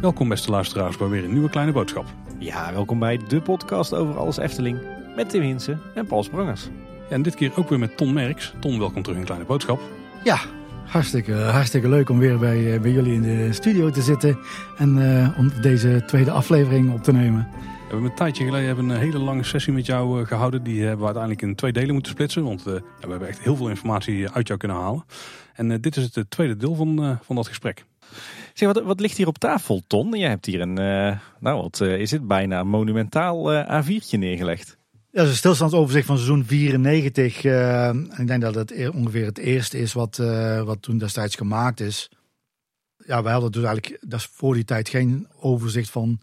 Welkom beste luisteraars bij weer een nieuwe kleine boodschap. Ja, welkom bij de podcast over alles Efteling. Met Tim Hinsen en Paul Sprangers. Ja, en dit keer ook weer met Ton Merks. Ton, welkom terug in Kleine Boodschap. Ja, hartstikke, hartstikke leuk om weer bij, eh, bij jullie in de studio te zitten. En eh, om deze tweede aflevering op te nemen. We hebben een tijdje geleden hebben een hele lange sessie met jou eh, gehouden. Die hebben we uiteindelijk in twee delen moeten splitsen. Want uh, we hebben echt heel veel informatie uit jou kunnen halen. En dit is het tweede deel van, van dat gesprek. Zeg, wat, wat ligt hier op tafel, Ton? Jij hebt hier een, nou wat is het, bijna monumentaal A4'tje neergelegd. Ja, dat is een stilstandsoverzicht van seizoen 94. en ik denk dat het ongeveer het eerste is wat, wat toen destijds gemaakt is. Ja, wij hadden dus eigenlijk dat is voor die tijd geen overzicht van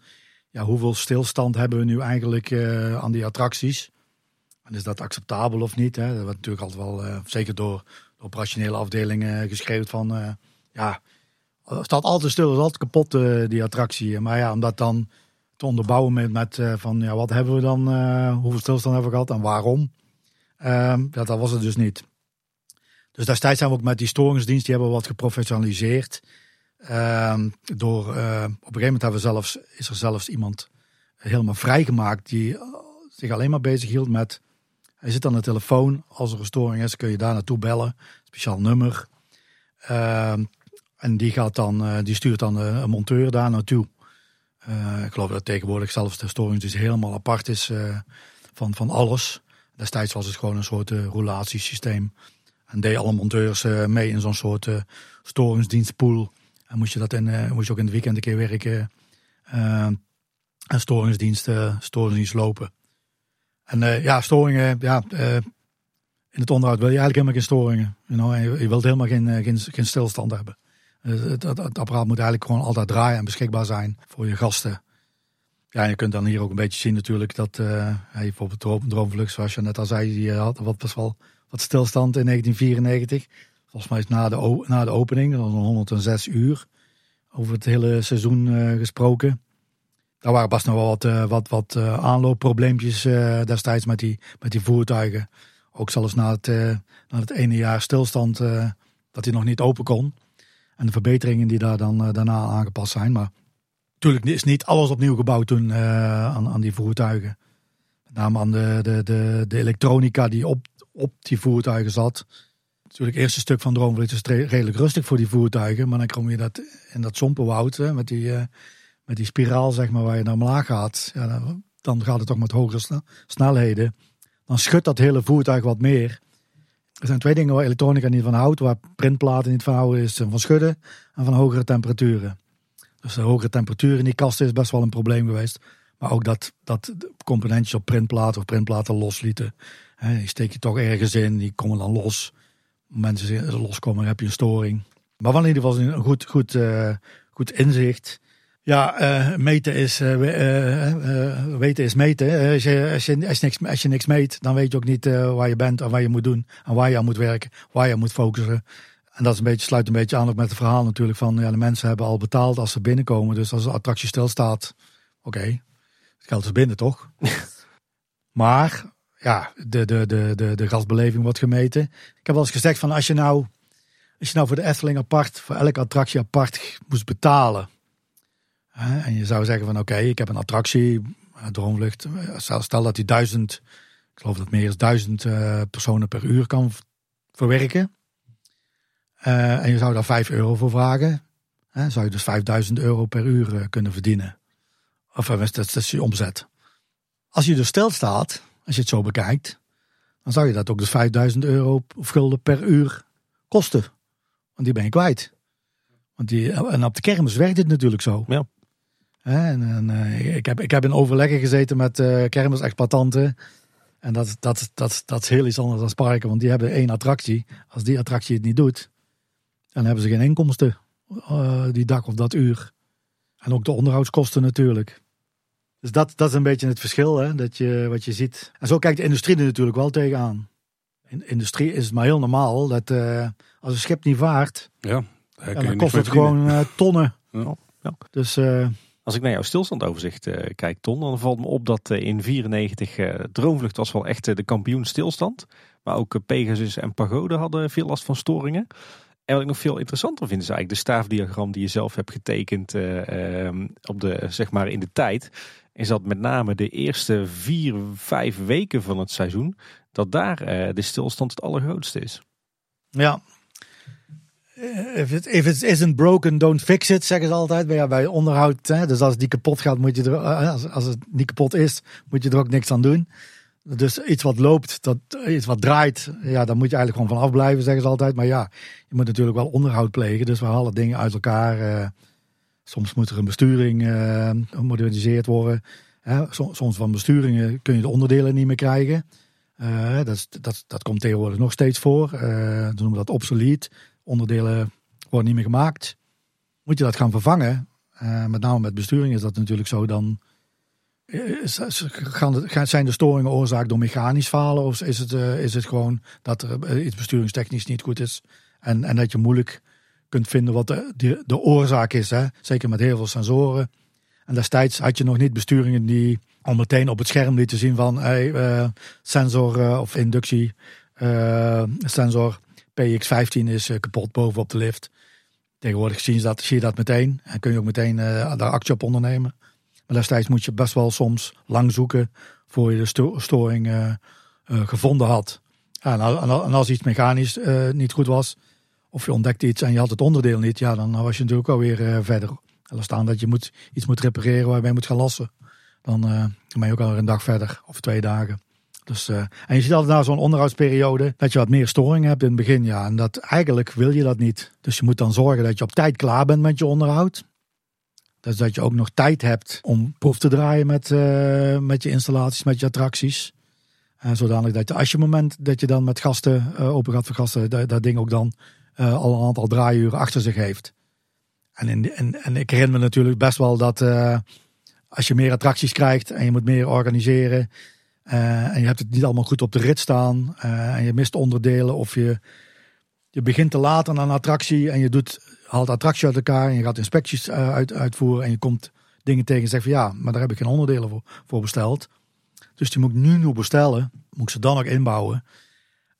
ja, hoeveel stilstand hebben we nu eigenlijk uh, aan die attracties? En is dat acceptabel of niet? Hè? Dat wordt natuurlijk altijd wel, uh, zeker door de operationele afdelingen geschreven van, ja, het staat altijd stil, is altijd kapot die attractie. Maar ja, om dat dan te onderbouwen met, met van, ja, wat hebben we dan, hoeveel stilstand hebben we gehad en waarom? Ehm, ja, dat was het dus niet. Dus destijds zijn we ook met die storingsdienst, die hebben we wat geprofessionaliseerd. Uh, door, uh, op een gegeven moment hebben we zelfs, is er zelfs iemand helemaal vrijgemaakt die zich alleen maar bezig hield met. Hij zit aan de telefoon. Als er een storing is, kun je daar naartoe bellen. Speciaal nummer. Uh, en die, gaat dan, uh, die stuurt dan een monteur daar naartoe. ik geloof dat tegenwoordig zelfs de storing dus helemaal apart is van, van alles. Destijds was het gewoon een soort roulatiesysteem. En deed alle monteurs mee in zo'n soort storingsdienstpool. En moest je, dat in, uh, moest je ook in het weekend een keer werken. En storingsdiensten, storingsdienst lopen. En ja, storingen, ja, in het onderhoud wil je eigenlijk helemaal geen storingen. You know? je, wilt helemaal geen, geen, geen stilstand hebben. Het, het, apparaat moet eigenlijk gewoon altijd draaien en beschikbaar zijn voor je gasten. Ja, je kunt dan hier ook een beetje zien natuurlijk dat uh, bijvoorbeeld Droomvlucht, zoals je net al zei, die had wat best wel wat stilstand in 1994. Volgens mij is na de, na de opening, dat was 106 uur, over het hele seizoen uh, gesproken. Daar waren pas nog wel wat, uh, wat, wat uh, aanloopprobleempjes destijds met die, met die voertuigen. Ook zelfs na het, na het ene jaar stilstand dat hij nog niet open kon. En de verbeteringen die daar dan daarna aangepast zijn. Maar natuurlijk is niet alles opnieuw gebouwd toen aan, aan die voertuigen. Met name aan de, de, de, de elektronica die op, op die voertuigen zat. Natuurlijk, het eerste stuk van Droomvlucht is redelijk rustig voor die voertuigen. Maar dan kom je dat, in dat sompenwoud met, die, uh, met die spiraal zeg maar, waar je naar omlaag gaat. Ja, dan, gaat het toch met hogere snelheden. Dan schudt dat hele voertuig wat meer. Er zijn twee dingen waar elektronica niet van houdt. Waar printplaten niet van houden is van schudden en van hogere temperaturen. Dus de hogere temperaturen in die kast is best wel een probleem geweest. Maar ook dat, dat componentjes op printplaten of printplaten loslieten. Die steek je toch ergens in, die komen dan los mensen loskomen, heb je een storing. Maar van in ieder geval een goed, goed, uh, goed inzicht. Ja, uh, meten is, uh, weten is meten. Als je, als, je, als, je niks, als je niks meet, dan weet je ook niet waar je bent en wat je moet doen. En waar je aan moet werken, waar je moet focussen. En dat is een beetje, sluit een beetje aan ook met het verhaal natuurlijk van ja, de mensen hebben al betaald als ze binnenkomen. Dus als de attractie stilstaat, oké, okay, het geld is binnen toch? maar ja, de, de, de, de, de gastbeleving wordt gemeten. Ik heb wel eens gezegd van als je nou, als je nou voor de Efteling apart, voor elke attractie apart moest betalen. Hè, en je zou zeggen van oké, ik heb een attractie, eh, Droomvlucht. Eh, stel, dat die duizend, ik geloof dat meer dan duizend uh, personen per uur kan verwerken. En je zou daar 5 euro voor vragen. Hè, zou je dus 5000 euro per uur kunnen verdienen. Of dat, dat is je omzet. Als je dus stil staat, als je het zo bekijkt, dan zou je dat ook dus 5000 euro of gulden per uur kosten. Want die ben je kwijt. Want die, en op de kermis werkt het natuurlijk zo. Ja. En, en uh, ik, heb, ik heb in overleggen gezeten met uh, kermisexploitanten. En dat, dat, dat, dat is heel iets anders dan parken, want die hebben één attractie. Als die attractie het niet doet, dan hebben ze geen inkomsten uh, die dag of dat uur. En ook de onderhoudskosten natuurlijk. Dus dat, dat is een beetje het verschil, hè, dat je, wat je ziet. En zo kijkt de industrie er natuurlijk wel tegenaan. In de industrie is het maar heel normaal dat uh, als een schip niet vaart, ja, dan kost het gewoon uh, tonnen. Ja. Ja. Dus uh, Als ik naar jouw stilstandoverzicht uh, kijk, Ton, dan valt me op dat uh, in 94 uh, Droomvlucht was wel echt de kampioen stilstand. Maar ook Pegasus en Pagode hadden veel last van storingen. En wat ik nog veel interessanter vind is eigenlijk de staafdiagram die je zelf hebt getekend ehm, op de, zeg maar in de tijd. Is dat met name de eerste vier, vijf weken van het seizoen, dat daar de stilstand het allergrootste is. Ja, If it, if it isn't broken, don't fix it, zeggen ze altijd. Maar ja, bij onderhoud, hè, dus als die kapot gaat, moet je er, eh, als, als het niet kapot is, moet je er ook niks aan doen. Dus iets wat loopt, dat, iets wat draait, ja, daar moet je eigenlijk gewoon van afblijven, zeggen ze altijd. Maar ja, je moet natuurlijk wel onderhoud plegen. Dus we halen dingen uit elkaar. Soms moet er een besturing uh, gemoderniseerd worden. Soms van besturingen kun je de onderdelen niet meer krijgen. Uh, dat, dat, dat komt tegenwoordig nog steeds voor. Uh, we noemen dat obsolet onderdelen worden niet meer gemaakt. Moet je dat gaan vervangen? Met name met besturing is dat natuurlijk zo. Dan zijn de storingen oorzaak door mechanisch falen? Of is het, is het gewoon dat er iets besturingstechnisch niet goed is? En, en dat je moeilijk kunt vinden wat de, de, de oorzaak is. Hè? Zeker met heel veel sensoren. En destijds had je nog niet besturingen die al meteen op het scherm lieten zien van hey, uh, sensor of inductie sensor PX15 is eh, kapot bovenop de lift. Tegenwoordig zie je dat, zie je dat meteen en kun je ook meteen daar actie op ondernemen. Maar destijds moet je best wel soms lang zoeken voor je de storing gevonden had. en, als iets mechanisch niet goed was, of je ontdekte iets en je had het onderdeel niet, ja, dan was je natuurlijk alweer verder. En staan dat je moet, iets moet repareren waarbij je moet gaan lassen. Dan ben je ook alweer een dag verder of twee dagen. Dus, uh, en je ziet altijd na zo'n onderhoudsperiode dat je wat meer storing hebt in het begin. Ja, en dat eigenlijk wil je dat niet. Dus je moet dan zorgen dat je op tijd klaar bent met je onderhoud. Dus dat je ook nog tijd hebt om proef te draaien met, met je installaties, met je attracties. Uh, zodanig dat je, als je moment dat je dan met gasten open gaat vergasten, dat, dat ding ook dan al een aantal draaiuren achter zich heeft. En, in, en, en ik herinner me natuurlijk best wel dat als je meer attracties krijgt en je moet meer organiseren uh, en je hebt het niet allemaal goed op de rit staan. En je mist onderdelen. Of je, je begint te laat aan een attractie. En je doet, haalt attractie uit elkaar. En je gaat inspecties uit, uitvoeren. En je komt dingen tegen en zegt van ja, maar daar heb ik geen onderdelen voor, voor besteld. Dus die moet ik nu nog bestellen. Moet ik ze dan nog inbouwen.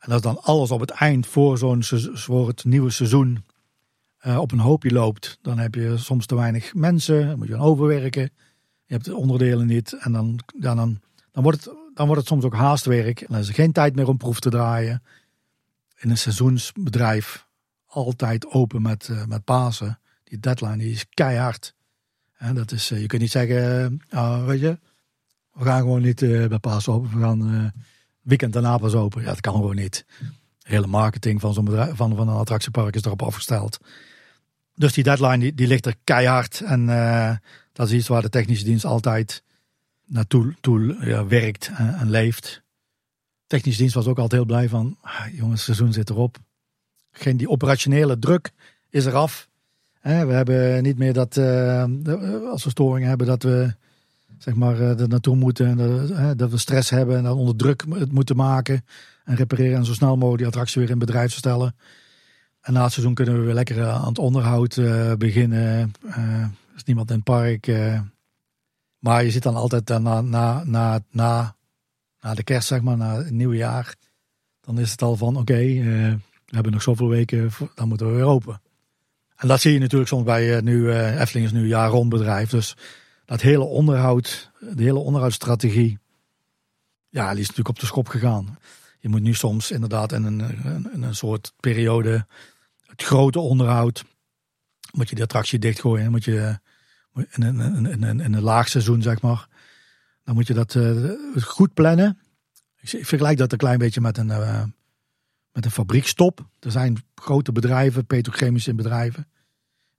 En als dan alles op het eind voor, zo'n, voor het nieuwe seizoen op een hoopje loopt. Dan heb je soms te weinig mensen. Dan moet je gaan overwerken. Je hebt de onderdelen niet. En dan, dan, dan, dan wordt het dan wordt het soms ook haastwerk. En dan is er geen tijd meer om proef te draaien. In een seizoensbedrijf altijd open met, uh, met Pasen. Die deadline is keihard. En dat is, uh, je kunt niet zeggen, uh, weet je, we gaan gewoon niet bij Pasen open. We gaan weekend daarna pas open. Ja, dat kan gewoon niet. De hele marketing van zo'n bedrijf, van, van een attractiepark is erop afgesteld. Dus die deadline die, die ligt er keihard. En dat is iets waar de technische dienst altijd naartoe toe, ja, werkt en, leeft. Technische dienst was ook altijd heel blij van, ah, jongens, seizoen zit erop. Geen, die operationele druk is eraf. we hebben niet meer dat, uh, als we storingen hebben, dat we zeg maar, uh, er naartoe moeten. Dat, dat we stress hebben en dan onder druk het moeten maken. En repareren en zo snel mogelijk die attractie weer in bedrijf stellen. En na het seizoen kunnen we weer lekker aan het onderhoud beginnen. er is niemand in het park. Maar je zit dan altijd na, na, na, na, na de kerst, zeg maar, na het nieuwe jaar. Dan is het al van, oké, eh, we hebben nog zoveel weken, dan moeten we weer open. En dat zie je natuurlijk soms bij nu, Efteling is nu een jaar rond bedrijf. Dus dat hele onderhoud, de hele onderhoudsstrategie, ja, die is natuurlijk op de schop gegaan. Je moet nu soms inderdaad in een, een soort periode, het grote onderhoud, moet je de attractie dichtgooien. Moet je in een, in, een laag seizoen, zeg maar. Dan moet je dat uh, goed plannen. Ik, vergelijk dat een klein beetje met een, uh, met een fabriekstop. Er zijn grote bedrijven, petrochemische bedrijven.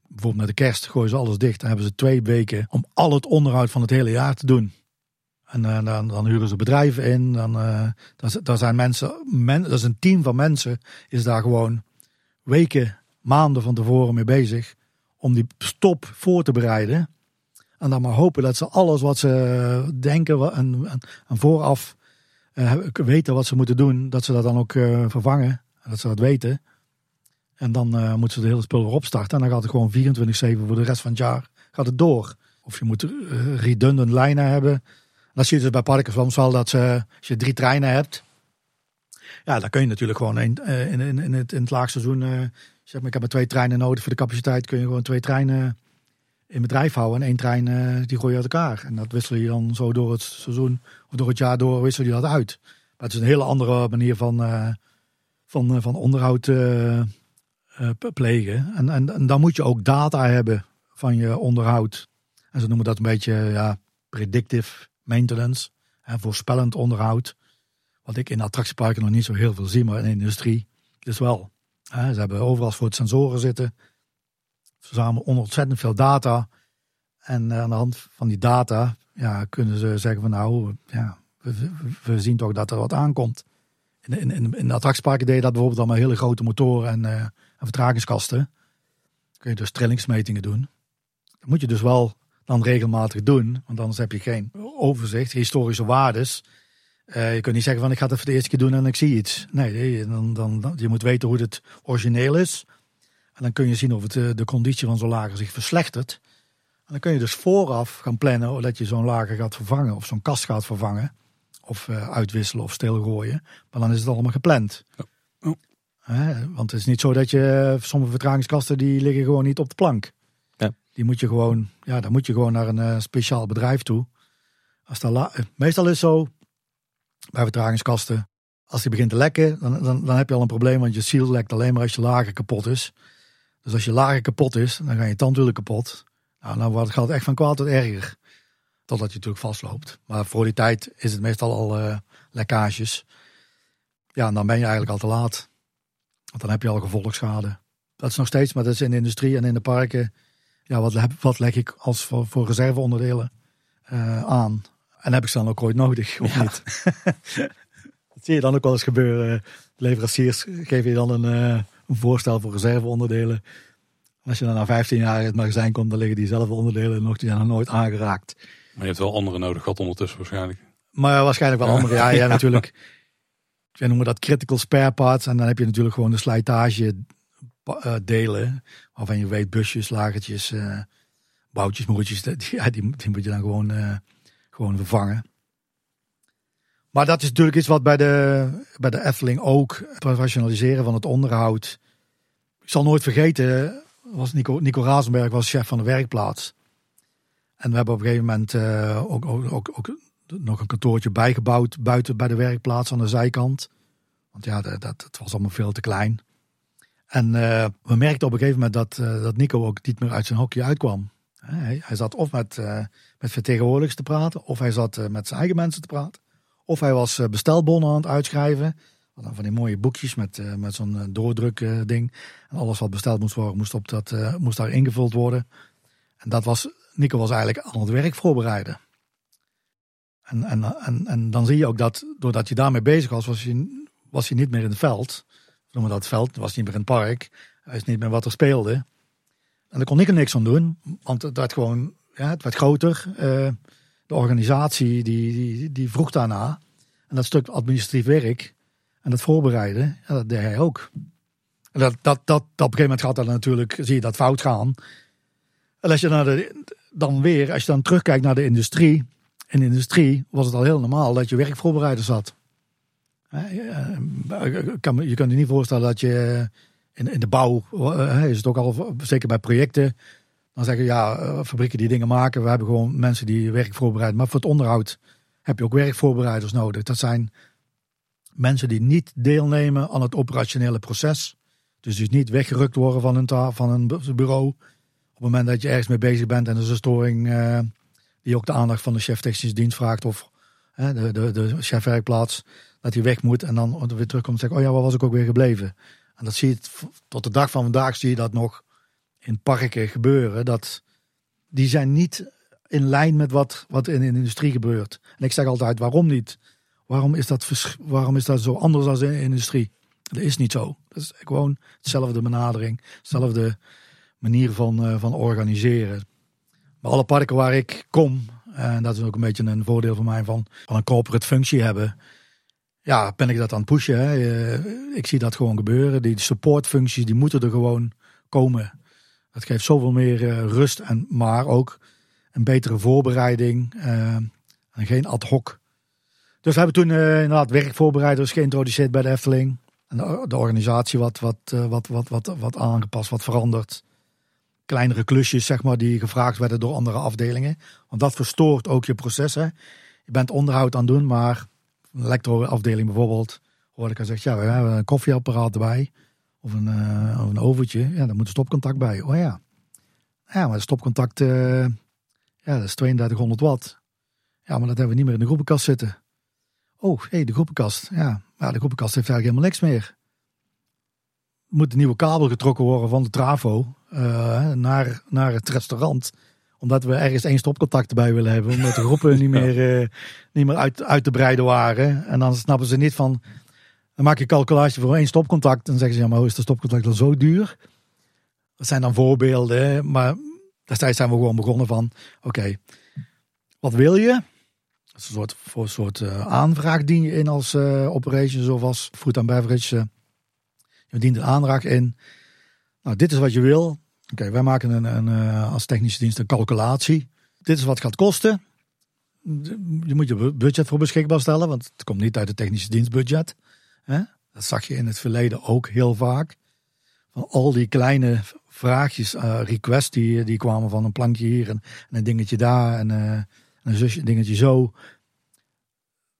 Bijvoorbeeld met de kerst gooien ze alles dicht. Dan hebben ze twee weken om al het onderhoud van het hele jaar te doen. En uh, dan, dan, huren ze bedrijven in. Dan, daar, zijn mensen, men, dat is een team van mensen, is daar gewoon weken, maanden van tevoren mee bezig om die stop voor te bereiden. En dan maar hopen dat ze alles wat ze denken en, vooraf uh, weten wat ze moeten doen, dat ze dat dan ook uh, vervangen. Dat ze dat weten. En dan uh, moeten ze de hele spul weer opstarten. En dan gaat het gewoon 24-7 voor de rest van het jaar gaat het door. Of je moet uh, redundant lijnen hebben. Dat zie je dus bij parken soms wel dat ze, als je drie treinen hebt. Ja, dan kun je natuurlijk gewoon een, uh, in, in, in, het, in het laagseizoen. Zeg maar, ik heb maar twee treinen nodig voor de capaciteit. Kun je gewoon twee treinen in bedrijf houden. En één trein die gooi je uit elkaar. En dat wissel je dan zo door het seizoen of door het jaar door wissel je dat uit. Maar het is een hele andere manier van, van, van onderhoud plegen. En, en, en dan moet je ook data hebben van je onderhoud. En ze noemen dat een beetje ja, predictive maintenance, hè, voorspellend onderhoud. Wat ik in attractieparken nog niet zo heel veel zie, maar in de industrie dus wel. Hè, ze hebben overal voor het sensoren zitten. Ze verzamelen ontzettend veel data. En eh, aan de hand van die data ja, kunnen ze zeggen van nou, ja, we, zien toch dat er wat aankomt. In, in, in de attractieparken deed dat bijvoorbeeld allemaal hele grote motoren en, uh, en vertragingskasten. kun je dus trillingsmetingen doen. Dat moet je dus wel dan regelmatig doen. Want anders heb je geen overzicht, historische waardes. Uh, je kunt niet zeggen van ik ga het even de eerste keer doen en ik zie iets. Nee, dan, dan, dan, je moet weten hoe het origineel is. En dan kun je zien of het, eh, de conditie van zo'n lager zich verslechtert. En dan kun je dus vooraf gaan plannen dat je zo'n lager gaat vervangen. Of zo'n kast gaat vervangen. Of uh, uitwisselen of stilgooien. Maar dan is het allemaal gepland. Want het is niet zo dat je sommige vertragingskasten die liggen gewoon niet op de plank. Die moet je gewoon, ja, dan moet je gewoon naar een uh, speciaal bedrijf toe. Als dat la Meestal is het zo, bij vertragingskasten, als die begint te lekken, dan, dan, dan heb je al een probleem, want je seal lekt alleen maar als je lager kapot is. Dus als je lager kapot is, dan ga je tandwielen kapot. Nou, dan wordt, gaat het echt van kwaad tot erger. Totdat je natuurlijk vastloopt. Maar voor die tijd is het meestal al uh, lekkages. Ja, en dan ben je eigenlijk al te laat. Want dan heb je al gevolgschade. Dat is nog steeds, maar dat is in de industrie en in de parken ja, wat, wat leg ik als voor, voor reserveonderdelen uh, aan? En heb ik ze dan ook ooit nodig, of niet? dat zie je dan ook wel eens gebeuren. Leveranciers geven je dan een, uh, een voorstel voor reserveonderdelen. En als je dan na 15 jaar in het magazijn komt, dan liggen diezelfde onderdelen nog, die zijn nog nooit aangeraakt. Maar je hebt wel andere nodig gehad ondertussen waarschijnlijk. Maar waarschijnlijk wel andere. Ja, ja, natuurlijk. Wij noemen dat critical spare parts. En dan heb je natuurlijk gewoon de slijtage uh, delen. Waarvan je weet, busjes, lagertjes, uh, boutjes, moertjes. Die, die, moet je dan gewoon, uh, gewoon vervangen. Maar dat is natuurlijk iets wat bij de, bij de Efteling ook. Het professionaliseren van het onderhoud. Ik zal nooit vergeten, was Nico, Nico Razenberg was chef van de werkplaats. En we hebben op een gegeven moment ook, ook, ook, nog een kantoortje bijgebouwd buiten bij de werkplaats aan de zijkant. Want ja, dat, dat, was allemaal veel te klein. En uh, we merkten op een gegeven moment dat, uh, dat Nico ook niet meer uit zijn hokje uitkwam. Hij, hij zat of met, uh, met vertegenwoordigers te praten, of hij zat met zijn eigen mensen te praten. Of hij was bestelbonnen aan het uitschrijven. Van die mooie boekjes met, met zo'n doordruk ding. En alles wat besteld moest worden, moest, op dat, moest daar ingevuld worden. En dat was, Nico was eigenlijk aan het werk voorbereiden. En, en, en, dan zie je ook dat doordat je daarmee bezig was, was je, was je niet meer in het veld noemen dat veld, het was niet meer een park. Hij is niet meer wat er speelde. En daar kon ik er niks aan doen, want het werd gewoon, ja, het werd groter. Uh, de organisatie die, die, die vroeg daarna. En dat stuk administratief werk en dat voorbereiden, ja, dat deed hij ook. En dat, dat, dat, op een gegeven moment gaat dat natuurlijk, zie je dat fout gaan. En als je naar de, dan weer, als je dan terugkijkt naar de industrie. In de industrie was het al heel normaal dat je werkvoorbereiders had. Je kan je je niet voorstellen dat je in, in de bouw, is het ook al, zeker bij projecten, dan zeggen ja, eh, fabrieken die dingen maken, we hebben gewoon mensen die werk voorbereiden. Maar voor het onderhoud heb je ook werkvoorbereiders nodig. Dat zijn mensen die niet deelnemen aan het operationele proces. Dus dus niet weggerukt worden van een, van een bureau. Op het moment dat je ergens mee bezig bent en er is een storing die ook de aandacht van de chef technische dienst vraagt of uh, de, de, de chef werkplaats dat hij weg moet en dan weer terugkomt en zegt, oh ja, waar was ik ook weer gebleven? En dat zie je tot de dag van vandaag zie je dat nog in parken gebeuren. Dat, die zijn niet in lijn met wat, wat in de industrie gebeurt. En ik zeg altijd, waarom niet? Waarom is dat, waarom is dat zo anders dan in de industrie? Dat is niet zo. Dat is gewoon hetzelfde benadering, hetzelfde manier van, uh, van organiseren. Alle parken waar ik kom, en dat is ook een beetje een voordeel van mij van, van een corporate functie hebben, ja, ben ik dat aan het pushen. Hè. Eh, ik zie dat gewoon gebeuren. Die supportfuncties die moeten er gewoon komen. Dat geeft zoveel meer eh, rust en maar ook een betere voorbereiding eh, en geen ad hoc. Dus we hebben toen inderdaad werkvoorbereiders geïntroduceerd bij de Efteling. De, organisatie wat, wat, wat, wat, wat, wat aangepast, wat veranderd. Kleinere klusjes, zeg maar, die gevraagd werden door andere afdelingen. Want dat verstoort ook je processen. Je bent onderhoud aan doen, maar een elektroafdeling bijvoorbeeld, hoorde ik al zeggen, ja, we hebben een koffieapparaat erbij. Of een, uh, of een overtje. Ja, daar moet een stopcontact bij. Oh ja. Ja, maar stopcontact, uh, ja, dat is 3200 watt. Ja, maar dat hebben we niet meer in de groepenkast zitten. Oh, hé, hey, de groepenkast. Ja, maar de groepenkast heeft eigenlijk helemaal niks meer. Er moet een nieuwe kabel getrokken worden van de trafo uh, naar, naar het restaurant omdat we ergens één stopcontact erbij willen hebben. Omdat de groepen niet meer, uh, niet meer uit, uit te breiden waren. En dan snappen ze niet van. Dan maak je calculatie voor één stopcontact. En zeggen ze, ja, maar hoe is de stopcontact dan zo duur? Dat zijn dan voorbeelden. Maar destijds zijn we gewoon begonnen van, oké, okay, wat wil je? Dat is een soort, voor een soort uh, aanvraag dien je in als uh, operations of als food and beverage. Je dient een aanvraag in. Nou, dit is wat je wil. Oké, wij maken een, een, als technische dienst een calculatie. Dit is wat het gaat kosten. Je moet je budget voor beschikbaar stellen, want het komt niet uit het technische dienstbudget. Hè? Dat zag je in het verleden ook heel vaak. Van al die kleine vraagjes, uh, requests die, die kwamen van een plankje hier en, en een dingetje daar en uh, een zusje, dingetje zo.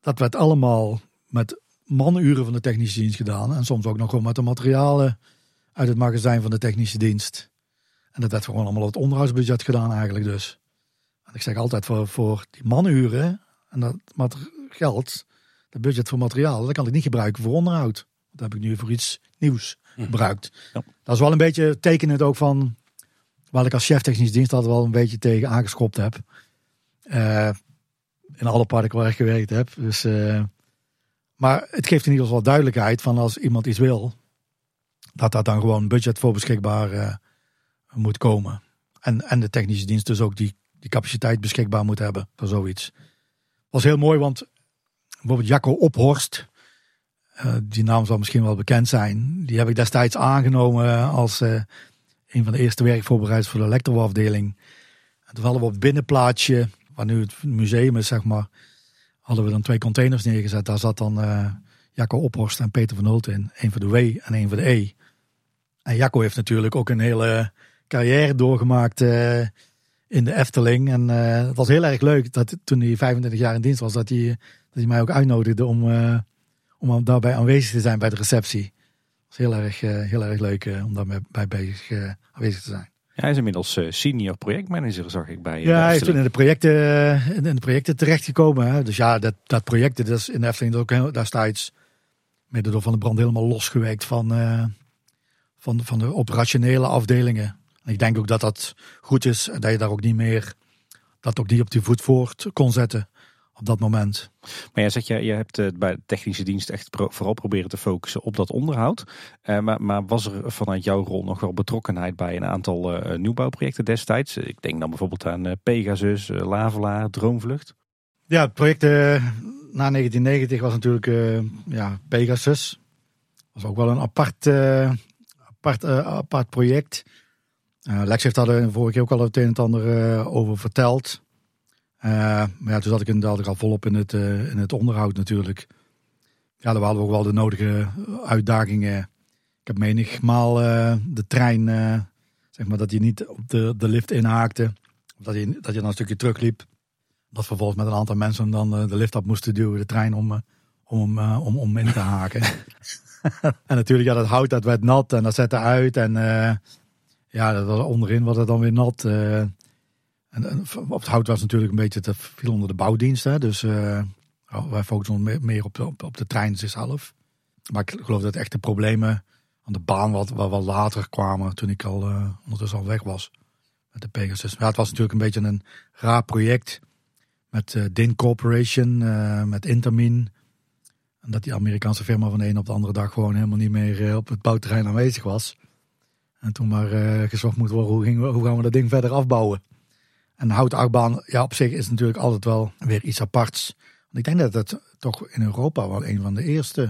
Dat werd allemaal met manuren van de technische dienst gedaan. En soms ook nog gewoon met de materialen uit het magazijn van de technische dienst. En dat werd gewoon allemaal op het onderhoudsbudget gedaan eigenlijk dus. En ik zeg altijd voor, voor die manuren en dat geld, dat budget voor materiaal, dat kan ik niet gebruiken voor onderhoud. Dat heb ik nu voor iets nieuws gebruikt. Ja. Dat is wel een beetje tekenend ook van waar ik als chef technische dienst altijd wel een beetje tegen aangeschopt heb. Uh, in alle parken waar ik gewerkt heb. Dus, uh, maar het geeft in ieder geval duidelijkheid van als iemand iets wil, dat dat dan gewoon budget voor beschikbaar uh, moet komen. En, en de technische dienst dus ook die, die capaciteit beschikbaar moet hebben voor zoiets. was heel mooi, want bijvoorbeeld Jacco Ophorst, uh, die naam zal misschien wel bekend zijn. Die heb ik destijds aangenomen als uh, een van de eerste werkvoorbereiders voor de elektroafdeling. En toen hadden we op het binnenplaatsje, waar nu het museum is, zeg maar, hadden we dan twee containers neergezet. Daar zat dan Jacco Ophorst en Peter van Holt in. Eén voor de W en één voor de E. En Jacco heeft natuurlijk ook een hele carrière doorgemaakt in de Efteling. En het was heel erg leuk dat toen hij 25 jaar in dienst was, dat hij, dat hij mij ook uitnodigde om om daarbij aanwezig te zijn bij de receptie. Het was heel erg, heel erg leuk om daarbij bezig, aanwezig te zijn. Ja, hij is inmiddels senior projectmanager, zag ik bij. Ja, hij is toen in de projecten, in de projecten terechtgekomen. Hè. Dus ja, dat, dat project, dat is in de Efteling ook destijds mede door Van de Brand helemaal losgewerkt van, uh, van, van de operationele afdelingen. En ik denk ook dat dat goed is en dat je daar ook niet meer, dat ook die op die voet voort kon zetten op dat moment. Maar jij zegt, je, je hebt uh, bij de technische dienst echt pro vooral proberen te focussen op dat onderhoud. Uh, maar, maar, was er vanuit jouw rol nog wel betrokkenheid bij een aantal uh, nieuwbouwprojecten destijds? Ik denk dan bijvoorbeeld aan Pegasus, Lavelaar, Droomvlucht. Ja, projecten na 1990 was natuurlijk ja, Pegasus. was ook wel een apart, apart, apart project. Lex heeft daar de vorige keer ook al het een en ander over verteld. Maar ja, toen zat ik inderdaad al volop in het, in het onderhoud natuurlijk. Ja, daar hadden we ook wel de nodige uitdagingen. Ik heb menigmaal de trein, zeg maar, dat hij niet op de, de lift inhaakte. Dat je, dat dan een stukje terugliep. Dat vervolgens met een aantal mensen dan de lift op moesten duwen, de trein, om, om, om, om in te haken. en natuurlijk, ja, dat hout dat werd nat en dat zette uit. En ja, dat was, onderin was het dan weer nat. En, op het hout was natuurlijk een beetje, te viel onder de bouwdienst. Dus uh, wij focussen meer op de, op, de trein zelf. Maar ik geloof dat echt de problemen aan de baan wat, wat, later kwamen toen ik al ondertussen al weg was met de Pegasus. Ja, het was natuurlijk een beetje een raar project met DIN Corporation, met Intermin. En dat die Amerikaanse firma van de een op de andere dag gewoon helemaal niet meer op het bouwterrein aanwezig was. En toen maar gezocht moet worden, hoe, gingen we, hoe gaan we dat ding verder afbouwen? En houtachtbaan, ja, op zich is natuurlijk altijd wel weer iets aparts. Want ik denk dat het toch in Europa wel een van de eerste,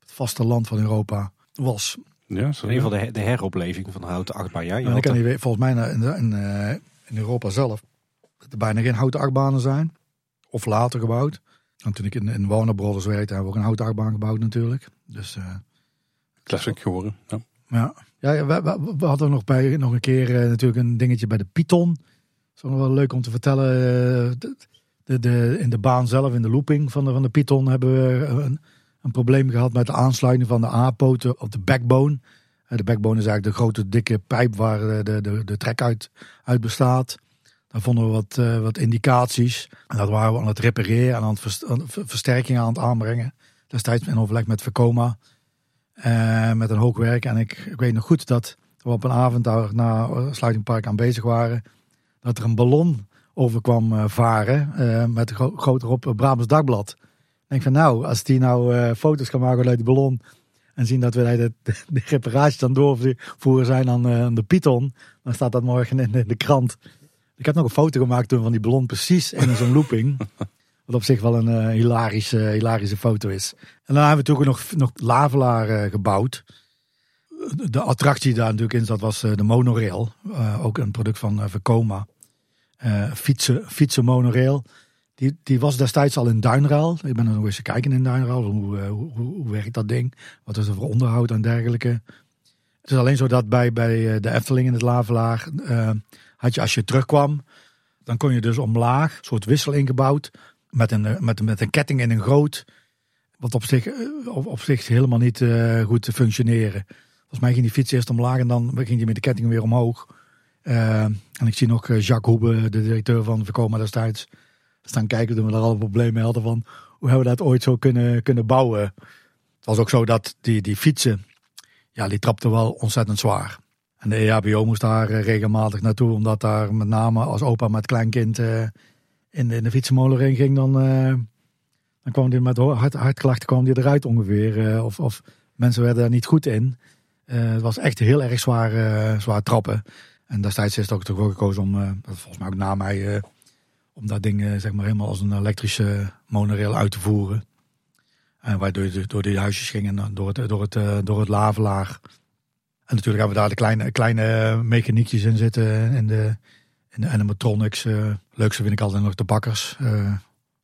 het vasteland van Europa was. Ja, zo, in ieder geval de, de heropleving van de houten achtbaan. Ja, en dan kan je volgens mij in, in, in Europa zelf dat er bijna geen houten achtbanen zijn. Of later gebouwd. En toen ik in, in Warner Brothers werkte, hebben we ook een houten achtbaan gebouwd natuurlijk. Dus uh, Classic geworden. Ja, ja. ja we, we, we, hadden nog, bij, nog een keer uh, natuurlijk een dingetje bij de Python. Dat is nog wel leuk om te vertellen. De, de, de, in de baan zelf, in de looping van de, van de Python, hebben we een, een probleem gehad met de aansluiting van de A-poten op de backbone. De backbone is eigenlijk de grote dikke pijp waar de, de, de trek uit, uit bestaat. Daar vonden we wat, uh, wat indicaties. En dat waren we aan het repareren en aan het versterkingen aan het aanbrengen. Destijds in overleg met Vekoma. Uh, met een hoogwerk. En ik, ik, weet nog goed dat we op een avond daar na sluitingpark aanwezig waren. Dat er een ballon over kwam varen. met gro groot erop Brabants Dagblad. Ik denk van nou, als die nou foto's kan maken uit die ballon. En zien dat we de, de, dan doorvoeren zijn aan, aan de Python. Dan staat dat morgen in de krant. Ik heb nog een foto gemaakt toen van die ballon precies in zo'n looping. Wat op zich wel een uh, hilarische, hilarische foto is. En dan hebben we toen nog, nog Lavelaar uh, gebouwd. De attractie daar natuurlijk in zat was uh, de monorail. ook een product van Vekoma. fietsen, fietsen monorail. Die, die was destijds al in Duinraal. Ik ben er nog eens kijken in Duinraal. Hoe, hoe, hoe, werkt dat ding? Wat is er voor onderhoud en dergelijke? Het is alleen zo dat bij, bij de Efteling in het Lavelaar had je als je terugkwam, dan kon je dus omlaag, een soort wissel ingebouwd, met een, met, met een ketting in een groot, wat op zich, op, op zich helemaal niet uh, goed te functioneren. Volgens mij ging die fiets eerst omlaag en dan ging die met de ketting weer omhoog. En ik zie nog Jacques Hoebe, de directeur van Verkoma destijds, staan kijken toen we daar alle problemen mee hadden van hoe hebben we dat ooit zo kunnen, kunnen bouwen. Het was ook zo dat die, die fietsen, ja, die trapten wel ontzettend zwaar. En de EHBO moest daar eh, regelmatig naartoe, omdat daar met name als opa met kleinkind uh, in, de, in de fietsenmolen ging, dan, uh, dan kwam die met hart, hartklachten kwam die eruit ongeveer. of, of mensen werden daar niet goed in. het was echt heel erg zwaar, zwaar trappen. En destijds is het ook ervoor gekozen om, volgens mij ook na mij, om dat ding zeg maar helemaal als een elektrische monorail uit te voeren. En waardoor je door die huisjes ging en door het, door het, door het lavelaar. En natuurlijk hebben we daar de kleine, kleine mechaniekjes in zitten. En de, in de animatronics. Uh, leukste vind ik altijd nog de bakkers. Uh,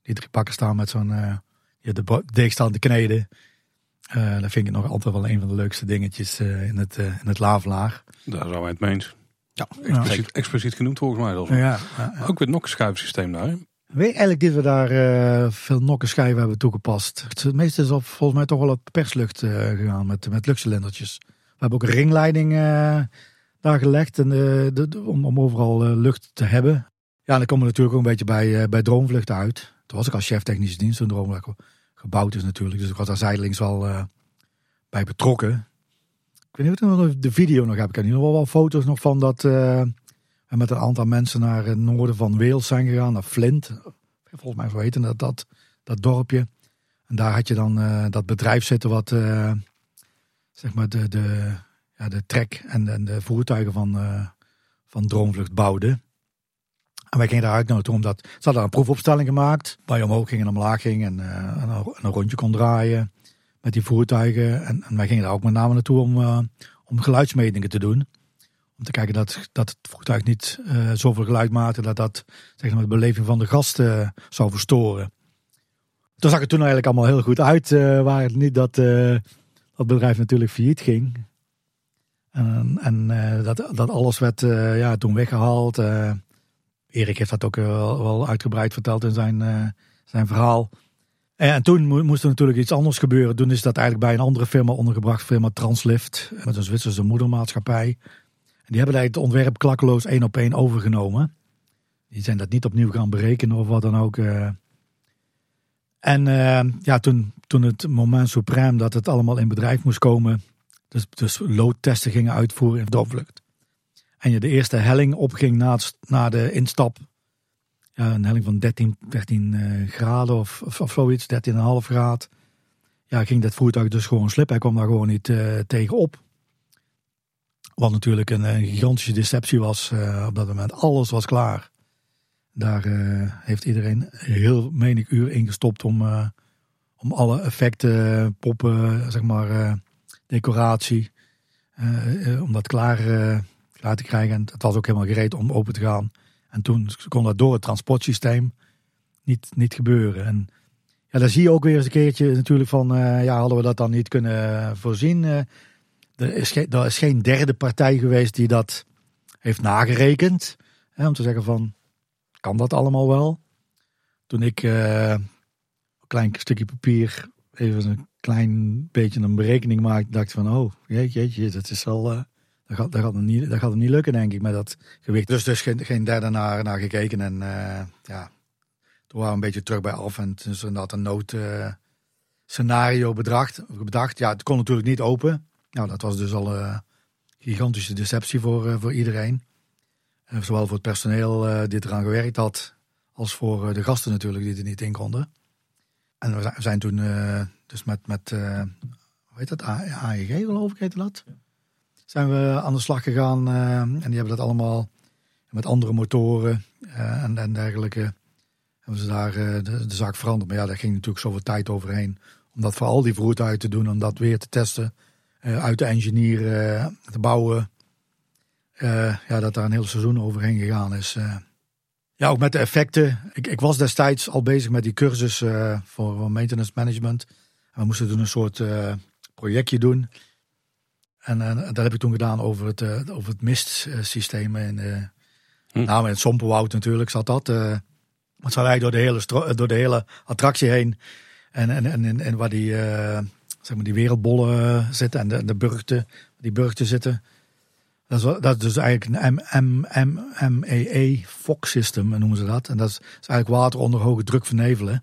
die drie bakkers staan met zo'n uh, de deeg staan te kneden. Dat vind ik nog altijd wel een van de leukste dingetjes in, het, in het lavelaar. Daar zou wij het mee eens. Ja, expliciet, ja. expliciet genoemd volgens mij. Zelfs. Ja, ja, ja. Ook weer nokkenschuifsysteem daar. Weet eigenlijk dat we daar uh, veel nokkenschijven hebben toegepast. Het meeste is op, volgens mij toch wel op perslucht uh, gegaan met, met luchtcilindertjes. Hebben ook een ringleiding uh, daar gelegd en, uh, de, om, om, overal uh, lucht te hebben. Ja, en dan komen we natuurlijk ook een beetje bij, bij droomvluchten uit. Toen was ik als chef technische dienst toen droomvlucht gebouwd is natuurlijk. Dus ik was daar zijdelings wel bij betrokken. Ik weet niet of ik de video nog heb. Ik heb in ieder geval wel foto's nog van dat we met een aantal mensen naar het noorden van Wales zijn gegaan. Naar Flint. Volgens mij zo dat, dat, dat dorpje. En daar had je dan dat bedrijf zitten wat zeg maar de, de, ja, de trek en, en de voertuigen van, uh, van Droomvlucht bouwden. En wij gingen daar uitnodigen omdat ze hadden een proefopstelling gemaakt. Waar je omhoog ging en omlaag ging en, uh, en een, rondje kon draaien met die voertuigen. En, en, wij gingen daar ook met name naartoe om, uh, om geluidsmetingen te doen. Om te kijken dat, dat het voertuig niet uh, zoveel geluid maakte dat dat zeg maar, de beleving van de gasten zou verstoren. Toen zag het toen eigenlijk allemaal heel goed uit. waar het niet dat dat bedrijf natuurlijk failliet ging. En, en uh, dat, dat alles werd uh, ja, toen weggehaald. Uh, Erik heeft dat ook wel, wel, uitgebreid verteld in zijn, zijn verhaal. En, en toen moest er natuurlijk iets anders gebeuren. Toen is dat eigenlijk bij een andere firma ondergebracht, firma Translift, met een Zwitserse moedermaatschappij. En die hebben eigenlijk het ontwerp klakkeloos één op één overgenomen. Die zijn dat niet opnieuw gaan berekenen of wat dan ook. En ja, toen, toen het moment suprem dat het allemaal in bedrijf moest komen, dus, dus loodtesten gingen uitvoeren in doorvlucht. En je de eerste helling opging na, na de instap. Ja, een helling van 13, 13 uh, graden of, of, zoiets, 13,5 graden. Ja, ging dat voertuig dus gewoon slippen. Hij kwam daar gewoon niet uh, tegenop. Wat natuurlijk een, gigantische deceptie was uh, op dat moment. Alles was klaar. Daar heeft iedereen heel menig uur ingestopt om, uh, om alle effecten, poppen, zeg maar, uh, decoratie, om dat klaar, klaar te krijgen. En het was ook helemaal gereed om open te gaan. En toen kon dat door het transportsysteem niet, niet gebeuren. En ja, daar zie je ook weer eens een keertje natuurlijk van, ja, hadden we dat dan niet kunnen voorzien? Er, is geen, er is geen derde partij geweest die dat heeft nagerekend. Hè, om te zeggen van, kan dat allemaal wel? Toen ik klein stukje papier even een klein beetje een berekening maakte, dacht van, oh, jeetje, jeetje dat is al... Uh, dat gaat, dat, gaat niet, dat gaat het niet lukken, denk ik, met dat gewicht. Dus dus geen, derde naar, gekeken. En uh, ja, toen waren we een beetje terug bij af. En toen is inderdaad een nood uh, scenario bedacht, bedacht. Ja, het kon natuurlijk niet open. Nou, dat was dus al een gigantische deceptie voor, voor iedereen. zowel voor het personeel die eraan gewerkt had, als voor de gasten natuurlijk die er niet in konden. En we zijn toen dus met, met hoe heet dat, AEG geloof ik heette dat zijn we aan de slag gegaan. Uh, en die hebben dat allemaal met andere motoren en, en, dergelijke. Hebben ze daar de, de, zaak veranderd. Maar ja, daar ging natuurlijk zoveel tijd overheen. Om dat voor al die voertuigen te doen. Om dat weer te testen. uit te engineeren, te bouwen. ja, dat daar een heel seizoen overheen gegaan is. Ja, ook met de effecten. Ik, ik, was destijds al bezig met die cursus voor maintenance management. En we moesten toen een soort projectje doen. En, en, dat heb ik toen gedaan over het, uh, over het mistsysteem. En, hm. Nou, in het Sompenwoud natuurlijk zat dat. Uh, het zat eigenlijk door de hele, door de hele attractie heen. En, en, en, en waar die, zeg maar die wereldbollen zitten en de, de burgten, die burgten zitten. Dat is, dat is dus eigenlijk een MMMEE Fox system, noemen ze dat. En dat is, is eigenlijk water onder hoge druk vernevelen.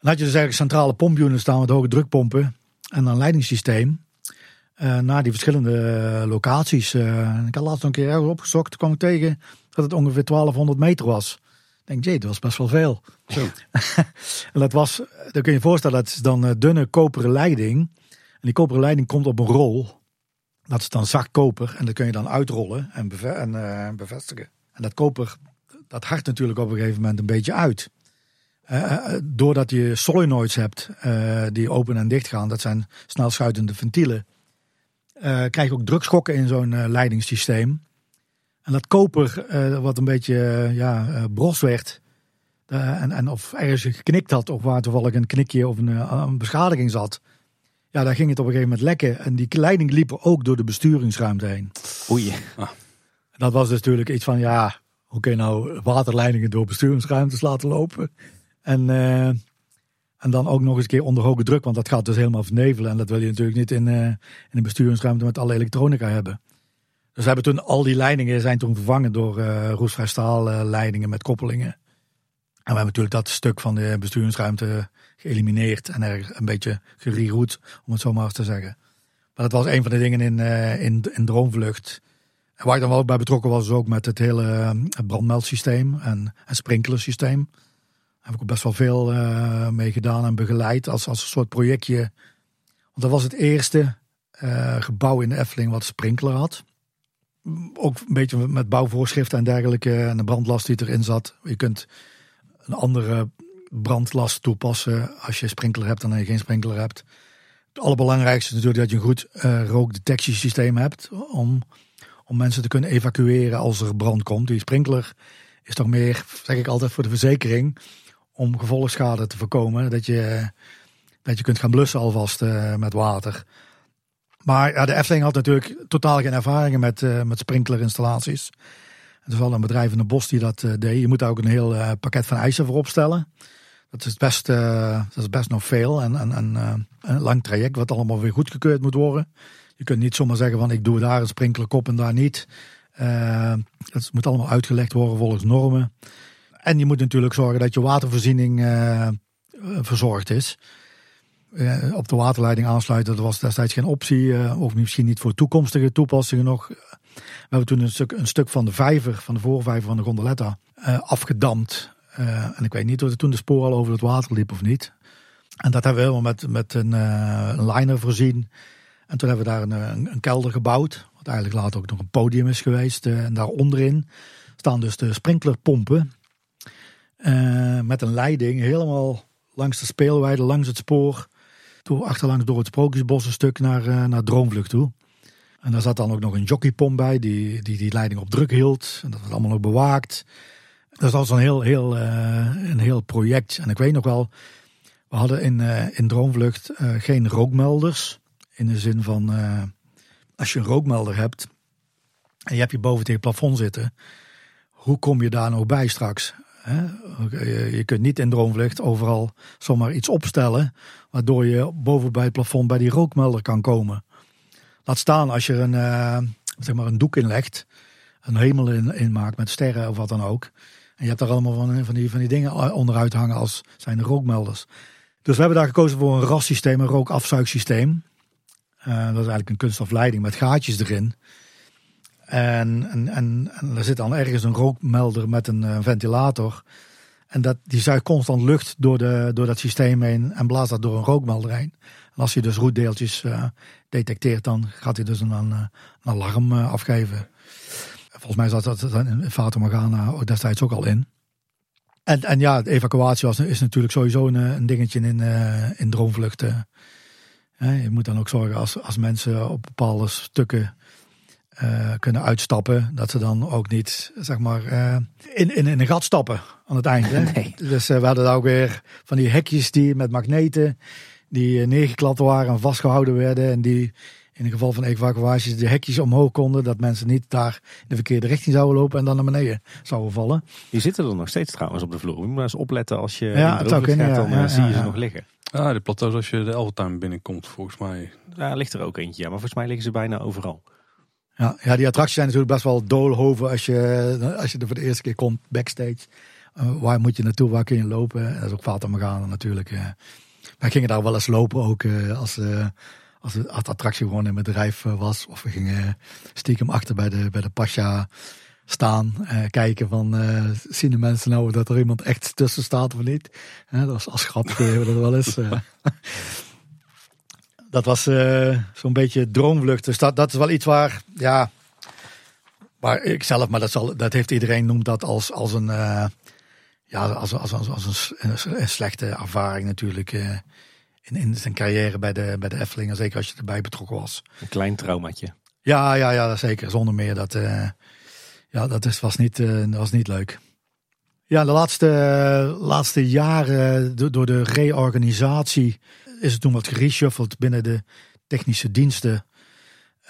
Dan had je dus eigenlijk centrale pompunten staan met hoge drukpompen en een leidingssysteem. Uh, naar die verschillende uh, locaties. Uh, ik had laatst nog een keer ergens opgezocht. Toen kwam ik tegen dat het ongeveer 1200 meter was. Ik denk, jee, dat was best wel veel. Zo. en dat was, dan kun je je voorstellen, dat is dan dunne koperen leiding. En die koperen leiding komt op een rol. Dat is dan zacht koper. En dat kun je dan uitrollen en, en bevestigen. En dat koper, dat hardt natuurlijk op een gegeven moment een beetje uit. doordat je solenoids hebt die open en dicht gaan. Dat zijn snel schuitende ventielen krijg je ook drukschokken in zo'n leidingssysteem. En dat koper, wat een beetje ja, bros werd, en, en of ergens geknikt had, of waar toevallig een knikje of een, een, beschadiging zat. Ja, daar ging het op een gegeven moment lekken. En die leiding liep ook door de besturingsruimte heen. Oei. Ah. Dat was dus natuurlijk iets van, ja, hoe kun je nou waterleidingen door besturingsruimtes laten lopen? En en dan ook nog eens een keer onder hoge druk, want dat gaat dus helemaal vernevelen. En dat wil je natuurlijk niet in, uh, in een besturingsruimte met alle elektronica hebben. Dus we hebben toen al die leidingen zijn toen vervangen door uh, roestvrij staal uh, leidingen met koppelingen. En we hebben natuurlijk dat stuk van de besturingsruimte geëlimineerd en er een beetje gereroute, om het zo maar te zeggen. Maar dat was een van de dingen in, in, in Droomvlucht. En waar ik dan wel bij betrokken was, is ook met het hele brandmeldsysteem en, en sprinklersysteem heb ik ook best wel veel uh, mee gedaan en begeleid als, als een soort projectje. Want dat was het eerste uh, gebouw in de Efteling wat sprinkler had. Ook een beetje met bouwvoorschriften en dergelijke en de brandlast die erin zat. Je kunt een andere brandlast toepassen als je sprinkler hebt dan je geen sprinkler hebt. Het allerbelangrijkste is natuurlijk dat je een goed uh, rookdetectiesysteem hebt om, om mensen te kunnen evacueren als er brand komt. Die sprinkler is toch meer, zeg ik altijd, voor de verzekering om gevolgschade te voorkomen. Dat je, dat je kunt gaan blussen alvast uh, met water. Maar ja, de Efteling had natuurlijk totaal geen ervaringen met, uh, met sprinklerinstallaties. Het is wel een bedrijf in de bos die dat uh, deed. Je moet daar ook een heel pakket van eisen voor opstellen. Dat is best, dat is best nog veel en, en, en een lang traject wat allemaal weer goedgekeurd moet worden. Je kunt niet zomaar zeggen van ik doe daar een sprinklerkop en daar niet. het moet allemaal uitgelegd worden volgens normen. En je moet natuurlijk zorgen dat je watervoorziening uh, verzorgd is. Uh, op de waterleiding aansluiten, dat was destijds geen optie. Uh, of misschien niet voor toekomstige toepassingen nog. We hebben toen een stuk, een stuk van de vijver, van de voorvijver van de gondoletta, afgedamd. en ik weet niet of er toen de spoor al over het water liep of niet. En dat hebben we helemaal met, met een, een liner voorzien. En toen hebben we daar een, een, kelder gebouwd. Wat eigenlijk later ook nog een podium is geweest. en daar onderin staan dus de sprinklerpompen. Uh, met een leiding helemaal langs de speelweide, langs het spoor. Achterlangs door het Sprookjesbos een stuk naar, uh, naar Droomvlucht toe. En daar zat dan ook nog een jockeypomp bij die, die die leiding op druk hield. En dat was allemaal nog bewaakt. Dat was een heel, heel, uh, een heel project. En ik weet nog wel, we hadden in, uh, in Droomvlucht uh, geen rookmelders. In de zin van, als je een rookmelder hebt en je hebt je boven tegen het plafond zitten. Hoe kom je daar nog bij straks? Je kunt niet in droomvlucht overal zomaar iets opstellen, waardoor je boven bij het plafond bij die rookmelder kan komen. Laat staan als je een, uh, zeg maar een doek inlegt, een hemel in, in maakt met sterren of wat dan ook. En je hebt daar allemaal van, van, die, van die dingen onderuit hangen als zijn de rookmelders. Dus we hebben daar gekozen voor een rassysteem, een rookafzuigsysteem. Uh, dat is eigenlijk een kunststofleiding met gaatjes erin. En, en, en, er zit dan ergens een rookmelder met een uh, ventilator. En dat, die zuigt constant lucht door, de, door dat systeem heen en blaast dat door een rookmelder heen. En als je dus roetdeeltjes uh, detecteert, dan gaat hij dus een, een, een alarm uh, afgeven. Volgens mij zat dat in Fata Morgana destijds ook al in. En, en ja, de evacuatie was, is natuurlijk sowieso een, een dingetje in, in droomvluchten. je moet dan ook zorgen als, als mensen op bepaalde stukken uh, kunnen uitstappen. Dat ze dan ook niet, zeg maar, uh, in, in, in een gat stappen aan het eind. Hè? Nee. Dus uh, we hadden ook weer van die hekjes die met magneten, die neergeklapt waren en vastgehouden werden. En die in het geval van evacuaties de hekjes omhoog konden. Dat mensen niet daar in de verkeerde richting zouden lopen en dan naar beneden zouden vallen. Die zitten er nog steeds trouwens op de vloer. Je moet maar eens opletten als je ja, het ook in, gaat, dan ja, zie je ja, ze nog liggen. Ah, de plateaus als je de Elftuin binnenkomt, volgens mij. Ja, ligt er ook eentje. Ja, maar volgens mij liggen ze bijna overal. Ja, ja, die attracties zijn natuurlijk best wel doolhoven als je, als je er voor de eerste keer komt backstage. Uh, waar moet je naartoe, waar kun je lopen? Dat is ook Fata Morgana natuurlijk. Uh. Wij gingen daar wel eens lopen ook uh, als, als, de, attractie gewoon in bedrijf was. Of we gingen stiekem achter bij de, bij de Pasha staan. kijken van, zien de mensen nou dat er iemand echt tussen staat of niet? dat was als grap dat wel eens. dat was zo'n beetje droomvlucht. Dus dat, dat is wel iets waar, ja, waar ik zelf, maar dat, zal, dat heeft iedereen noemt dat als, als een, ja, als, als, als, als een, een, slechte ervaring natuurlijk. Uh, in, in zijn carrière bij de, bij de zeker als je erbij betrokken was. Een klein traumaatje. Ja, ja, ja, zeker. Zonder meer. Dat, ja, dat is, was, niet, dat was niet leuk. Ja, de laatste, laatste jaren door de reorganisatie is het toen wat gereshuffeld binnen de technische diensten.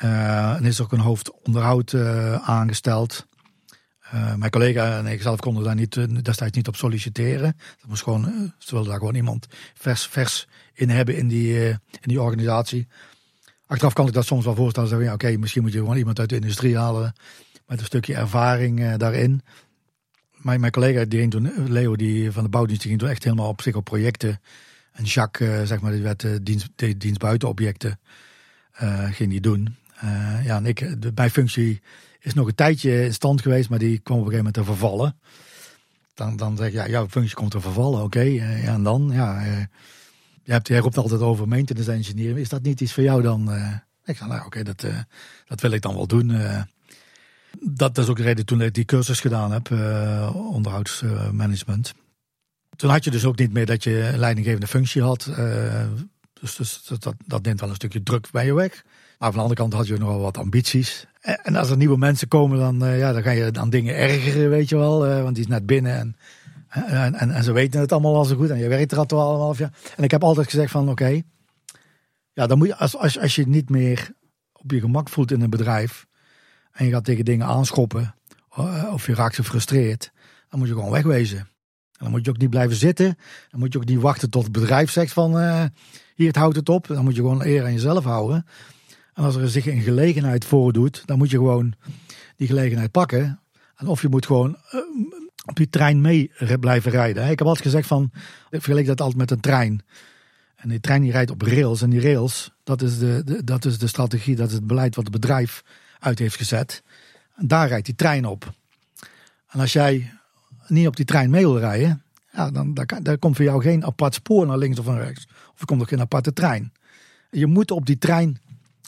Uh, en is ook een hoofdonderhoud aangesteld. Uh, mijn collega en ik zelf konden daar niet, destijds niet op solliciteren. Dat moest gewoon, ze wilden daar gewoon iemand vers, vers in hebben in die, in die organisatie. Achteraf kan ik dat soms wel voorstellen. Oké, misschien moet je gewoon iemand uit de industrie halen met een stukje ervaring daarin. Mijn, mijn collega, die Leo, die van de bouwdienst, die ging toen echt helemaal op zich op projecten en Jacques, zeg maar, die werd dienst, de dienst buitenobjecten, ging die doen. ja, en ik, de, mijn functie is nog een tijdje in stand geweest, maar die kwam op een gegeven moment te vervallen. Dan, dan zeg je, ja, jouw functie komt te vervallen, oké. ja, en dan, ja, je, hebt, je roept altijd over maintenance engineer. Is dat niet iets voor jou dan? ik zei, nou oké, dat, dat wil ik dan wel doen. dat is ook de reden toen ik die cursus gedaan heb, onderhoudsmanagement. Toen had je dus ook niet meer dat je een leidinggevende functie had. Uh, dus, dus dat, dat, neemt wel een stukje druk bij je weg. Maar van de andere kant had je nog wel wat ambities. En, en als er nieuwe mensen komen, dan, uh, ja, dan ga je aan dingen ergeren, weet je wel. Uh, want die is net binnen en, en, en, en, ze weten het allemaal al zo goed. En je werkt er al half jaar. En ik heb altijd gezegd van, oké. ja, dan moet je, als, als, als je niet meer op je gemak voelt in een bedrijf. En je gaat tegen dingen aanschoppen. Of je raakt gefrustreerd. Dan moet je gewoon wegwezen dan moet je ook niet blijven zitten. Dan moet je ook niet wachten tot het bedrijf zegt van hier het houdt het op. Dan moet je gewoon eer aan jezelf houden. En als er zich een gelegenheid voordoet, dan moet je gewoon die gelegenheid pakken. En of je moet gewoon uh, op die trein mee blijven rijden. Ik heb altijd gezegd van, ik vergelijk dat altijd met een trein. En die trein die rijdt op rails. En die rails, dat is de, dat is de strategie, dat is het beleid wat het bedrijf uit heeft gezet. En daar rijdt die trein op. En als jij niet op die trein mee wil rijden, ja, dan daar, daar komt voor jou geen apart spoor naar links of naar rechts. Of er komt ook geen aparte trein. Je moet op die trein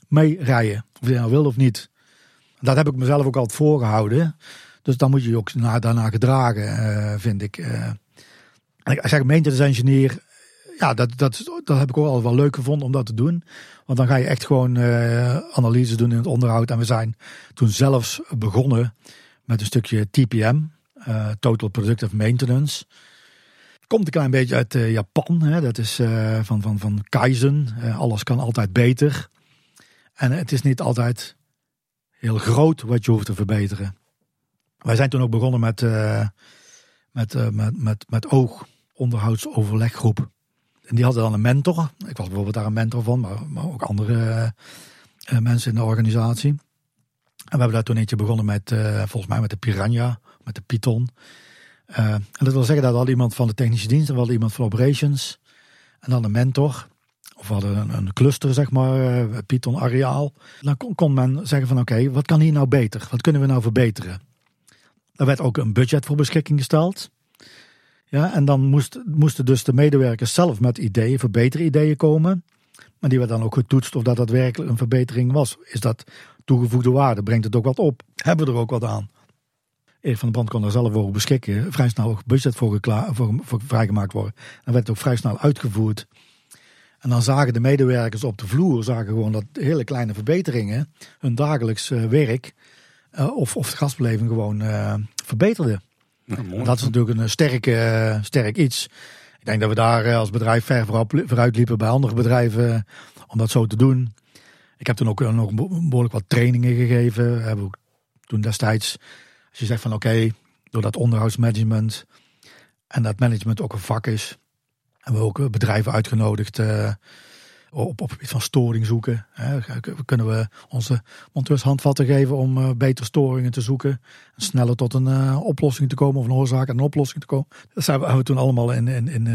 mee rijden, of je nou wil of niet. Dat heb ik mezelf ook altijd voorgehouden. Dus dan moet je je ook daarna gedragen, uh, vind ik. Uh, zeg maintenance engineer, ja, dat, dat, dat heb ik ook al wel leuk gevonden om dat te doen. Want dan ga je echt gewoon uh, analyses doen in het onderhoud. En we zijn toen zelfs begonnen met een stukje TPM, uh, Total Productive Maintenance. Komt een klein beetje uit Japan. Hè? Dat is van, van, van Kaizen. alles kan altijd beter. En het is niet altijd heel groot wat je hoeft te verbeteren. Wij zijn toen ook begonnen met, met, met, met, met oog onderhoudsoverleggroep. En die hadden dan een mentor. Ik was bijvoorbeeld daar een mentor van, maar, maar ook andere uh, mensen in de organisatie. En we hebben daar toen eentje begonnen met, uh, volgens mij met de Piranha, met de Python. Uh, en dat wil zeggen dat we iemand van de technische dienst en we hadden iemand van operations. En dan een mentor. Of hadden een, een cluster, zeg maar, Python areaal. Dan kon, kon men zeggen van oké, wat kan hier nou beter? Wat kunnen we nou verbeteren? Er werd ook een budget voor beschikking gesteld. Ja, en dan moest, moesten dus de medewerkers zelf met ideeën, verbeterideeën komen. Maar die werd dan ook getoetst of dat daadwerkelijk een verbetering was. Is dat toegevoegde waarde? Brengt het ook wat op? Hebben we er ook wat aan? Erik van de Brand kon er zelf over beschikken. Vrij snel ook budget voor, voor, voor vrijgemaakt worden. Dan werd het ook vrij snel uitgevoerd. En dan zagen de medewerkers op de vloer zagen gewoon dat hele kleine verbeteringen hun dagelijks uh, werk uh, of, of de gastbeleving gewoon uh, verbeterden dat is natuurlijk een sterk, uh, sterk iets. Ik denk dat we daar als bedrijf ver vooruit liepen bij andere bedrijven om dat zo te doen. Ik heb toen ook nog behoorlijk wat trainingen gegeven. We hebben ook toen destijds, als je zegt van oké, okay, door dat onderhoudsmanagement en dat management ook een vak is, hebben we ook bedrijven uitgenodigd op, op het gebied van storing zoeken. Hè. Kunnen we onze monteurs handvatten geven om uh, beter storingen te zoeken. En sneller tot een oplossing te komen of een oorzaak en een oplossing te komen. Dat hebben we toen allemaal in, in, in,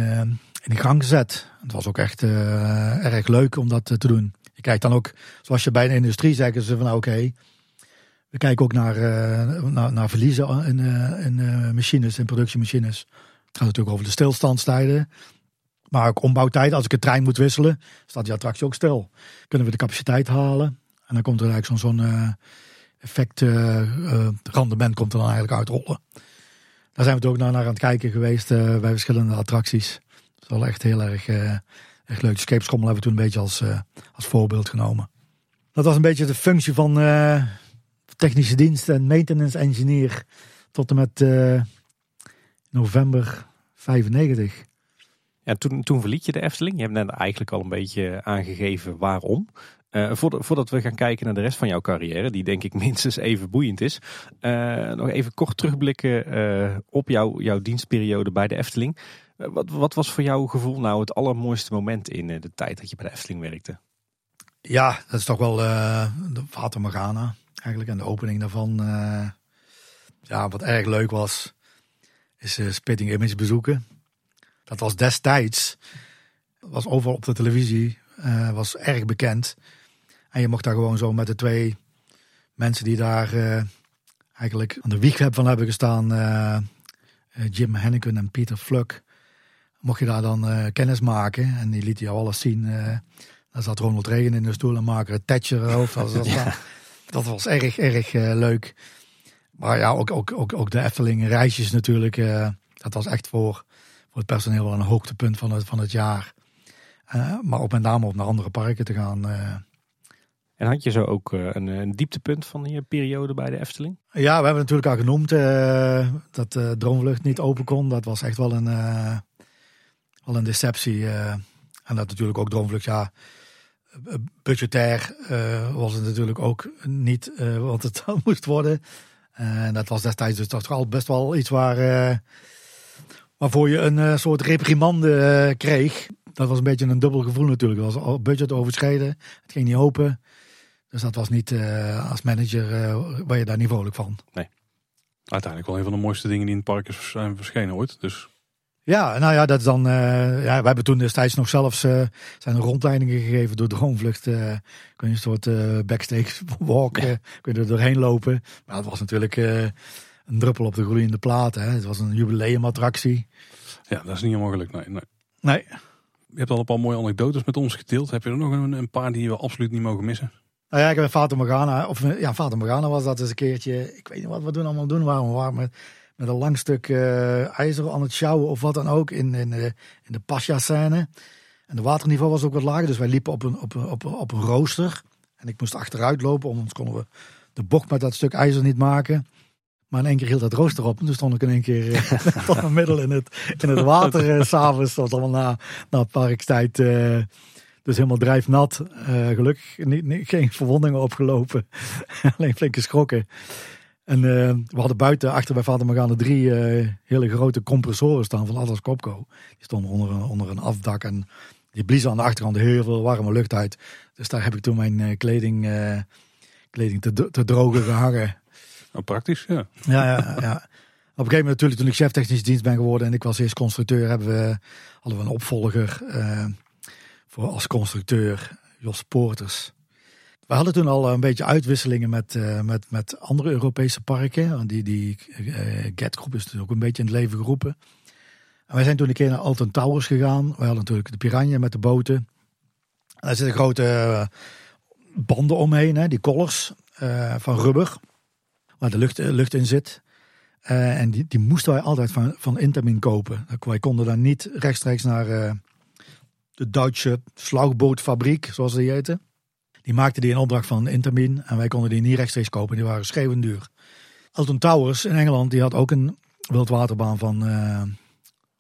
in gang gezet. Het was ook echt erg leuk om dat te doen. Je kijkt dan ook, zoals je bij de industrie zeggen ze van nou, oké. we kijken ook naar, naar, naar verliezen in, in machines, in productiemachines. Het gaat natuurlijk over de stilstandstijden. Maar ook ombouwtijd, als ik een trein moet wisselen, staat die attractie ook stil. Kunnen we de capaciteit halen? En dan komt er eigenlijk zo'n zo'n uh, effect, uh, rendement komt er dan eigenlijk uitrollen. Daar zijn we ook naar, naar aan het kijken geweest bij verschillende attracties. Dat is wel echt heel erg, echt leuk. Escape hebben we toen een beetje als, als voorbeeld genomen. Dat was een beetje de functie van technische dienst en maintenance engineer tot en met november 95. Ja, toen, toen verliet je de Efteling. Je hebt net eigenlijk al een beetje aangegeven waarom. Uh, voordat, we gaan kijken naar de rest van jouw carrière, die denk ik minstens even boeiend is. Uh, nog even kort terugblikken uh, op jouw, jouw dienstperiode bij de Efteling. wat, wat was voor jouw gevoel nou het allermooiste moment in de tijd dat je bij de Efteling werkte? Ja, dat is toch wel de Fata Morgana eigenlijk en de opening daarvan. ja, wat erg leuk was, is Spitting Image bezoeken. Dat was destijds, was overal op de televisie, uh, was erg bekend. En je mocht daar gewoon zo met de twee mensen die daar uh, eigenlijk aan de wieg van hebben gestaan, uh, Jim Henneken en Peter Fluck, mocht je daar dan kennis maken. En die liet jou alles zien. daar zat Ronald Reagan in de stoel en Margaret Thatcher hoofd. Dat, was, dat, dat was erg, erg leuk. Maar ja, ook, ook, ook, ook de Efteling reisjes natuurlijk. dat was echt voor voor het personeel wel een hoogtepunt van het, van het jaar. Uh, maar ook met name op naar andere parken te gaan. Uh. En had je zo ook uh, een, een, dieptepunt van je periode bij de Efteling? Ja, we hebben natuurlijk al genoemd dat de Droomvlucht niet open kon. Dat was echt wel een, wel een deceptie. en dat natuurlijk ook Droomvlucht, ja, budgetair was het natuurlijk ook niet wat het moest worden. En dat was destijds dus toch al best wel iets waar waarvoor je een uh, soort reprimande uh, kreeg. Dat was een beetje een dubbel gevoel natuurlijk. Het was al budget overschreden, het ging niet open. Dus dat was niet uh, als manager waar je daar niet vrolijk van. Nee. Uiteindelijk wel een van de mooiste dingen die in het park is zijn verschenen ooit. Dus ja, nou ja, dat is dan. Uh, ja, we hebben toen destijds nog zelfs uh, zijn rondleidingen gegeven door Droomvlucht. Uh, kun je een soort backstage walk, ja. kun je er doorheen lopen. Maar dat was natuurlijk een druppel op de gloeiende plaat. Hè. Het was een jubileumattractie. Ja, dat is niet gelukt. Nee, nee. nee. Je hebt al een paar mooie anekdotes met ons gedeeld. Heb je er nog een, een paar die we absoluut niet mogen missen? Nou ja, ik heb Fata Morgana, of ja, Fata Morgana was dat eens een keertje. Ik weet niet wat we doen allemaal doen, waarom we waren met, met een lang stuk uh, ijzer aan het sjouwen of wat dan ook in, in, in de Pasja-scène. En de waterniveau was ook wat lager, dus wij liepen op een, op, een, op, een, op een rooster. En ik moest achteruit lopen, anders konden we de bocht met dat stuk ijzer niet maken. Maar in één keer hield dat rooster op. En toen stond ik in één keer uh, een middel in het, in het water. Uh, S'avonds was allemaal na, na parkstijd. Uh, dus helemaal drijfnat. Gelukkig niet, niet, geen verwondingen opgelopen. Alleen flink geschrokken. En we hadden buiten achter bij Vader Morgana drie hele grote compressoren staan van Atlas Copco. Die stonden onder een, onder een afdak en die bliezen aan de achterkant heel veel warme lucht uit. Dus daar heb ik toen mijn kleding, kleding te, te drogen gehangen. Oh, praktisch, ja. Ja, ja, ja. Op een gegeven moment natuurlijk toen ik chef technische dienst ben geworden en ik was eerst constructeur, hebben we, hadden we een opvolger voor als constructeur, Jos Poorters. We hadden toen al een beetje uitwisselingen met, uh, met, met andere Europese parken. Die, die uh, GET-groep is dus ook een beetje in het leven geroepen. En wij zijn toen een keer naar Alton Towers gegaan. We hadden natuurlijk de Piranha met de boten. En daar zitten grote banden omheen, hè, die collars van rubber. Waar de lucht, lucht in zit. en die, die moesten wij altijd van, van Intermin kopen. Wij konden dan niet rechtstreeks naar de Duitse slagbootfabriek, zoals die heten. Die maakte die in opdracht van Intermin en wij konden die niet rechtstreeks kopen. Die waren schreeuwend duur. Alton Towers in Engeland, die had ook een wildwaterbaan van, uh,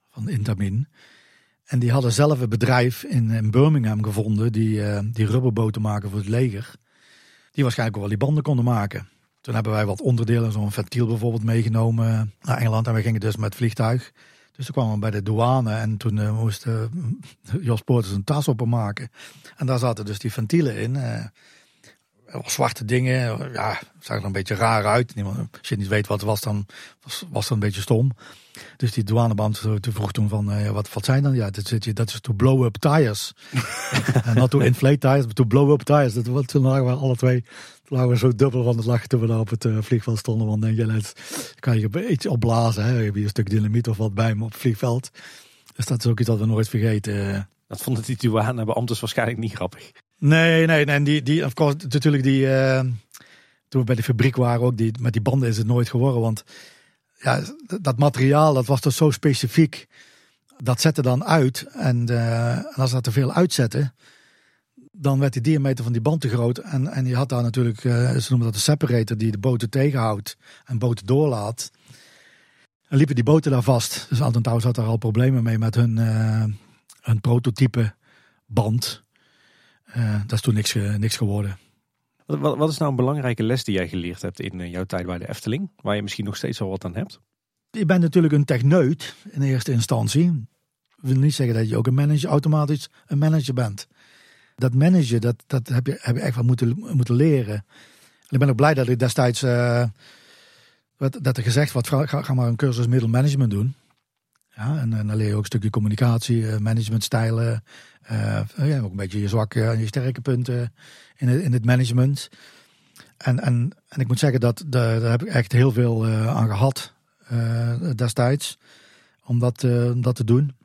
van Intermin. En die hadden zelf een bedrijf in, in Birmingham gevonden die, die rubberboten maken voor het leger. Die waarschijnlijk wel die banden konden maken. Toen hebben wij wat onderdelen, zo'n ventiel bijvoorbeeld, meegenomen naar Engeland. En we gingen dus met vliegtuig dus toen kwamen we bij de douane en toen uh, moest uh, Jos Poorters een tas openmaken. En daar zaten dus die ventielen in. Uh, zwarte dingen, ja, zag er een beetje raar uit. Als je niet weet wat het was, dan was, was het een beetje stom. Dus die douanebeambte vroeg toen van, wat, wat zijn dan? Ja, dat, zit, dat is to blow up tires. en not to inflate tires, but to blow up tires. Dat, toen lagen we alle twee lagen we zo dubbel van het lachen toen we daar op het uh, vliegveld stonden. Want denk je, net, kan je een beetje opblazen. Hè? Je hebt hier een stuk dynamiet of wat bij me op het vliegveld. Dus dat is ook iets dat we nooit vergeten. Dat vonden die douanebeambten waarschijnlijk niet grappig. Nee, nee, nee. En die, die, of course, natuurlijk die, uh, toen we bij de fabriek waren ook, die, met die banden is het nooit geworden. Want ja, dat materiaal, dat was dus zo specifiek. Dat zette dan uit. En, uh, en als dat te veel uitzette, dan werd die diameter van die band te groot. En, en je had daar natuurlijk, uh, ze noemen dat de separator, die de boten tegenhoudt en boten doorlaat. En liepen die boten daar vast. Dus Anton Towers had daar al problemen mee met hun, uh, hun prototype band. Uh, dat is toen niks, niks geworden. Wat, wat, is nou een belangrijke les die jij geleerd hebt in jouw tijd bij de Efteling? Waar je misschien nog steeds al wat aan hebt? Je bent natuurlijk een techneut in eerste instantie. Dat wil niet zeggen dat je ook een manager, automatisch een manager bent dat managen, dat, dat heb, je, heb je echt wel moeten, moeten leren. En ik ben ook blij dat ik destijds, uh, dat er gezegd wordt, ga, maar een cursus middelmanagement doen. Ja, en, dan leer je ook een stukje communicatie, uh, managementstijlen, uh, ja, ook een beetje je zwakke en je sterke punten in het, in het management. En, en, en ik moet zeggen, dat, daar heb ik echt heel veel aan gehad destijds, om dat, om dat te doen.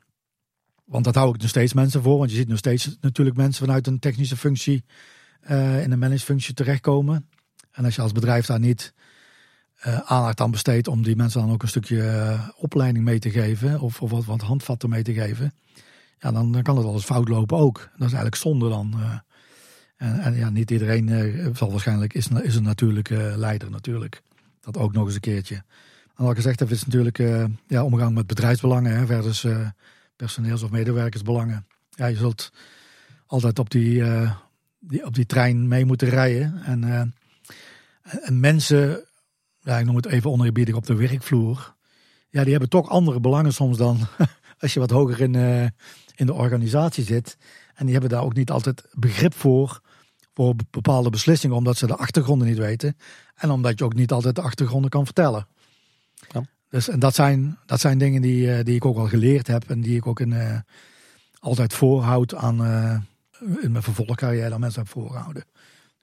Want dat hou ik nog steeds mensen voor. Want je ziet nog steeds natuurlijk mensen vanuit een technische functie uh, in een managefunctie terechtkomen. En als je als bedrijf daar niet uh, aandacht aan besteedt om die mensen dan ook een stukje uh, opleiding mee te geven. Of, of wat, wat handvatten mee te geven. Ja, dan, dan kan het wel eens fout lopen ook. Dat is eigenlijk zonde dan. En, en, ja, niet iedereen zal waarschijnlijk, is, is een natuurlijke leider natuurlijk. Dat ook nog eens een keertje. En wat gezegd heb, is natuurlijk ja, omgang met bedrijfsbelangen hè, versus personeels- of medewerkersbelangen. Ja, je zult altijd op die, uh, die, op die trein mee moeten rijden. En, uh, en mensen, ja, ik noem het even oneerbiedig op de werkvloer. Ja, die hebben toch andere belangen soms dan als je wat hoger in, uh, in de organisatie zit. En die hebben daar ook niet altijd begrip voor, voor bepaalde beslissingen, omdat ze de achtergronden niet weten. En omdat je ook niet altijd de achtergronden kan vertellen. Ja. Dus en dat zijn, dat zijn dingen die, uh, die ik ook al geleerd heb en die ik ook in, uh, altijd voorhoud aan uh, in mijn vervolgcarrière aan mensen heb voorgehouden.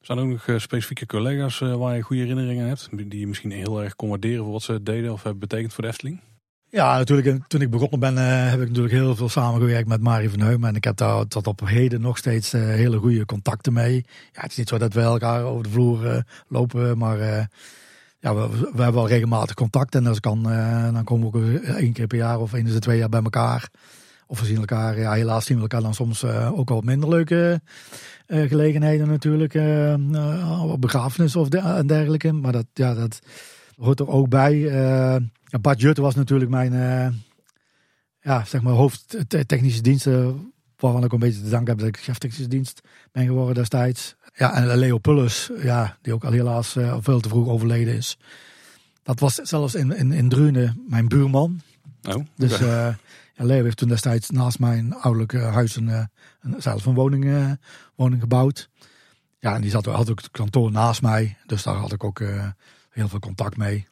Zijn er ook nog specifieke collega's waar je goede herinneringen hebt, die je misschien heel erg kon waarderen voor wat ze deden of hebben betekend voor de Efteling? Ja, natuurlijk. Toen ik begonnen ben, heb ik natuurlijk heel veel samengewerkt met Marie van Heumen. En ik heb daar tot op heden nog steeds hele goede contacten mee. Ja, het is niet zo dat we elkaar over de vloer lopen, maar ja, we, hebben wel regelmatig contact. En als kan, uh, dan komen we ook één keer per jaar of één de twee jaar bij elkaar. Of we zien elkaar, ja, helaas zien we elkaar dan soms uh, ook wel minder leuke gelegenheden natuurlijk. op begrafenis of dergelijke. Maar dat, ja, dat hoort er ook bij. Bart Jutte was natuurlijk mijn ja, zeg maar hoofd technische diensten. Waarvan ik een beetje te danken heb dat ik chef technische dienst ben geworden destijds. Ja, en Leo Pullus, ja, die ook al helaas uh, veel te vroeg overleden is. Dat was zelfs in, in, in Drunen mijn buurman. Oh, dus uh, Leo heeft toen destijds naast mijn ouderlijke huis een, een, zelf een woning, woning gebouwd. Ja, en die zat, had ook het kantoor naast mij. Dus daar had ik ook heel veel contact mee.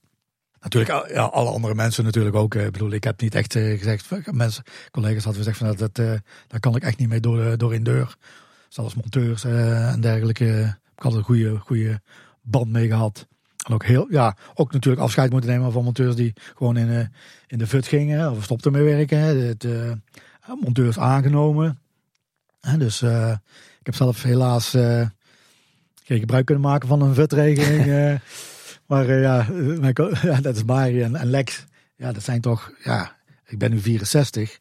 Natuurlijk, ja, alle andere mensen natuurlijk ook. Ik bedoel, ik heb niet echt gezegd, mensen, collega's hadden gezegd van dat, dat, daar kan ik echt niet mee door, door in deur zelfs monteurs uh, en dergelijke. Ik had een goede, goede band mee gehad. En ook heel, ja, ook natuurlijk afscheid moeten nemen van monteurs die gewoon in, uh, in de fut gingen of stopten met werken. Het, uh, monteurs aangenomen. dus ik heb zelf helaas geen gebruik kunnen maken van een futregeling. maar ja, mijn, ja, dat is Mari en, en Lex. Ja, dat zijn toch, ja, ik ben nu 64.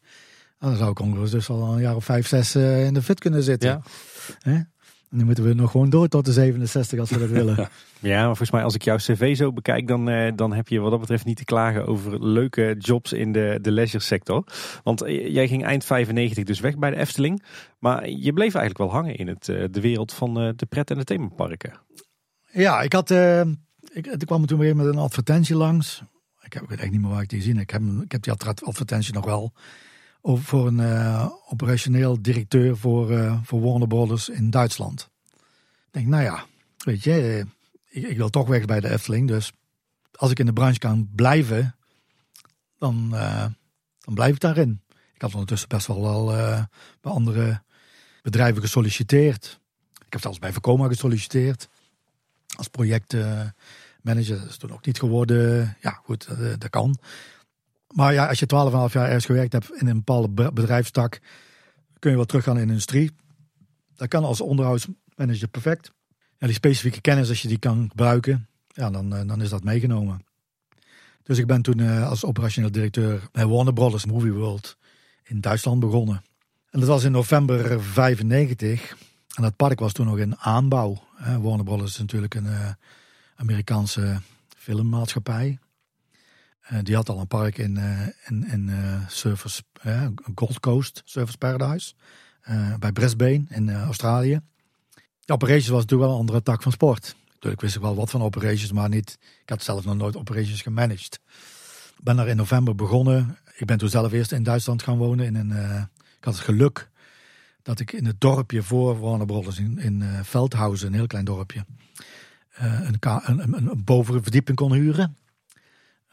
Dan zou ik ongeveer dus al een jaar of vijf, zes uh, in de fit kunnen zitten. Ja. Hè? En nu moeten we nog gewoon door tot de 67 als we dat willen. Ja, maar volgens mij als ik jouw cv zo bekijk, dan, uh, dan heb je wat dat betreft niet te klagen over leuke jobs in de, de leisure sector. Want uh, jij ging eind 95 dus weg bij de Efteling. Maar je bleef eigenlijk wel hangen in het, de wereld van de pret- en de themaparken. Ja, ik had... ik, ik kwam toen weer met een advertentie langs. Ik heb het echt niet meer waar ik die zien. Ik heb, ik heb die advertentie nog wel voor een uh, operationeel directeur voor, uh, voor Warner Brothers in Duitsland. Ik denk, nou ja, weet je, eh, ik, ik, wil toch weg bij de Efteling. Dus als ik in de branche kan blijven, dan, dan blijf ik daarin. Ik had ondertussen best wel wel bij andere bedrijven gesolliciteerd. Ik heb zelfs bij Vekoma gesolliciteerd als projectmanager. Dat is toen ook niet geworden. Ja, goed, dat kan. Maar ja, als je 12,5 jaar ergens gewerkt hebt in een bepaalde bedrijfstak, kun je wel teruggaan in de industrie. Dat kan als onderhoudsmanager perfect. Ja, die specifieke kennis, als je die kan gebruiken, ja, dan, eh, dan is dat meegenomen. Dus ik ben toen uh, als operationeel directeur bij Warner Brothers Movie World in Duitsland begonnen. En dat was in november 95. En dat park was toen nog in aanbouw. Warner Brothers is natuurlijk een uh, Amerikaanse filmmaatschappij. Uh, die had al een park in, uh, in, in uh, Surfers, Gold Coast, Surfers Paradise. bij Brisbane in Australië. De operations was natuurlijk wel een andere tak van sport. Natuurlijk wist ik wel wat van operations, maar niet. Ik had zelf nog nooit operations gemanaged. Ik ben daar in november begonnen. Ik ben toen zelf eerst in Duitsland gaan wonen. In een, ik had het geluk dat ik in het dorpje voor Warner in, in Veldhuizen, een heel klein dorpje, een, een, een, een bovenverdieping kon huren.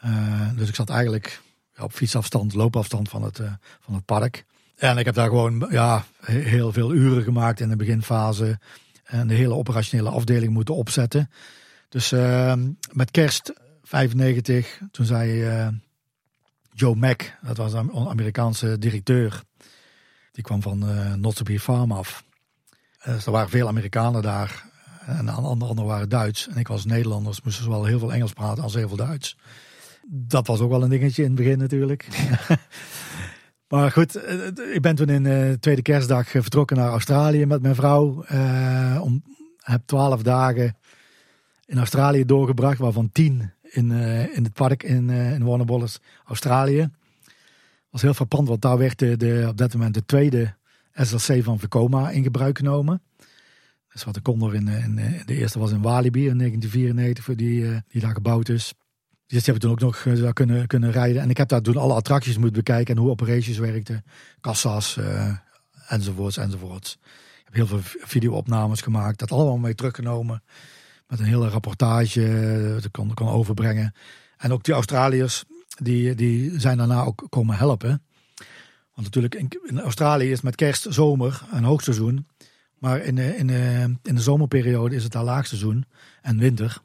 Uh, dus ik zat eigenlijk op fietsafstand, loopafstand van het, uh, van het park. En ik heb daar gewoon ja, heel veel uren gemaakt in de beginfase. En de hele operationele afdeling moeten opzetten. Dus uh, met kerst 95, toen zei Joe Mack, dat was een Amerikaanse directeur. Die kwam van uh, Farm af. dus er waren veel Amerikanen daar. En de anderen waren Duits. En ik was Nederlanders, moest zowel heel veel Engels praten als heel veel Duits. Dat was ook wel een dingetje in het begin natuurlijk. maar goed, eh, ik ben toen in de eh, tweede kerstdag vertrokken naar Australië met mijn vrouw. Uh, om, heb twaalf dagen in Australië doorgebracht, waarvan tien in, uh, in het park in, uh, in Warner. Australië. was heel frappant, want daar werd de, de, op dat moment de tweede SLC van Vekoma in gebruik genomen. Dus wat de Condor in, in, de eerste was in Walibi in 1994, die, die daar gebouwd is. Dus die hebben toen ook nog uh, kunnen, kunnen rijden. En ik heb daar toen alle attracties moeten bekijken en hoe operations werkten. Kassa's, uh, enzovoorts, enzovoorts. Ik heb heel veel videoopnames gemaakt. Dat allemaal mee teruggenomen. Met een hele rapportage. Eh, dat kon, kon overbrengen. En ook die Australiërs, die, die zijn daarna ook komen helpen. Want natuurlijk, in, in Australië is met kerst zomer een hoogseizoen. Maar in in, de, in de zomerperiode is het daar laagseizoen en winter.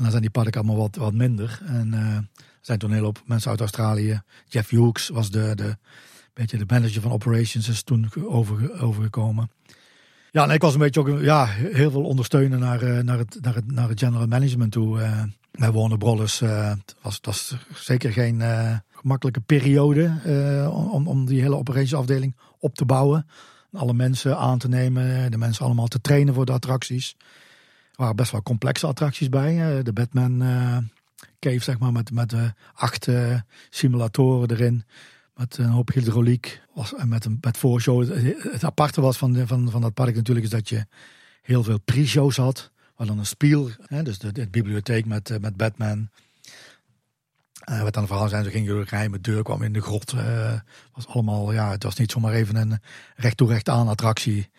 En dan zijn die parken allemaal wat, wat minder. En uh, er zijn toen een hele hoop mensen uit Australië. Jeff Hughes was de, de, beetje de manager van operations, is toen over, overgekomen. Ja, en ik was een beetje ook ja, heel veel ondersteunen naar, uh, naar, het, naar, het, naar het general management toe. Uh, Bij Warner Brothers uh, was was zeker geen gemakkelijke periode om, om die hele operationsafdeling op te bouwen. Alle mensen aan te nemen, de mensen allemaal te trainen voor de attracties. Waren best wel complexe attracties bij. de Batman cave, zeg maar, met, met acht simulatoren erin. Met een hoop hydrauliek. En met een met voorshow. Het aparte was van, van, van dat park natuurlijk is dat je heel veel pre-shows had. We dan een spiel, hè, dus de, bibliotheek met, met Batman. Uh, wat dan verhaal zijn, ze gingen door een geheime deur, kwam in de grot. Uh, was allemaal, ja, het was niet zomaar even een recht toe recht aan attractie.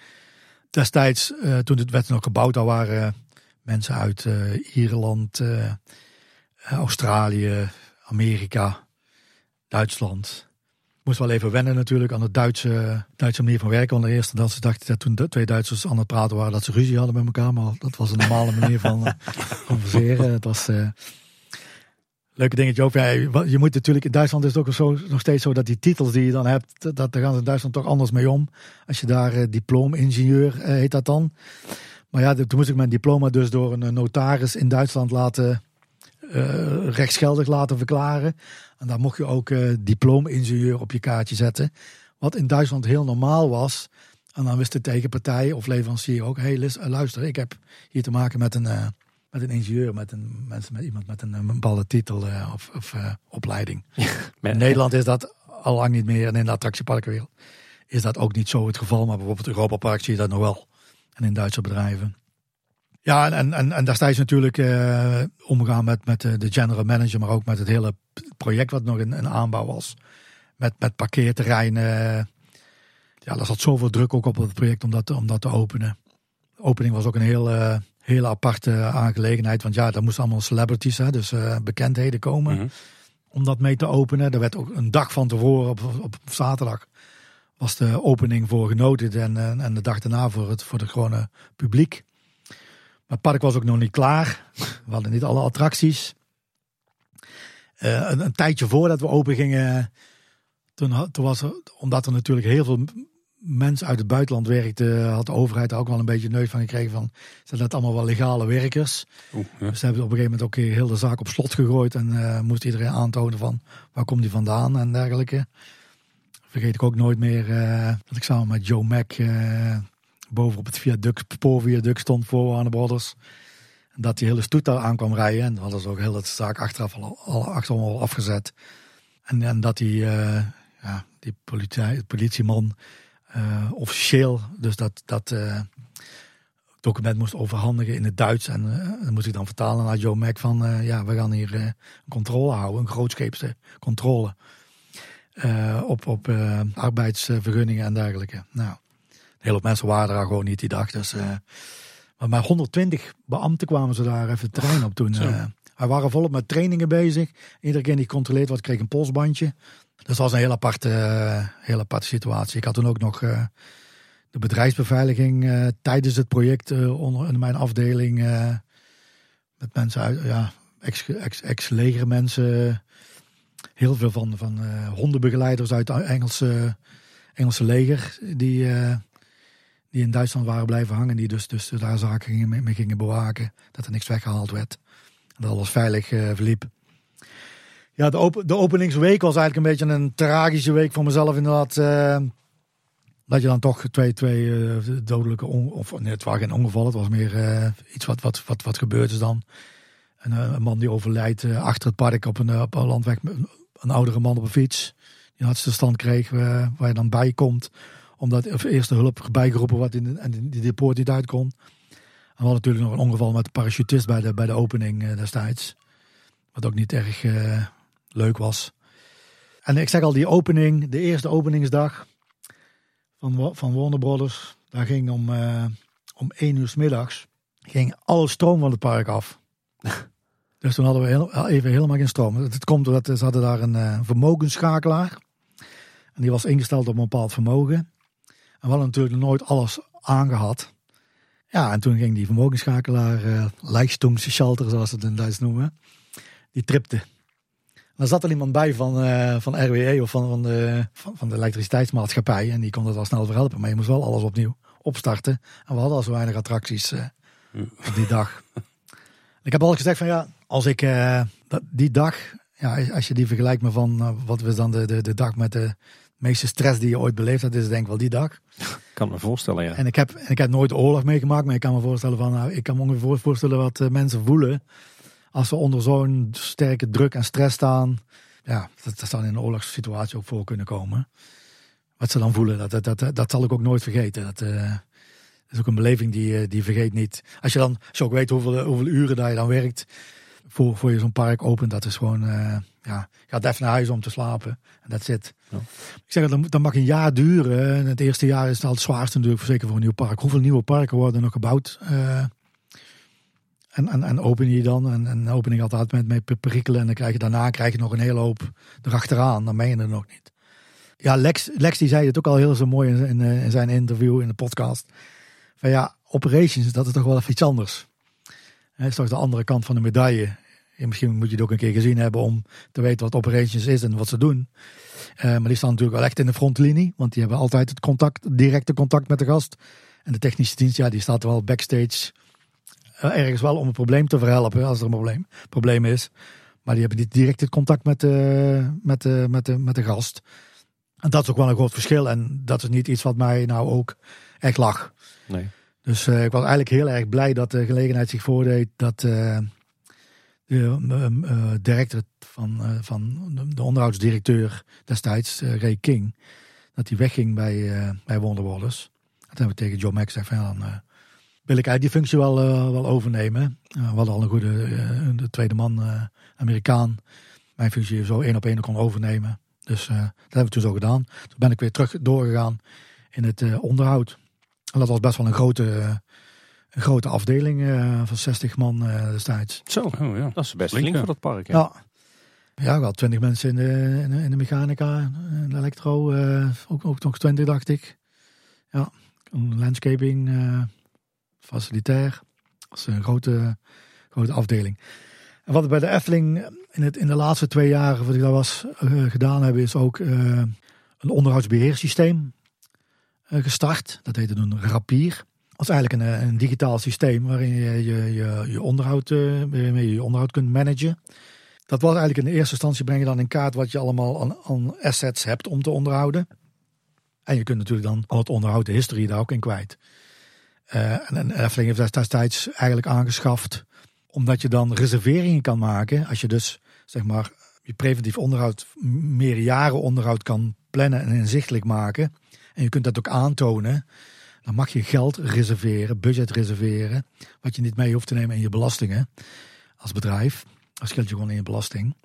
Destijds, toen het werd nog gebouwd, daar waren mensen uit Ierland, Australië, Amerika, Duitsland moest wel even wennen natuurlijk aan de Duitse, Duitse manier van werken. Want de eerste dat ze dachten dat toen de twee Duitsers aan het praten waren dat ze ruzie hadden met elkaar. Maar dat was een normale manier van uh, converseren. Het was leuke dingetje ook. Ja, je moet natuurlijk, in Duitsland is het ook zo, nog steeds zo dat die titels die je dan hebt, dat, daar gaan ze in Duitsland toch anders mee om. Als je daar diploma-ingenieur heet dat dan. Maar ja, toen moest ik mijn diploma dus door een notaris in Duitsland laten uh, rechtsgeldig laten verklaren. En daar mocht je ook uh, diploma-ingenieur op je kaartje zetten. Wat in Duitsland heel normaal was. En dan wist de tegenpartij of leverancier ook: hé, hey, luister, ik heb hier te maken met een, uh, met een ingenieur, met, een, met, met iemand met een, een bepaalde titel of, of opleiding. in Nederland is dat al lang niet meer. En in de attractieparkenwereld is dat ook niet zo het geval. Maar bijvoorbeeld Europa Park zie je dat nog wel. En in Duitse bedrijven. Ja, en, en, en je natuurlijk uh, omgaan met, met de general manager, maar ook met het hele project wat nog in, in aanbouw was. Met, met parkeerterreinen. Ja, er zat zoveel druk ook op het project om dat, om dat te openen. De opening was ook een heel, uh, hele aparte aangelegenheid. Want ja, daar moesten allemaal celebrities, hè, dus uh, bekendheden komen. Mm -hmm. Om dat mee te openen. Er werd ook een dag van tevoren, op, op zaterdag, was de opening voor genoten. En, en de dag daarna voor het, voor het gewone publiek het park was ook nog niet klaar. We hadden niet alle attracties. Uh, een, een, tijdje voordat we open gingen, toen, toen was er, omdat er natuurlijk heel veel mensen uit het buitenland werkten, had de overheid daar ook wel een beetje neus van gekregen van, zijn dat allemaal wel legale werkers? Oeh, ja. Dus ze hebben op een gegeven moment ook heel de zaak op slot gegooid en uh, moest iedereen aantonen van, waar komt die vandaan en dergelijke. Vergeet ik ook nooit meer uh, dat ik samen met Joe Mack boven op het viaduct, spoorviaduct stond voor Warner Brothers. En dat die hele stoet daar aan kwam rijden. En hadden ze ook heel het zaak achteraf al, al, achterom al afgezet. En, en dat die, uh, ja, die politie, politieman uh, officieel dus dat, dat uh, document moest overhandigen in het Duits. En dan moest ik dan vertalen naar Joe Mac van ja, we gaan hier een controle houden, een grootscheepse controle. Op op arbeidsvergunningen en dergelijke. Nou, heel veel mensen waren daar gewoon niet die dag. Dus, uh, maar met 120 beambten kwamen ze daar even trainen op toen. Wij waren volop met trainingen bezig. Iedere keer die controleerd wat kreeg een polsbandje. Dus dat was een heel aparte, heel aparte situatie. Ik had toen ook nog de bedrijfsbeveiliging tijdens het project onder in mijn afdeling. met mensen uit, ja, ex-legermensen. Ex, ex heel veel van, van hondenbegeleiders uit het Engelse, Engelse leger. Die, die in Duitsland waren blijven hangen. Die dus, dus daar zaken gingen, mee gingen bewaken. Dat er niks weggehaald werd. Dat alles veilig uh, verliep. Ja, de, de openingsweek was eigenlijk een beetje een tragische week voor mezelf inderdaad. Dat je dan toch twee, twee uh, dodelijke of nee, het waren geen ongevallen. Het was meer iets wat, wat, wat, wat gebeurd is dan. Een man die overlijdt achter het park op een, op een landweg. Een oudere man op een fiets. Die een stand kreeg waar je dan bij komt omdat of eerste hulp bijgeroepen wordt in, en die depot niet uit kon. En we hadden natuurlijk nog een ongeval met de parachutist bij de, bij de opening uh, destijds. Wat ook niet erg uh, leuk was. En ik zeg al, die opening, de eerste openingsdag van, van Warner Brothers. Daar ging om, uh, om één uur s middags ging alle stroom van het park af. dus toen hadden we heel, even helemaal geen stroom. Het komt doordat ze hadden daar een vermogensschakelaar. En die was ingesteld op een bepaald vermogen. En we hadden natuurlijk nooit alles aangehad. Ja, en toen ging die vermogensschakelaar, uh, Leistungsschalter zoals ze het in Duits noemen, die tripte. En daar zat er iemand bij van, uh, van RWE of van, van, de, van, van, de elektriciteitsmaatschappij. En die kon het wel snel verhelpen. Maar je moest wel alles opnieuw opstarten. En we hadden al zo weinig attracties uh, op die dag. Ik heb al gezegd van ja, als ik uh, dat, die dag, ja, als je die vergelijkt met van uh, wat was dan de, de, de dag met de meeste stress die je ooit beleefd hebt, is denk ik wel die dag. kan me voorstellen, ja. En ik heb, ik heb nooit oorlog meegemaakt, maar ik kan me voorstellen van, nou, ik kan me ongeveer voorstellen wat uh, mensen voelen als ze onder zo'n sterke druk en stress staan. Ja, dat, dat zal in een oorlogssituatie ook voor kunnen komen. Wat ze dan voelen, dat, dat, dat, dat zal ik ook nooit vergeten. Dat, uh, is ook een beleving die, die vergeet niet. Als je dan, als je ook weet hoeveel, hoeveel uren dat je dan werkt, voor, voor je zo'n park opent, dat is gewoon, uh, ja, gaat even naar huis om te slapen. En dat zit. Ja. Ik zeg, dat, dat mag een jaar duren. En het eerste jaar is het al het zwaarste natuurlijk, zeker voor een nieuw park. Hoeveel nieuwe parken worden nog gebouwd? Uh, en, en, en open je dan, en, en open ik altijd met, met perikelen. En dan krijg je daarna krijg je nog een hele hoop erachteraan. Dan ben je er nog niet. Ja, Lex, Lex die zei het ook al heel zo mooi in, in, in zijn interview in de podcast. Van ja, operations, dat is toch wel even iets anders. Dat is toch de andere kant van de medaille. En misschien moet je het ook een keer gezien hebben om te weten wat operations is en wat ze doen. Uh, maar die staan natuurlijk wel echt in de frontlinie, want die hebben altijd het contact, directe contact met de gast. En de technische dienst, ja, die staat wel backstage uh, ergens wel om een probleem te verhelpen als er een probleem, probleem is. Maar die hebben niet direct het contact met de, met, de, met, de, met de gast. En dat is ook wel een groot verschil. En dat is niet iets wat mij nou ook echt lag. Nee. Dus uh, ik was eigenlijk heel erg blij dat de gelegenheid zich voordeed dat uh, de uh, directeur van, van de onderhoudsdirecteur destijds, Ray King, dat hij wegging bij, bij Wonderwallers. Dat hebben we tegen John Mack gezegd van ja, dan wil ik eigenlijk die functie wel, wel overnemen. we hadden al een goede de tweede man, Amerikaan, mijn functie zo één op één kon overnemen. Dus dat hebben we toen zo gedaan. Toen ben ik weer terug doorgegaan in het onderhoud. En dat was best wel een grote, een grote afdeling uh, van 60 man uh, destijds. Zo, oh, ja. dat is best flink voor dat park. Hè? Ja. Ja, wel 20 mensen in de, in de, mechanica, in de elektro, uh, ook, ook nog 20 dacht ik. Ja, landscaping, facilitair. Dat is een grote, grote afdeling. En wat we bij de Efteling in, het, in de laatste twee jaar, wat ik daar was gedaan hebben, is ook een onderhoudsbeheersysteem gestart. Dat heette toen Rapier. Dat is eigenlijk een, een digitaal systeem waarin je je, je, je onderhoud, waarmee je je onderhoud kunt managen. Dat was eigenlijk in de eerste instantie breng je dan in kaart wat je allemaal aan, assets hebt om te onderhouden. En je kunt natuurlijk dan al het onderhoud, de historie daar ook in kwijt. Uh, en, en Efteling heeft dat destijds eigenlijk aangeschaft omdat je dan reserveringen kan maken. Als je dus zeg maar je preventief onderhoud, meer jaren onderhoud kan plannen en inzichtelijk maken en je kunt dat ook aantonen, dan mag je geld reserveren, budget reserveren, wat je niet mee hoeft te nemen in je belastingen als bedrijf. Dat scheelt je gewoon in je belasting.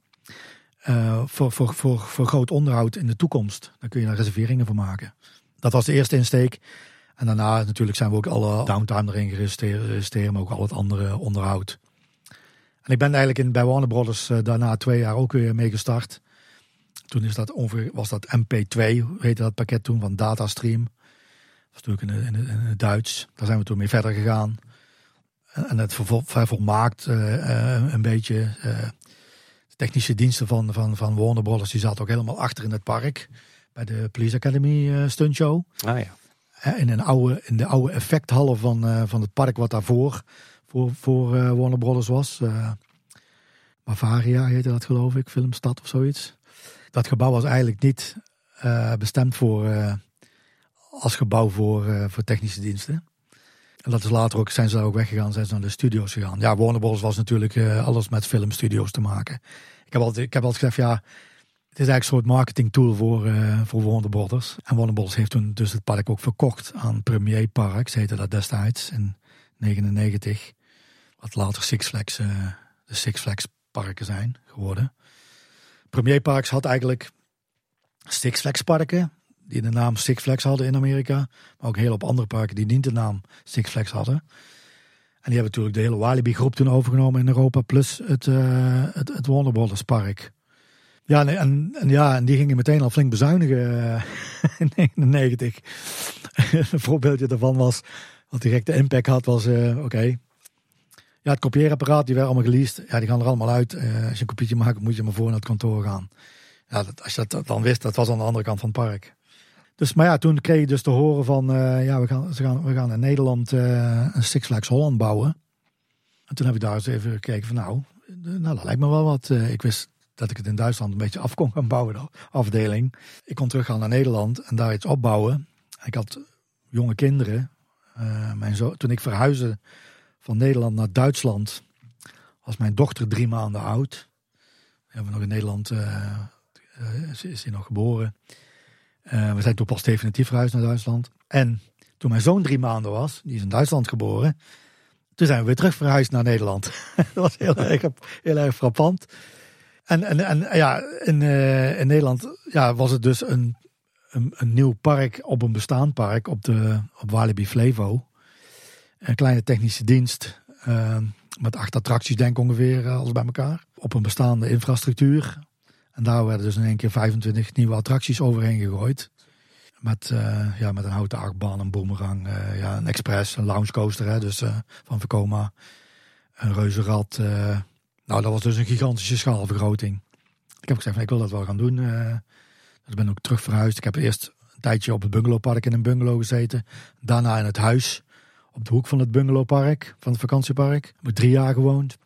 Uh, voor, voor, voor, voor groot onderhoud in de toekomst. Daar kun je daar reserveringen voor maken. Dat was de eerste insteek. En daarna natuurlijk zijn we ook alle downtime erin gereserveerd, maar ook al het andere onderhoud. En ik ben eigenlijk in, bij Warner Brothers uh, daarna twee jaar ook weer mee gestart. Toen is dat ongeveer, was dat MP2, heette dat pakket toen van Datastream. Was natuurlijk in, in, in het Duits. Daar zijn we toen mee verder gegaan. En het vervolmaakt uh, een beetje. Uh, de technische diensten van, van, van Warner Brothers die zaten ook helemaal achter in het park. Bij de Police Academy uh, stuntshow. Ah ja. In, een oude, in de oude effecthallen van, van het park wat daarvoor voor, voor Warner Brothers was. Bavaria heette dat geloof ik, Filmstad of zoiets dat gebouw was eigenlijk niet bestemd voor, als gebouw voor, uh, voor technische diensten. En dat is later ook, zijn ze daar ook weggegaan, zijn ze naar de studio's gegaan. Ja, Warner Bros. was natuurlijk alles met filmstudio's te maken. Ik heb altijd, ik heb altijd gezegd, ja, het is eigenlijk een soort marketing tool voor, voor Warner Bros. En Warner Bros. heeft toen dus het park ook verkocht aan Premier Parks, heette dat destijds, in 99. Wat later Six Flags, de Six Flags parken zijn geworden. Premier Parks had eigenlijk Six Flags parken, die de naam Six Flags hadden in Amerika. Maar ook heel op andere parken die niet de naam Six Flags hadden. En die hebben natuurlijk de hele Walibi groep toen overgenomen in Europa, plus het, uh, het, het Warner Brothers park. Ja, en, en, ja, en die gingen meteen al flink bezuinigen uh, in 99. een voorbeeldje daarvan was, wat direct de impact had, was uh, oké, ja, het kopieerapparaat, die werden allemaal geleased. Ja, die gaan er allemaal uit. Als je een kopietje maakt, moet je maar voor naar het kantoor gaan. Ja, dat, als je dat dan wist, dat was aan de andere kant van het park. Dus, maar ja, toen kreeg je dus te horen van, uh, ja, we gaan, ze gaan, we gaan in Nederland uh, een Six Flags Holland bouwen. En toen heb ik daar eens even gekeken van, nou, nou, dat lijkt me wel wat. ik wist dat ik het in Duitsland een beetje af kon gaan bouwen, de afdeling. Ik kon teruggaan naar Nederland en daar iets opbouwen. Ik had jonge kinderen. mijn zo toen ik verhuisde van Nederland naar Duitsland, was mijn dochter drie maanden oud. We hebben nog in Nederland, is, is hij nog geboren. Uh, we zijn toen pas definitief verhuisd naar Duitsland. En toen mijn zoon drie maanden was, die is in Duitsland geboren. Toen zijn we weer terug verhuisd naar Nederland. dat was heel erg, heel erg frappant. En, en, en ja, in, uh, in Nederland ja, was het dus een, een, een, nieuw park op een bestaand park op, de, op Walibi Flevo. Een kleine technische dienst. Uh, met acht attracties, denk ik ongeveer, alles bij elkaar. Op een bestaande infrastructuur. En daar werden dus in één keer 25 nieuwe attracties overheen gegooid. Met, uh, ja, met een houten achtbaan, een boomerang, uh, ja, een express, een loungecoaster hè, dus, uh, van Vekoma. Een reuzenrad. nou, dat was dus een gigantische schaalvergroting. Ik heb gezegd, van, ik wil dat wel gaan doen. dus ik ben ook terug verhuisd. Ik heb eerst een tijdje op het bungalowpark in een bungalow gezeten. Daarna in het huis op de hoek van het bungalowpark, van het vakantiepark. Ik heb drie jaar gewoond.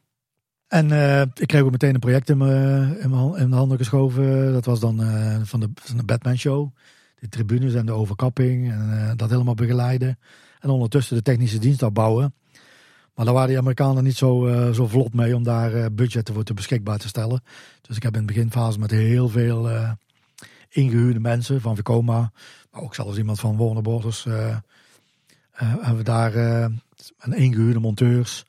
En uh, ik kreeg ook meteen een project in, mijn, de handen geschoven. Dat was dan uh, van, de, van de Batman Show. De tribunes en de overkapping. En uh, dat helemaal begeleiden. En ondertussen de technische dienst opbouwen. Maar daar waren die Amerikanen niet zo, zo vlot mee om daar budgetten voor te beschikbaar te stellen. Dus ik heb in de beginfase met heel veel ingehuurde mensen van Vekoma. Maar ook zelfs iemand van Warner Bros. hebben we daar een ingehuurde monteurs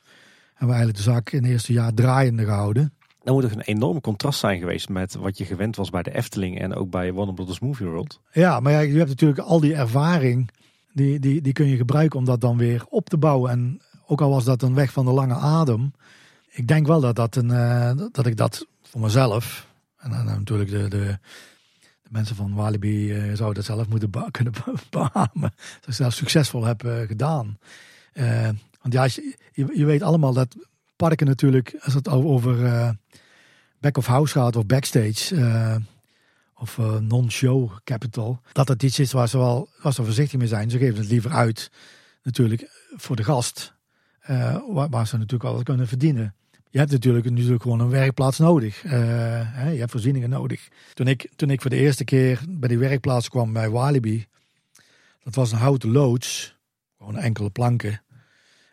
we eigenlijk de zaak in het eerste jaar draaiende gehouden. Dan moet er een enorm contrast zijn geweest met wat je gewend was bij de Efteling en ook bij Warner Brothers Movie World. Ja, maar ja, je hebt natuurlijk al die ervaring, die, die, die kun je gebruiken om dat dan weer op te bouwen. En ook al was dat een weg van de lange adem, ik denk wel dat, dat, een, uh, dat ik dat voor mezelf, en dan natuurlijk de, de, de mensen van Walibi uh, zouden dat zelf moeten kunnen beamen, dat ik dat succesvol heb uh, gedaan. Want ja, je, weet allemaal dat parken natuurlijk, als het over uh, back of house gaat of backstage uh, of uh, non-show capital, dat het iets is waar ze wel ze voorzichtig mee zijn. Ze geven het liever uit natuurlijk voor de gast, waar, waar, ze natuurlijk wel wat kunnen verdienen. Je hebt natuurlijk, natuurlijk gewoon een werkplaats nodig. Hè, je hebt voorzieningen nodig. Toen ik, toen ik voor de eerste keer bij die werkplaats kwam bij Walibi, dat was een houten loods, gewoon enkele planken.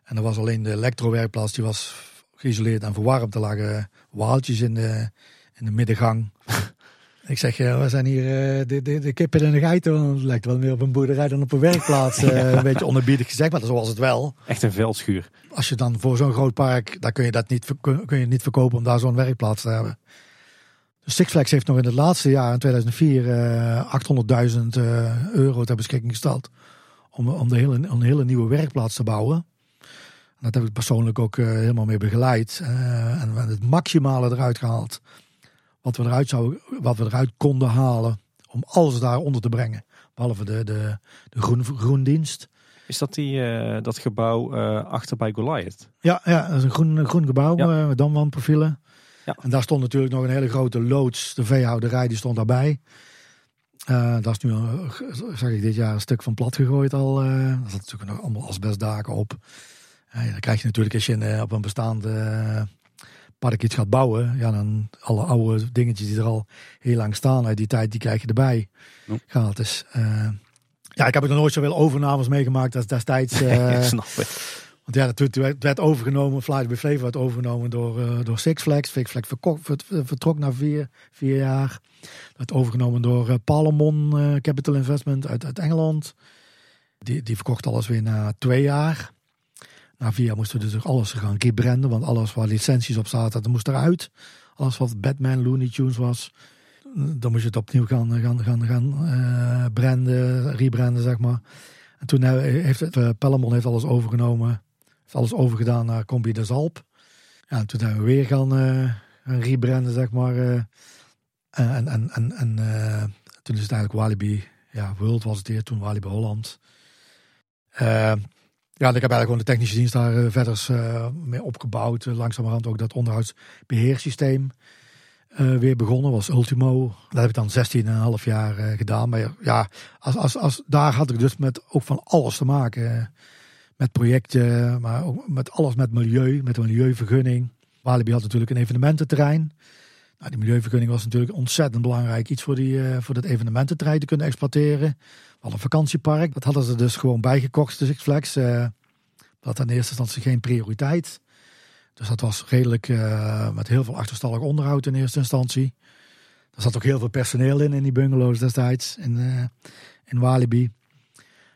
En er was alleen de elektrowerkplaats, die was geïsoleerd en verwarmd. Er lagen waaltjes in de, in de middengang. ik zeg, ja, we zijn hier uh, de, de, de, kippen en de geiten. Het lijkt wel meer op een boerderij dan op een werkplaats. Uh, een beetje onderbiedig gezegd, maar zo was het wel. Echt een veldschuur. Als je dan voor zo'n groot park, daar kun je dat niet, kun je niet verkopen om daar zo'n werkplaats te hebben. Six Flags heeft nog in het laatste jaar, in 2004, uh, 800.000 euro ter beschikking gesteld. Om, om, de hele, om een hele nieuwe werkplaats te bouwen. Dat heb ik persoonlijk ook uh, helemaal mee begeleid. Uh, en het maximale eruit gehaald. Wat we eruit, zouden, wat we eruit konden halen. Om alles daaronder te brengen. Behalve de, de, de groen, groendienst. Is dat die, uh, dat gebouw achter bij Goliath? Ja, ja, dat is een groen, groen gebouw ja. met damwandprofielen. Ja. En daar stond natuurlijk nog een hele grote loods. De veehouderij die stond daarbij. Uh, dat is nu, zag ik dit jaar, een stuk van plat gegooid al. Uh, er zat natuurlijk nog allemaal asbestdaken op. Ja, dan krijg je natuurlijk als je eh, op een bestaande eh, park iets gaat bouwen. Ja, dan alle oude dingetjes die er al heel lang staan uit die tijd, die krijg je erbij. Ja. Gratis. Uh, ja, ik heb er nooit zoveel overnames meegemaakt als destijds. Uh, snap Want ja, het werd, overgenomen, Flight by Flavor werd overgenomen door, uh, door Six Flags. Six Flags vertrok na vier, vier jaar. Werd overgenomen door Palomon Capital Investment uit, uit Engeland. Die, die verkocht alles weer na twee jaar. Na vier jaar moesten we dus alles gaan rebranden, want alles waar licenties op zaten, dat moest eruit. Alles wat Batman, Looney Tunes was, dan moest je het opnieuw gaan, gaan, gaan, gaan uh, branden, rebranden, zeg maar. En toen heeft het, uh, heeft alles overgenomen, heeft alles overgedaan naar Combi de Zalp. En toen hebben we weer gaan, uh, gaan rebranden, zeg maar. en en, en, en toen is het eigenlijk Walibi, ja, World was het hier, toen Walibi Holland. Ja, ik heb eigenlijk gewoon de technische dienst daar uh, verder uh, mee opgebouwd. Uh, langzamerhand ook dat onderhoudsbeheersysteem weer begonnen, was Ultimo. Dat heb ik dan 16,5 jaar gedaan. Maar ja, als, als, als, daar had ik dus met ook van alles te maken. met projecten, maar ook met alles met milieu, met een milieuvergunning. Walibi had natuurlijk een evenemententerrein. Nou, die milieuvergunning was natuurlijk ontzettend belangrijk. Iets voor, die, voor dat evenemententerrein te kunnen exploiteren. We hadden een vakantiepark. Dat hadden ze dus gewoon bijgekocht, de Six Flags. Uh, dat in eerste instantie geen prioriteit. Dus dat was redelijk uh, met heel veel achterstallig onderhoud in eerste instantie. Er zat ook heel veel personeel in, in die bungalows destijds, in, uh, in Walibi.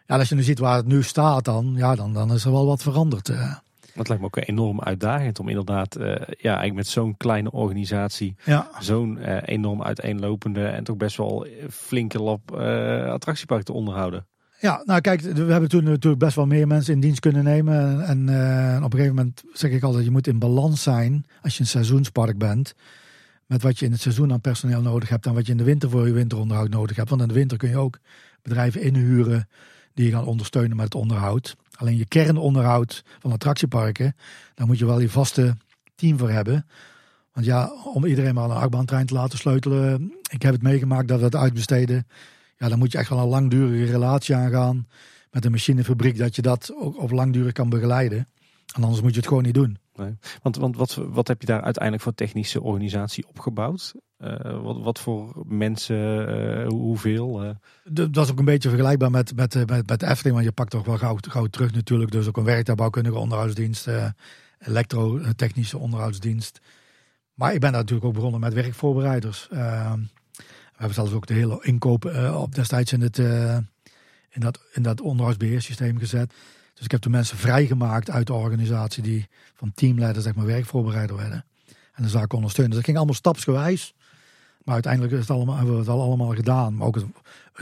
Ja, als je nu ziet waar het nu staat dan, ja, dan, dan is er wel wat veranderd. Dat lijkt me ook enorm uitdagend om inderdaad, uh, ja, eigenlijk met zo'n kleine organisatie, ja. zo'n enorm uiteenlopende en toch best wel flinke lab attractiepark te onderhouden. Ja, nou kijk, we hebben toen natuurlijk best wel meer mensen in dienst kunnen nemen. En op een gegeven moment zeg ik altijd, je moet in balans zijn als je een seizoenspark bent. Met wat je in het seizoen aan personeel nodig hebt en wat je in de winter voor je winteronderhoud nodig hebt. Want in de winter kun je ook bedrijven inhuren die je gaan ondersteunen met het onderhoud. Alleen je kernonderhoud van attractieparken, daar moet je wel je vaste team voor hebben. Want ja, om iedereen maar een achtbaantrein te laten sleutelen. Ik heb het meegemaakt dat we het uitbesteden ja, dan moet je echt wel een langdurige relatie aangaan met een machinefabriek, dat je dat ook op langdurig kan begeleiden. En anders moet je het gewoon niet doen. Nee. Want, want wat, wat heb je daar uiteindelijk voor technische organisatie opgebouwd? Uh, wat, wat voor mensen, uh, hoeveel? Uh? Dat is ook een beetje vergelijkbaar met, met, met, met Efteling, want je pakt toch wel gauw, gauw terug natuurlijk. Dus ook een werktuigbouwkundige onderhoudsdienst, elektrotechnische onderhoudsdienst. Maar ik ben natuurlijk ook begonnen met werkvoorbereiders. We hebben zelfs ook de hele inkoop op destijds in, het, in, dat, in dat onderhoudsbeheersysteem gezet. Dus ik heb de mensen vrijgemaakt uit de organisatie die van teamleider zeg maar werkvoorbereider werden. En de zaak ondersteunen. Dus dat ging allemaal stapsgewijs. Maar uiteindelijk is het allemaal, hebben we het al allemaal gedaan. Maar ook het,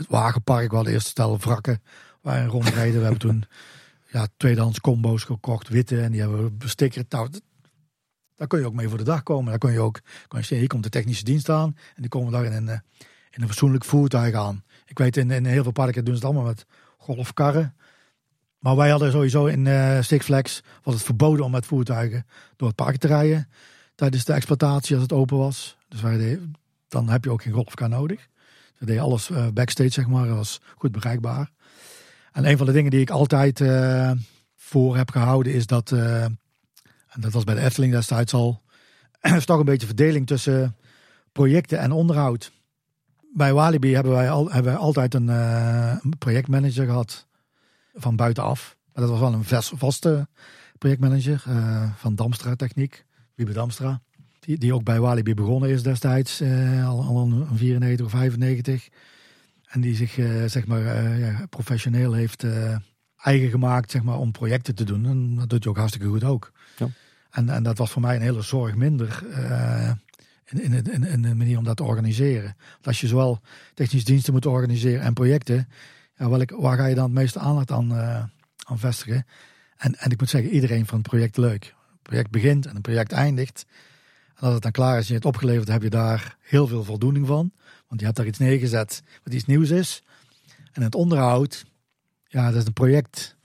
wagenpark, we eerst stel wrakken waar rondreden. we hebben toen ja, tweedehands combo's gekocht, witte. En die hebben we bestikkerd. Nou, daar kun je ook mee voor de dag komen. Daar kun je ook, kun je hier komt de technische dienst aan. En die komen daar in een, in een fatsoenlijk voertuig aan. Ik weet, in, in heel veel parken doen ze het allemaal met golfkarren. Maar wij hadden sowieso in uh, Six was het verboden om met voertuigen door het park te rijden. Tijdens de exploitatie als het open was. Dus wij deden, dan heb je ook geen golfkar nodig. We deden alles uh, backstage, zeg maar. Was goed bereikbaar. En een van de dingen die ik altijd uh, voor heb gehouden is dat en dat was bij de Efteling destijds al, is toch een beetje verdeling tussen projecten en onderhoud. Bij Walibi hebben wij, al, hebben wij altijd een, projectmanager gehad van buitenaf. Dat was wel een vaste projectmanager van Damstra Techniek, Wiebe Damstra. Die, die ook bij Walibi begonnen is destijds, uh, al, al een 94 of 95. En die zich zeg maar, ja, professioneel heeft eigen gemaakt zeg maar, om projecten te doen. En dat doet je ook hartstikke goed ook. Ja. En, en dat was voor mij een hele zorg minder in, in, in, in, de manier om dat te organiseren. Want als je zowel technische diensten moet organiseren en projecten, ja, welk, waar ga je dan het meeste aandacht aan, aan vestigen? En, en ik moet zeggen, iedereen van het project leuk. Het project begint en het project eindigt. Als het dan klaar is en je het opgeleverd, heb je daar heel veel voldoening van. Want je hebt daar iets neergezet wat iets nieuws is. En het onderhoud, ja, dat is een project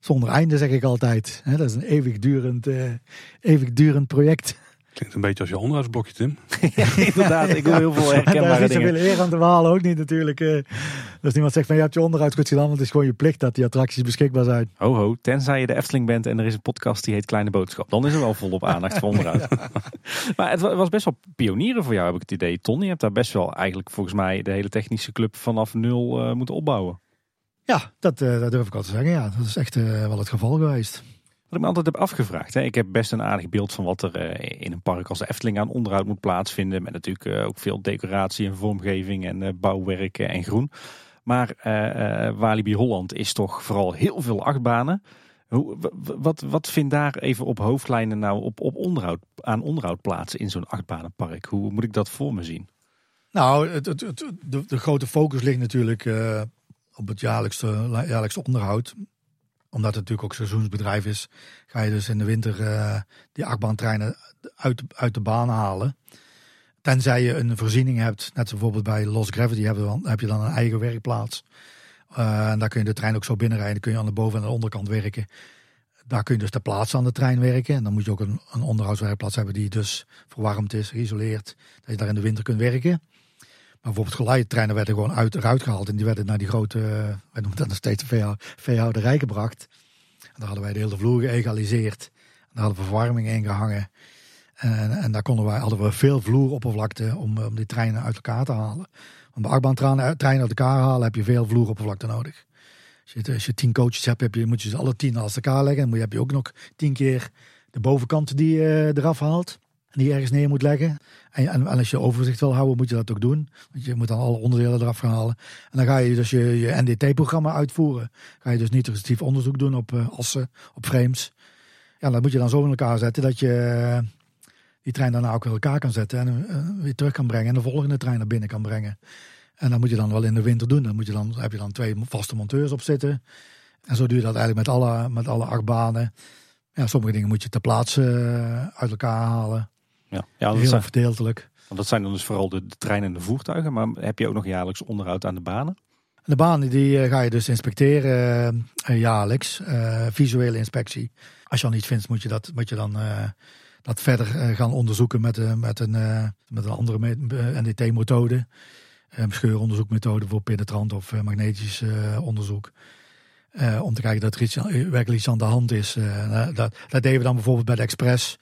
zonder einde, zeg ik altijd. dat is een eeuwigdurend, uh, eeuwigdurend project. Klinkt een beetje als je onderhoudsblokje, Tim. ja, inderdaad. Ik wil heel veel herkenbare Daar is niet zoveel eer aan te halen, ook niet natuurlijk. Uh, dus niemand zegt van, je hebt je onderhoud goed gedaan, want het is gewoon je plicht dat die attracties beschikbaar zijn. Ho ho, tenzij je de Efteling bent en er is een podcast die heet Kleine Boodschap. Dan is er wel volop aandacht voor onderhoud. maar het was best wel pionieren voor jou, heb ik het idee. Ton, je hebt daar best wel eigenlijk volgens mij de hele technische club vanaf nul uh, moeten opbouwen. Ja, dat, uh, dat durf ik al te zeggen. Ja, dat is echt uh, wel het geval geweest. Wat ik me altijd heb afgevraagd. Hè. Ik heb best een aardig beeld van wat er uh, in een park als de Efteling aan onderhoud moet plaatsvinden. Met natuurlijk ook veel decoratie en vormgeving en bouwwerken en groen. Maar Walibi Holland is toch vooral heel veel achtbanen. Hoe, wat, wat vindt daar even op hoofdlijnen nou op, op onderhoud, aan onderhoud plaatsen in zo'n achtbanenpark? Hoe moet ik dat voor me zien? Nou, het, het, de, grote focus ligt natuurlijk op het jaarlijkse, jaarlijkse onderhoud. Omdat het natuurlijk ook seizoensbedrijf is, ga je dus in de winter uh, die achtbaantreinen uit, uit de baan halen. Tenzij je een voorziening hebt, net bijvoorbeeld bij Lost Gravity heb je dan, heb je dan een eigen werkplaats. Uh, en daar kun je de trein ook zo binnenrijden, kun je aan de boven- en de onderkant werken. Daar kun je dus ter plaatse aan de trein werken. En dan moet je ook een, een onderhoudswerkplaats hebben die dus verwarmd is, geïsoleerd. Dat je daar in de winter kunt werken. Maar bijvoorbeeld geleidetreinen werden gewoon uit, eruit gehaald. En die werden naar die grote, wij noemen dat nog steeds de veehouderij gebracht. En daar hadden wij de hele vloer geëgaliseerd. En daar hadden we verwarming in gehangen. En, en daar konden wij, hadden we veel vloeroppervlakte om, om die treinen uit elkaar te halen. Om de achtbaantreinen treinen uit elkaar halen heb je veel vloeroppervlakte nodig. Als je, als je tien coaches hebt, heb je, moet je ze alle tien naast elkaar leggen. Dan moet je, heb je ook nog tien keer de bovenkant die je eraf haalt. Die ergens neer moet leggen. En, en, als je overzicht wil houden, moet je dat ook doen. Want je moet dan alle onderdelen eraf gaan halen. En dan ga je dus je, je NDT-programma uitvoeren. Ga je dus niet onderzoek doen op uh, assen, op frames. Ja, dat moet je dan zo in elkaar zetten dat je die trein daarna ook weer elkaar kan zetten. En uh, weer terug kan brengen. En de volgende trein naar binnen kan brengen. En dat moet je dan wel in de winter doen. Dan, moet je dan heb je dan twee vaste monteurs op zitten. En zo doe je dat eigenlijk met alle, met alle acht banen. Ja, sommige dingen moet je ter plaatse uit elkaar halen. Ja, ja dat heel zijn, verdeeltelijk. Want dat zijn dan dus vooral de, de treinen en de voertuigen. Maar heb je ook nog jaarlijks onderhoud aan de banen? De banen die uh, ga je dus inspecteren uh, jaarlijks. visuele inspectie. Als je al niet vindt, moet je, dat, moet je dan dat verder gaan onderzoeken met, met, een, met een andere NDT-methode. scheuronderzoekmethode voor penetrant of magnetisch onderzoek. om te kijken dat er iets, werkelijk iets aan de hand is. dat, dat deden we dan bijvoorbeeld bij de Express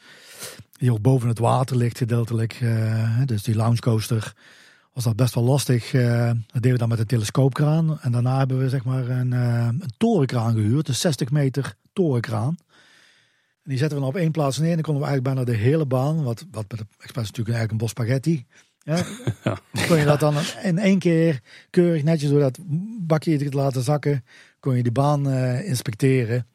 die ook boven het water ligt gedeeltelijk. Uh, dus die launchcoaster was dat best wel lastig. Uh, dat deden we dan met een telescoopkraan. En daarna hebben we zeg maar een, uh, een torenkraan gehuurd. Een 60 meter torenkraan. En die zetten we dan op één plaats neer. En dan konden we eigenlijk bijna de hele baan. Wat, wat met de Express natuurlijk eigenlijk een bos spaghetti. Ja, ja. Kon je dat dan in één keer keurig netjes door dat bakje te laten zakken. Kon je die baan inspecteren.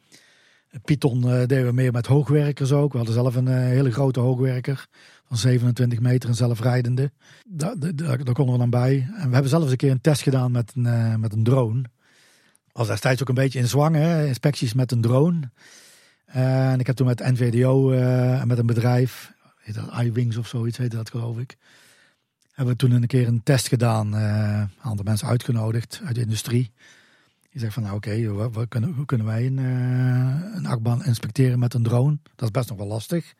Python uh, deden we meer met hoogwerkers ook. We hadden zelf een uh, hele grote hoogwerker van 27 meter en zelfrijdende. Daar, daar, daar, konden we dan bij. En we hebben zelfs een keer een test gedaan met een, uh, met een drone. Was destijds ook een beetje in zwang, hè? inspecties met een drone. en ik heb toen met NVDO en met een bedrijf, heet dat of zoiets heette dat geloof ik. Hebben we toen een keer een test gedaan. Een aantal mensen uitgenodigd uit de industrie. Je zegt van nou oké, hoe kunnen wij een, uh, een achtbaan inspecteren met een drone? Dat is best nog wel lastig.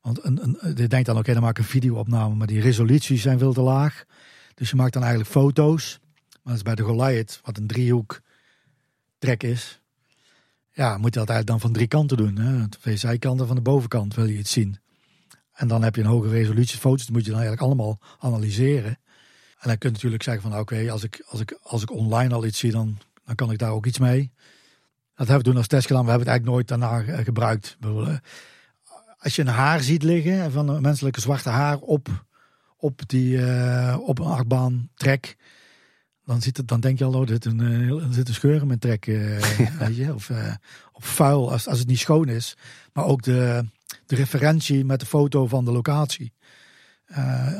Want een, een, je denkt dan oké, dan maak ik een videoopname, maar die resoluties zijn veel te laag. Dus je maakt dan eigenlijk foto's. Maar dat is bij de Goliath, wat een driehoek trek is. Ja, moet je dat eigenlijk dan van drie kanten doen. Hè? De zijkant en van de bovenkant wil je iets zien. En dan heb je een hoge resolutie foto's, die moet je dan eigenlijk allemaal analyseren. En dan kun je natuurlijk zeggen van oké, als, ik, als, ik, als ik online al iets zie, dan dan kan ik daar ook iets mee. Dat hebben we toen als test gedaan. We hebben het eigenlijk nooit daarna eh, gebruikt. Eh, als je een haar ziet liggen van een menselijke zwarte haar op, op, die, uh, op een achtbaan trek. Dan, zit het, dan denk je al, oh, dit een, er zit een scheur in mijn trek. weet je? Of, of vuil als, als het niet schoon is. Maar ook de, de referentie met de foto van de locatie.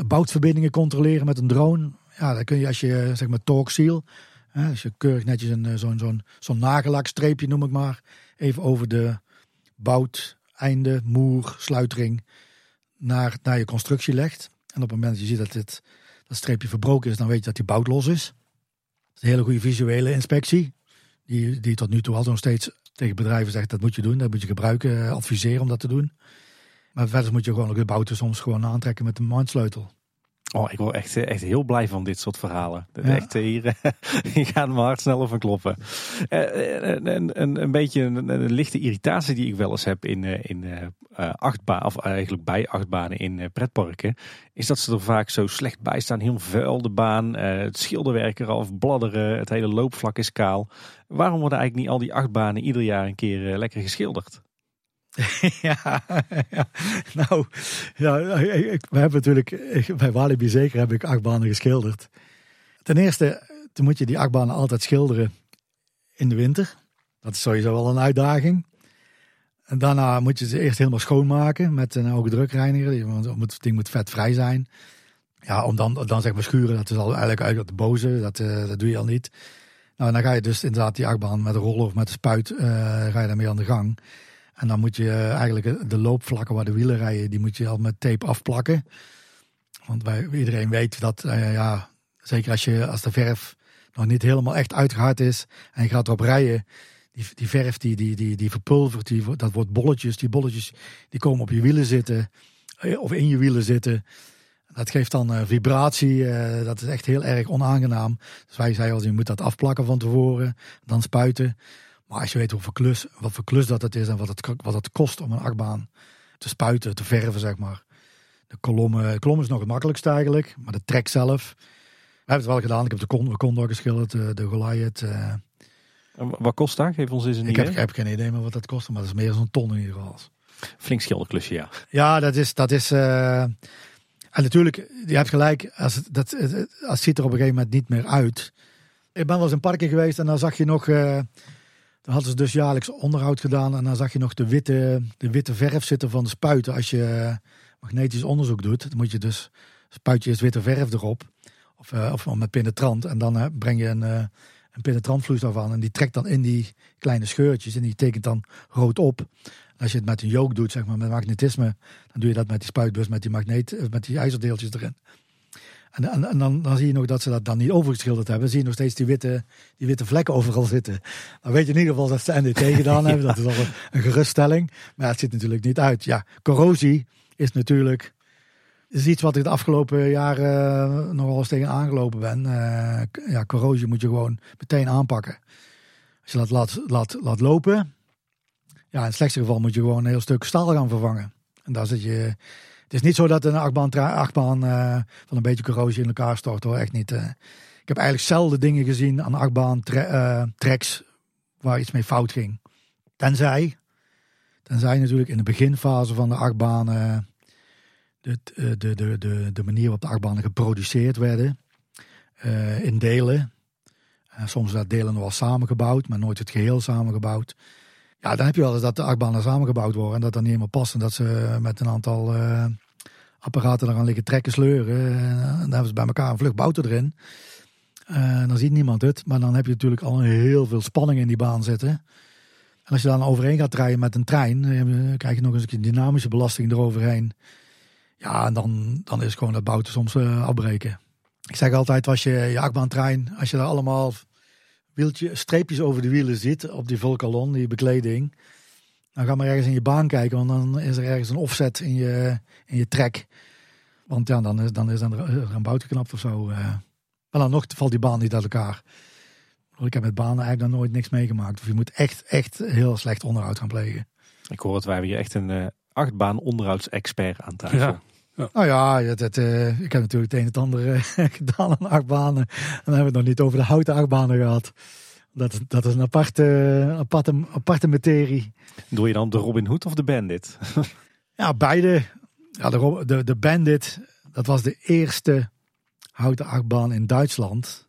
boutverbindingen controleren met een drone. Ja, dan kun je als je zeg maar talk seal als je keurig netjes een, eh, zo'n zo'n zo'n nagellakstreepje, noem ik maar, even over de bout, einde, moer, sluitring naar, naar je constructie legt. En op het moment dat je ziet dat dit, dat streepje verbroken is, dan weet je dat die bout los is. Dat is een hele goede visuele inspectie. Die, die tot nu toe altijd nog steeds tegen bedrijven zegt dat moet je doen, dat moet je gebruiken, eh, adviseren om dat te doen. Maar verder moet je gewoon ook de bouten soms gewoon aantrekken met een mindsleutel. Oh, ik word echt, echt heel blij van dit soort verhalen. Ja. Echt, eh, hier, hier gaat mijn hart sneller van kloppen. Uh, een, een, een beetje een, een, lichte irritatie die ik wel eens heb in, in uh, achtbaan, of eigenlijk bij achtbanen in pretparken, is dat ze er vaak zo slecht bij staan. Heel vuil de baan, het schilderwerk eraf, bladderen, het hele loopvlak is kaal. Waarom worden eigenlijk niet al die achtbanen ieder jaar een keer lekker geschilderd? ja, nou, ja, we hebben natuurlijk, bij Walibi zeker heb ik achtbanen geschilderd. Ten eerste, dan moet je die achtbanen altijd schilderen in de winter. Dat is sowieso wel een uitdaging. En daarna moet je ze eerst helemaal schoonmaken met een hoge drukreiniger. Want het ding moet vetvrij zijn. Ja, om dan, dan zeg maar schuren, dat is al eigenlijk uit de boze. Dat, uh, dat doe je al niet. Nou, dan ga je dus inderdaad die achtbaan met een roller of met een spuit, uh, ga je daarmee aan de gang. En dan moet je eh, eigenlijk de loopvlakken waar de wielen rijden, die moet je al met tape afplakken. Want wij, iedereen weet dat, uh, ja, zeker als, je, als de verf nog niet helemaal echt uitgehard is en je gaat erop rijden, die, die verf die, die, die, die verpulvert, die, dat wordt bolletjes. Die bolletjes die komen op je wielen zitten eh, of in je wielen zitten. Dat geeft dan vibratie, dat is echt heel erg onaangenaam. Dus wij zeiden al, je moet dat afplakken van tevoren, dan spuiten. Maar als je weet hoeveel klus, wat voor klus dat het is en wat het, wat het kost om een achtbaan te spuiten, te verven, zeg maar. De kolommen, de kolom is nog het makkelijkste eigenlijk, maar de trek zelf. We hebben het wel gedaan. Ik heb de Condor, geschilderd, de, de Goliath. Uh, wat kost dat? Geef ons eens een ik idee. Heb, ik heb geen idee meer wat dat kost, maar dat is meer een ton in ieder geval. Flink schilderklusje, ja. Ja, dat is. Dat is uh, en natuurlijk, je hebt gelijk, als het, dat, als ziet er op een gegeven moment niet meer uit. Ik ben wel eens in parken geweest en dan zag je nog. Uh, dan hadden ze dus jaarlijks onderhoud gedaan. En dan zag je nog de witte, de witte verf zitten van de spuiten. Als je magnetisch onderzoek doet, dan moet je dus spuit je witte verf erop. Of, uh, of met penetrant. En dan uh, breng je een, uh, een penetrantvloeistof aan. En die trekt dan in die kleine scheurtjes. En die tekent dan rood op. En als je het met een yoke doet, zeg maar met magnetisme. Dan doe je dat met die spuitbus, met die, magneet, met die ijzerdeeltjes erin. En, en, en dan, dan, zie je nog dat ze dat dan niet overgeschilderd hebben. zie je nog steeds die witte, die witte vlekken overal zitten. Dan weet je in ieder geval dat ze NDT gedaan hebben. Dat is al een, een geruststelling. Maar het ziet natuurlijk niet uit. Ja, corrosie is natuurlijk is iets wat ik de afgelopen jaren uh, nogal eens tegen aangelopen ben. Uh, ja, corrosie moet je gewoon meteen aanpakken. Als je dat laat, laat, laat lopen, ja, in het slechtste geval moet je gewoon een heel stuk staal gaan vervangen. En daar zit je. Het is niet zo dat een achtbaan, achtbaan uh, van een beetje corrosie in elkaar stort hoor, echt niet. ik heb eigenlijk zelden dingen gezien aan achtbaan tre tracks waar iets mee fout ging. Tenzij, tenzij natuurlijk in de beginfase van de achtbaan de, de, de, de, de manier waarop de achtbanen geproduceerd werden in delen. Soms werden delen wel samengebouwd, maar nooit het geheel samengebouwd. Ja, dan heb je wel eens dat de achtbanen samengebouwd worden en dat dan niet helemaal past. En dat ze met een aantal uh, apparaten eraan liggen trekken, sleuren. En dan hebben ze bij elkaar een vluchtbouter erin. En dan ziet niemand het, maar dan heb je natuurlijk al heel veel spanning in die baan zitten. En als je dan overheen gaat rijden met een trein, dan krijg je nog eens een dynamische belasting eroverheen. Ja, en dan, dan is gewoon dat bouten soms afbreken. Ik zeg altijd, als je je achtbaantrein, als je daar allemaal wieltje, streepjes over de wielen ziet, op die Volcalon, die bekleding, dan ga maar ergens in je baan kijken, want dan is er ergens een offset in je, in je trek. Want ja, dan is, dan is er een bout geknapt of zo. Uh. Maar dan nog valt die baan niet uit elkaar. Ik heb met banen eigenlijk nog nooit niks meegemaakt. Of je moet echt, echt heel slecht onderhoud gaan plegen. Ik hoor het, wij hebben hier echt een uh, achtbaan onderhoudsexpert aan tafel. Ja. Ja. Nou ja, uh, ik heb natuurlijk het een en het ander uh, gedaan aan achtbanen. En dan hebben we het nog niet over de houten achtbanen gehad. Dat, dat is een aparte, aparte, aparte materie. Doe je dan de Robin Hood of de Bandit? ja, beide. Ja, de, de, de Bandit, dat was de eerste houten achtbaan in Duitsland.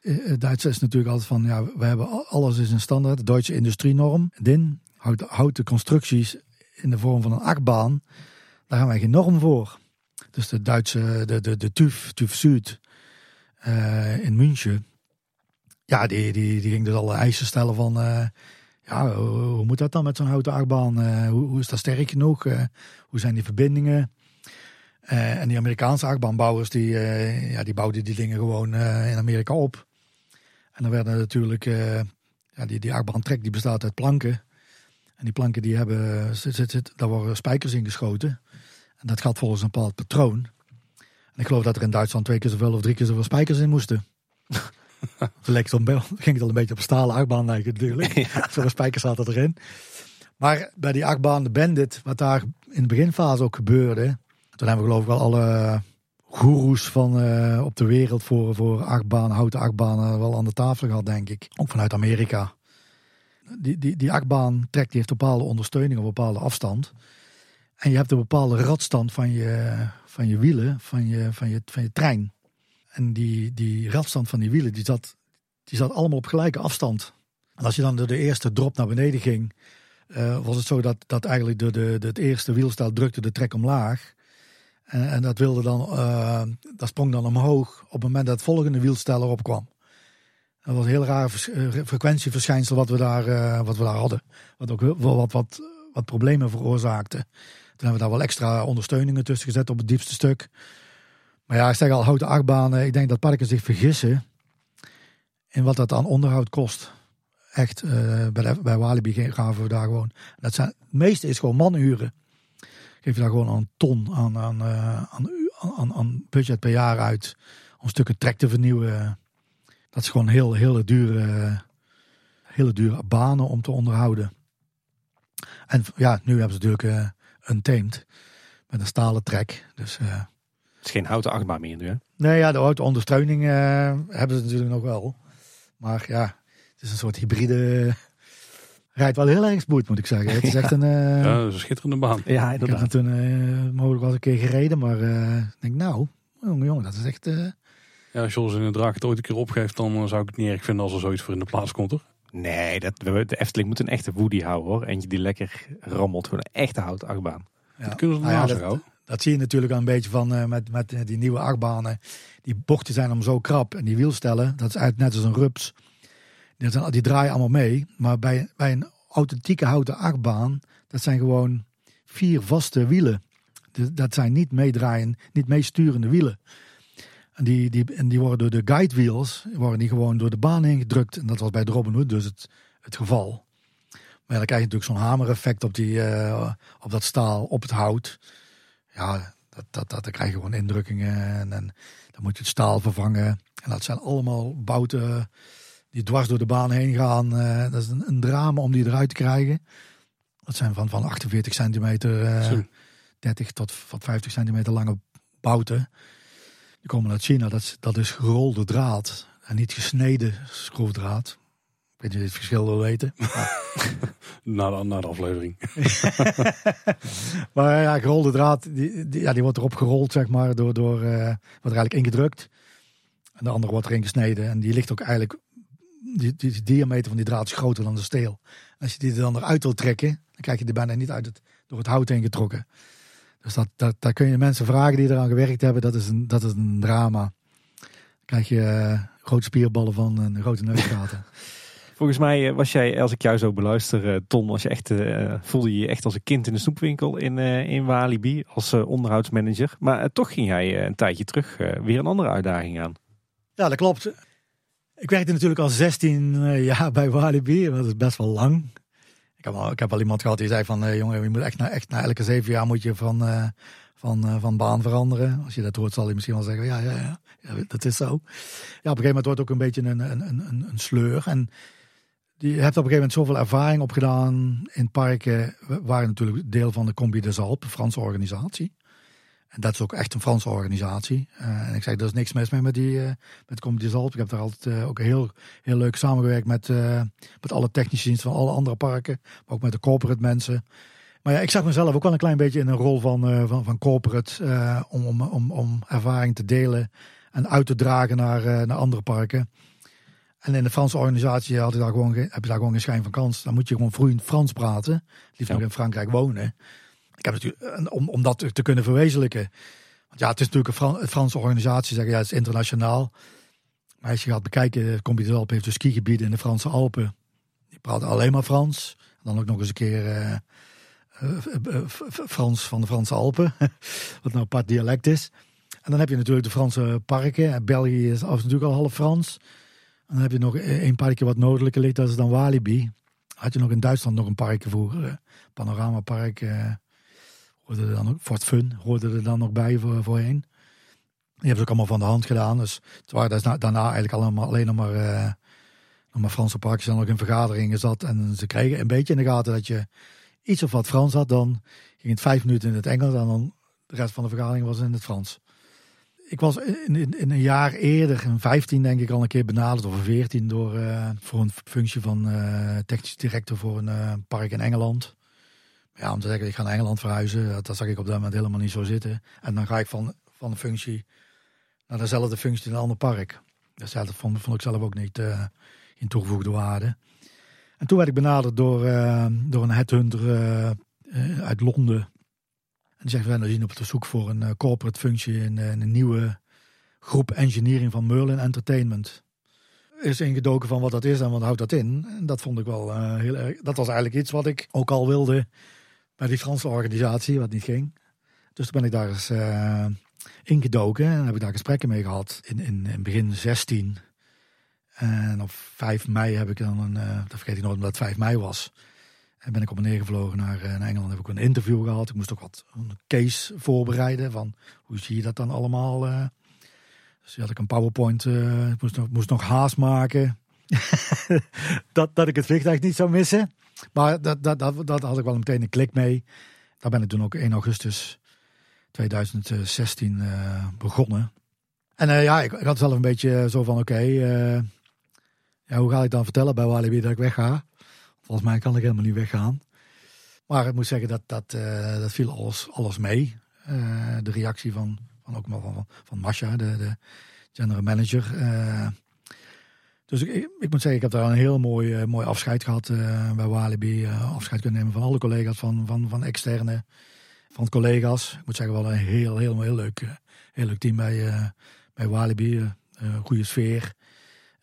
Uh, Duitsers is natuurlijk altijd van, ja, we hebben alles is een standaard. De Duitse industrienorm, DIN. Houten, houten constructies in de vorm van een achtbaan. Daar gaan wij geen norm voor. Dus de Duitse, de, de, de TÜV, TÜV Zuid in München. Ja, die, die, die ging dus alle eisen stellen van... Uh, ja, hoe, moet dat dan met zo'n houten achtbaan? Uh, hoe, hoe, is dat sterk genoeg? hoe zijn die verbindingen? en die Amerikaanse achtbaanbouwers, die, ja, die bouwden die dingen gewoon in Amerika op. En dan werden natuurlijk... ja, die, die achtbaantrek die bestaat uit planken. En die planken die hebben, zit, zit, daar worden spijkers in geschoten. En dat gaat volgens een bepaald patroon. En ik geloof dat er in Duitsland twee keer zoveel of drie keer zoveel spijkers in moesten. Het ging het al een beetje op een stalen achtbaan lijken natuurlijk. Ja. Zoveel spijkers zaten erin. Maar bij die achtbaan, de Bandit, wat daar in de beginfase ook gebeurde. Toen hebben we geloof ik wel alle goeroes van uh, op de wereld voor, voor achtbanen, houten achtbanen wel aan de tafel gehad denk ik. Ook vanuit Amerika die, die, die achtbaan trekt, die heeft een bepaalde ondersteuning op een bepaalde afstand. En je hebt een bepaalde radstand van je, van je wielen, van je, van, je, van je trein. En die, die radstand van die wielen, die zat, die zat allemaal op gelijke afstand. En als je dan door de eerste drop naar beneden ging, uh, was het zo dat, dat eigenlijk de, de, het eerste wielstel drukte de trek omlaag. En, en dat wilde dan, uh, dat sprong dan omhoog op het moment dat het volgende wielstel erop kwam. Dat was een heel raar frequentieverschijnsel wat we daar, wat we daar hadden. Wat ook wel wat, wat, wat problemen veroorzaakte. Hebben we daar wel extra ondersteuningen tussen gezet op het diepste stuk. Maar ja, ik zeg al, houten achtbanen. Ik denk dat parken zich vergissen in wat dat aan onderhoud kost. Echt, uh, bij, Walibi gaven we daar gewoon. Dat zijn, het meeste is gewoon manuren. Geef je daar gewoon een ton aan, uh, aan, aan, aan budget per jaar uit. Om stukken trek te vernieuwen. Dat is gewoon heel, hele dure, hele dure banen om te onderhouden. En ja, nu hebben ze natuurlijk uh, Untamed. Met een stalen trek. Dus, uh, het is geen houten achtbaan meer nu hè? Nee, ja, de auto-ondersteuning hebben ze natuurlijk nog wel. Maar ja, het is een soort hybride rijdt wel heel erg smooth, moet ik zeggen. Het is echt een... Uh, ja, een schitterende baan. Ja, ik heb toen uh, mogelijk wel eens een keer gereden, maar uh, ik denk nou, jongen, jongen, dat is echt... Ja, als je ons in de draak het ooit een keer opgeeft, dan zou ik het niet erg vinden als er zoiets voor in de plaats komt, hoor. Nee, dat, de Efteling moet een echte Woody houden, hoor. Eentje die lekker rammelt, gewoon een echte houten achtbaan. Ja. Dat kunnen ze nou ja, dat, dat zie je natuurlijk al een beetje van met, met die nieuwe achtbanen. Die bochten zijn om zo krap en die wielstellen, dat is eigenlijk net als een rups. Die, die draaien allemaal mee. Maar bij, bij een authentieke houten achtbaan, dat zijn gewoon vier vaste wielen. Dat zijn niet meedraaien, niet meesturende wielen. En die, die, en die worden door de guide wheels, worden die gewoon door de baan heen gedrukt. En dat was bij de Robin Hood dus het, het geval. Maar dan krijg je natuurlijk zo'n hamereffect op, die, uh, op dat staal, op het hout. Ja, dat, dat, dat, dan krijg je gewoon indrukkingen. En, en dan moet je het staal vervangen. En dat zijn allemaal bouten die dwars door de baan heen gaan. Uh, dat is een, een, drama om die eruit te krijgen. Dat zijn van, van 48 centimeter, uh, 30 tot, tot 50 centimeter lange bouten. Die komen uit China. Dat is, dat is gerolde draad en niet gesneden schroefdraad. Ik weet niet of het verschil wil weten. na, de, na de aflevering. maar ja, gerolde draad, die, die, ja, die wordt erop gerold, zeg maar, door, door uh, wordt er eigenlijk ingedrukt. En de andere wordt erin gesneden. En die ligt ook eigenlijk die, die, diameter van die draad is groter dan de steel. Als je die er dan eruit wil trekken, dan krijg je die bijna niet uit het, door het hout heen getrokken. Dus dat, dat, daar kun je mensen vragen die eraan gewerkt hebben. Dat is een, dat is een drama. Dan krijg je uh, grote spierballen van en grote neusgaten. Volgens mij eh, was jij, als ik jou zo beluister, uh, Tom, was je echt, uh, voelde je je echt als een kind in de snoepwinkel in, uh, in Walibi als onderhoudsmanager. Maar toch ging jij een tijdje terug weer een andere uitdaging aan. Ja, dat klopt. Ik werkte natuurlijk al 16 uh, jaar bij Walibi. Dat is best wel lang. Ik heb al, iemand gehad die zei van... Uh, jongen, je moet echt na, echt na elke zeven jaar moet je van, uh, van, van baan veranderen. Als je dat hoort zal je misschien wel zeggen... Ja, ja, ja, ja dat is zo. Ja, op een gegeven moment wordt ook een beetje een, een, een, een sleur. En je hebt op een gegeven moment zoveel ervaring opgedaan in parken... waar natuurlijk deel van de Combi des Alpes, Franse organisatie... En dat is ook echt een Franse organisatie. Uh, en ik zeg, er is niks mis mee met die uh, met Comedy Zalp. Ik heb daar altijd uh, ook heel, heel leuk samengewerkt met, met alle technische diensten van alle andere parken. Maar ook met de corporate mensen. Maar ja, ik zag mezelf ook wel een klein beetje in een rol van, van, van corporate. om, om, om, om ervaring te delen en uit te dragen naar, naar andere parken. En in de Franse organisatie had ik daar gewoon, heb je daar gewoon geen schijn van kans. Dan moet je gewoon vloeiend Frans praten. Liefst nog in Frankrijk wonen. Ik heb natuurlijk, eh, om, om dat te kunnen verwezenlijken. Want ja, het is natuurlijk een, Fran Franse organisatie, zeggen ja, het is internationaal. Maar als je gaat bekijken, Alpen heeft dus skigebieden in de Franse Alpen. Die praten alleen maar Frans. dan ook nog eens een keer uh, uh, Frans van de Franse Alpen. wat nou een apart dialect is. En dan heb je natuurlijk de Franse parken. België is natuurlijk al half Frans. En dan heb je nog een parkje wat noordelijker ligt, dat is dan Walibi. Had je nog in Duitsland nog een parkje voor, Panoramapark hoorde er dan ook, Fort Fun hoorde er dan nog bij voor, voorheen. Die hebben ze ook allemaal van de hand gedaan. Dus het waren daarna eigenlijk alleen nog maar, uh, nog maar Franse parkjes dan nog in vergaderingen zat. En ze kregen een beetje in de gaten dat je iets of wat Frans had. Dan ging het vijf minuten in het Engels en dan de rest van de vergadering was in het Frans. Ik was in, in, een jaar eerder, in 15 denk ik al een keer benaderd, of een 14, door, uh, voor een functie van uh, technisch director voor een park in Engeland ja, om te zeggen, ik ga naar Engeland verhuizen, dat, zag ik op dat moment helemaal niet zo zitten. En dan ga ik van, van de functie naar dezelfde functie in een ander park. Dus dat vond, ik zelf ook niet uh, in toegevoegde waarde. En toen werd ik benaderd door, uh, door een headhunter uh, uit Londen. En die zegt, we zijn op zoek voor een corporate functie in, in, een nieuwe groep engineering van Merlin Entertainment. Is ingedoken van wat dat is en wat houdt dat in. En dat vond ik wel heel erg. Dat was eigenlijk iets wat ik ook al wilde bij die Franse organisatie, wat niet ging. Dus toen ben ik daar eens uh, ingedoken en heb ik daar gesprekken mee gehad in, in, in begin 16. En op 5 mei heb ik dan een, uh, dat vergeet ik nooit omdat het 5 mei was. En ben ik op en neer gevlogen naar, uh, naar Engeland. Heb ik een interview gehad. Ik moest ook wat een case voorbereiden van hoe zie je dat dan allemaal. dus had ik een PowerPoint. moest nog, moest nog haast maken. dat, dat ik het vliegtuig niet zou missen. Maar dat, dat, dat, dat had ik wel meteen een klik mee. daar ben ik toen ook 1 augustus 2016 begonnen. En ja, ik, ik, had zelf een beetje zo van oké, ja, hoe ga ik dan vertellen bij Walibi dat ik wegga? Volgens mij kan ik helemaal niet weggaan. Maar ik moet zeggen, dat, dat, dat viel alles, alles mee. de reactie van, van, ook van, van Masha, de, de general manager. Dus ik, moet zeggen, ik heb daar een heel mooi, uh, mooi afscheid gehad bij Walibi. Uh, afscheid kunnen nemen van alle collega's, van, van, van externe, van collega's. Ik moet zeggen, wel een heel, heel, heel leuk, heel leuk team bij, bij Walibi. goede sfeer.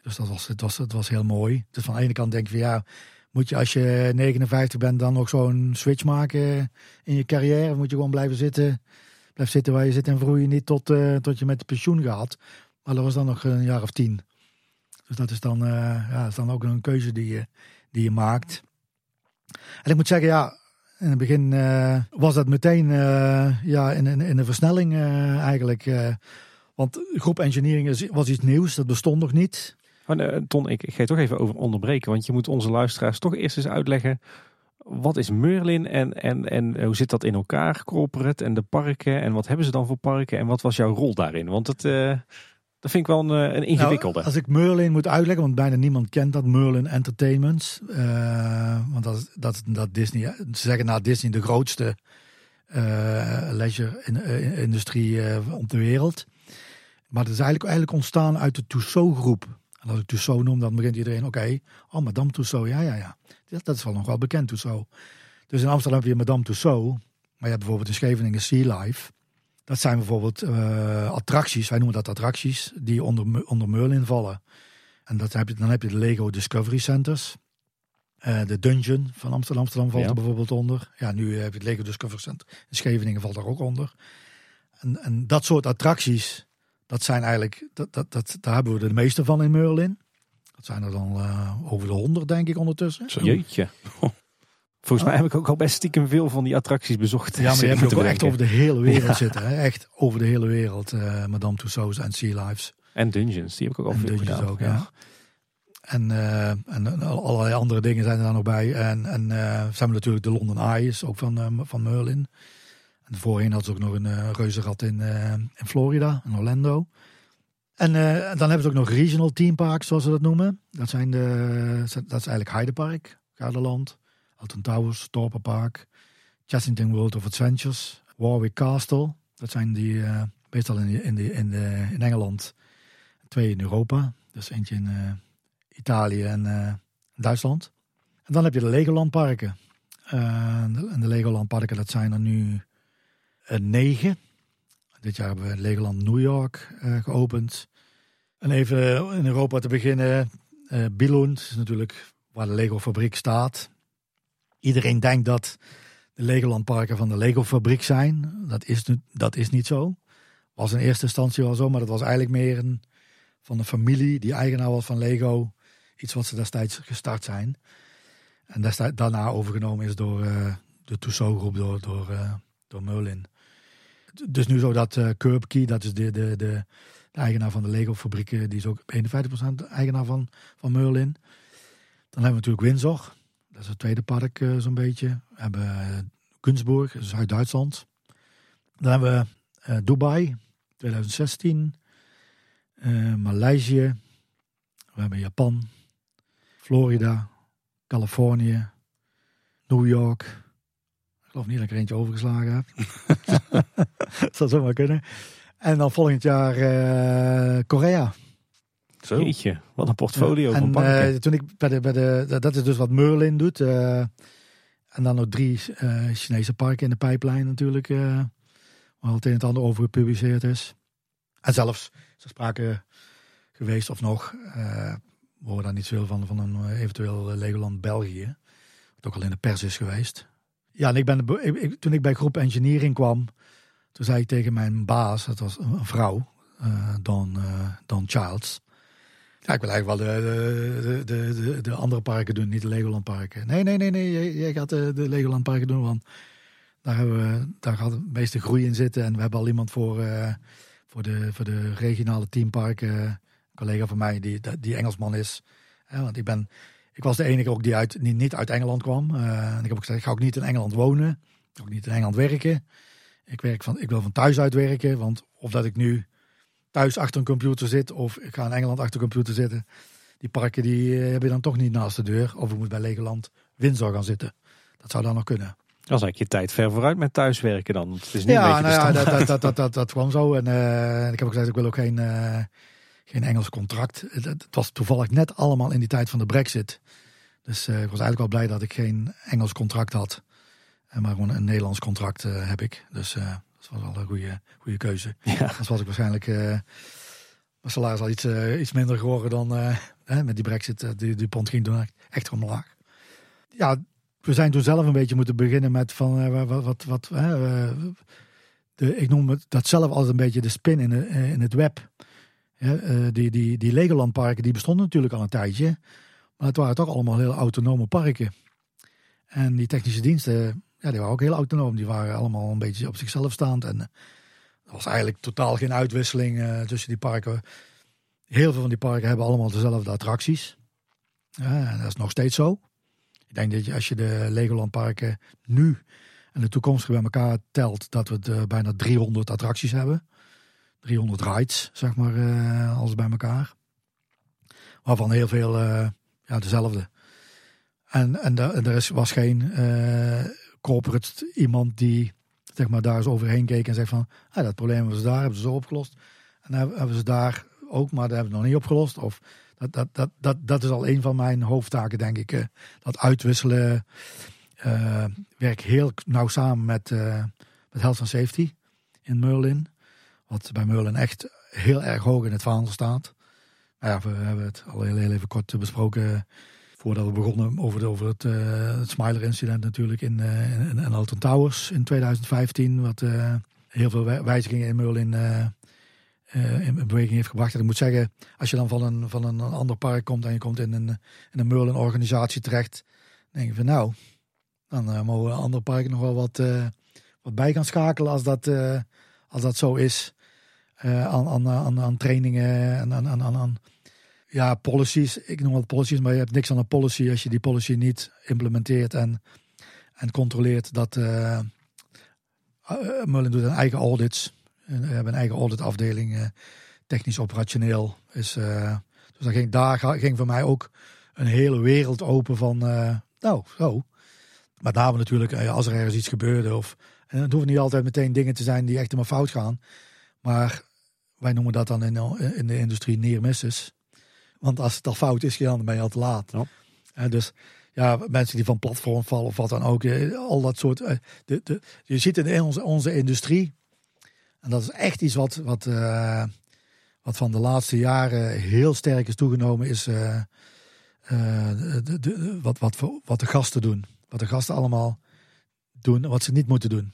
Dus dat was, het, was, het was heel mooi. Dus van de ene kant denk je van ja, moet je als je 59 bent dan nog zo'n switch maken in je carrière? Of moet je gewoon blijven zitten, blijf zitten waar je zit en vroeien niet tot, tot je met pensioen gaat? Maar dat was dan nog een jaar of tien. Dus dat is dan, uh, ja, is dan ook een keuze die je, die je maakt. En ik moet zeggen, ja, in het begin uh, was dat meteen uh, ja, in, in, in, een versnelling eigenlijk. want groep engineering was iets nieuws, dat bestond nog niet. Ton, ik, ik ga je toch even over onderbreken. Want je moet onze luisteraars toch eerst eens uitleggen. Wat is Merlin en, en, en hoe zit dat in elkaar, corporate en de parken? En wat hebben ze dan voor parken? En wat was jouw rol daarin? Want het, dat vind ik wel een, eh, een nou, ingewikkelde. als ik Merlin moet uitleggen, want bijna niemand kent dat, Merlin Entertainment. Uh, want dat, dat, dat Disney, ze zeggen na Disney de grootste uh, leisure-industrie uh, op de wereld. Maar dat is eigenlijk, eigenlijk ontstaan uit de Tussaud-groep. En als ik Tussaud noem, dan begint iedereen, oké, oh, Madame Tussaud, ja, ja, ja. Dat, dat is wel nog wel bekend, Tussaud. Dus in Amsterdam heb je Madame Tussaud. Maar je hebt bijvoorbeeld in Scheveningen Sea Life. Dat zijn bijvoorbeeld uh, attracties, wij noemen dat attracties, die onder, onder Merlin vallen. En dat heb je, dan heb je de Lego Discovery Centers. Uh, de Dungeon van Amsterdam, Amsterdam valt er bijvoorbeeld onder. Ja, nu heb je het Lego Discovery Center. In Scheveningen valt er ook onder. En, en dat soort attracties, dat zijn eigenlijk, dat, dat, dat, daar hebben we de meeste van in Merlin. Dat zijn er dan uh, over de honderd, denk ik, ondertussen. Zo. Jeetje. Volgens mij heb ik ook al best stiekem veel van die attracties bezocht. Ja, maar je hebt ook echt over de hele wereld zitten. Hè? Echt over de hele wereld. Uh, Madame Tussauds en Sea Lives. En Dungeons, die heb ik ook al veel Dungeons gedaan. ook, ja. En, uh, en allerlei andere dingen zijn er dan nog bij. En, en uh, zijn we natuurlijk de London Eyes, ook van, van Merlin. En voorheen had ze ook nog een reuzenrad in, in Florida, in Orlando. En dan hebben ze ook nog regional team parks, zoals ze dat noemen. Dat, zijn de, dat is eigenlijk Heidepark, Garderland. Alton Towers, Torper Park, Chessington World of Adventures, Warwick Castle. Dat zijn die uh, meestal in, in, in, de, in Engeland. Twee in Europa. Dus eentje in uh, Italië en uh, Duitsland. En dan heb je de Legoland parken. en de Legoland parken, dat zijn er nu negen. Dit jaar hebben we Legoland New York geopend. En even in Europa te beginnen. Uh, Billund is natuurlijk waar de Lego fabriek staat. Iedereen denkt dat de Legoland parken van de Lego fabriek zijn. Dat is, dat is niet zo. Was in eerste instantie wel zo, maar dat was eigenlijk meer een, van de familie die eigenaar was van Lego. Iets wat ze destijds gestart zijn. En daarna overgenomen is door uh, de Tussaud groep, door, door, uh. Dus nu zo dat uh, dat is de, de, de, eigenaar van de Lego fabrieken, die is ook 51% eigenaar van, van Merlin. Dan hebben we natuurlijk Windsor. Dat is het tweede park uh, zo'n beetje. We hebben uh, Günzburg, Zuid-Duitsland. Dan hebben we uh, Dubai, 2016. Maleisië. We hebben Japan. Florida. Californië. New York. Ik geloof niet dat ik er eentje overgeslagen heb. dat zou zomaar kunnen. En dan volgend jaar Korea. Zo. Jeetje, wat een portfolio en, van parken. Uh, toen ik bij de, bij de, dat is dus wat Merlin doet. Uh, en dan nog drie uh, Chinese parken in de pijplijn natuurlijk. waar het een en het ander over gepubliceerd is. En zelfs is er sprake geweest of nog. we horen daar niet zoveel van, van een eventueel Legoland België. Wat ook al in de pers is geweest. Ja, en ik ben, ik, toen ik bij groep engineering kwam. Toen zei ik tegen mijn baas, dat was een vrouw, Don, Don Childs. Ja, ik wil eigenlijk wel de, de, de, de, andere parken doen, niet de Legoland parken. Nee, nee, nee, nee, jij, gaat de, de Legoland parken doen, want daar, hebben we, daar gaat het meeste groei in zitten. En we hebben al iemand voor, uh, voor, de, voor de regionale teamparken, een collega van mij die, die Engelsman is. want ik ben, ik was de enige ook die uit, niet, niet uit Engeland kwam. Uh, en ik heb ook gezegd, ik ga ook niet in Engeland wonen. ook niet in Engeland werken. Ik, werk van, ik wil van thuis uit werken, want of dat ik nu thuis achter een computer zit of ik ga in Engeland achter een computer zitten. Die parken die heb je dan toch niet naast de deur. Of ik moet bij Legoland Windsor gaan zitten. Dat zou dan nog kunnen. Dan zet je tijd ver vooruit met thuiswerken dan. Het is niet ja, nou ja, dat, dat, dat, dat, dat, kwam zo. En uh, ik heb ook gezegd, ik wil ook geen, uh, geen Engels contract. Het, het, was toevallig net allemaal in die tijd van de brexit. Dus uh, ik was eigenlijk wel blij dat ik geen Engels contract had. maar gewoon een Nederlands contract heb ik. Dus dat was wel een goede, goede keuze. Ja. Anders was ik waarschijnlijk... mijn salaris al iets, iets minder geworden dan met die brexit. die, die pond ging toen echt omlaag. Ja, we zijn toen zelf een beetje moeten beginnen met van uh, wat, wat, wat uh, de, ik noem het dat zelf altijd een beetje de spin in, de, in het web. Ja, uh, die, die, die Legoland parken die bestonden natuurlijk al een tijdje, maar het waren toch allemaal heel autonome parken. En die technische diensten, ja, die waren ook heel autonoom. Die waren allemaal een beetje op zichzelf staand. En er was eigenlijk totaal geen uitwisseling tussen die parken. Heel veel van die parken hebben allemaal dezelfde attracties. Ja, en dat is nog steeds zo. Ik denk dat je, als je de Legoland parken nu en de toekomstige bij elkaar telt, dat we uh, bijna 300 attracties hebben. 300 rides, zeg maar, uh, alles bij elkaar. Waarvan heel veel ja, dezelfde. En, en er is, was geen corporate iemand die zeg maar, daar eens overheen keek en zegt van, ah, dat probleem ze daar, hebben ze zo opgelost. En hebben ze daar ook, maar dat hebben ze nog niet opgelost. Of dat, dat, dat, dat, dat is al een van mijn hoofdtaken, denk ik. Uh, dat uitwisselen. Uh, werk heel nauw samen met, uh, met Health and Safety in Merlin. Wat bij Merlin echt heel erg hoog in het vaandel staat. Maar ja, we hebben het al heel, heel even kort besproken voordat we begonnen over, over het, het Smiler-incident natuurlijk in, in, in Alton Towers in 2015. Wat heel veel wijzigingen in Merlin uh, in beweging heeft gebracht. En ik moet zeggen, als je dan van een, van een ander park komt en je komt in een, in een Merlin-organisatie terecht, dan denk je van nou, dan uh, mogen andere parken nog wel wat, uh, wat bij gaan schakelen als dat, als dat zo is. aan, aan, aan, aan trainingen en aan, aan, aan, ja, policies. Ik noem het policies, maar je hebt niks aan een policy als je die policy niet implementeert en, en controleert dat Merlin doet een eigen audits. We hebben een eigen auditafdeling, uh, technisch operationeel. Is, uh, dus dat ging, daar ging voor mij ook een hele wereld open van, uh, nou, zo. Maar daar we natuurlijk, als er ergens iets gebeurde, of, en het hoeven niet altijd meteen dingen te zijn die echt helemaal fout gaan. Maar wij noemen dat dan in, in de industrie near misses. Want als het al fout is, dan ben je al te laat. Ja. dus ja, mensen die van platform vallen of wat dan ook. Al dat soort. De, de, je ziet in onze, onze industrie en dat is echt iets wat, wat, uh, wat van de laatste jaren heel sterk is toegenomen, is uh, uh, de, de, wat, wat, wat de gasten doen. Wat de gasten allemaal doen en wat ze niet moeten doen.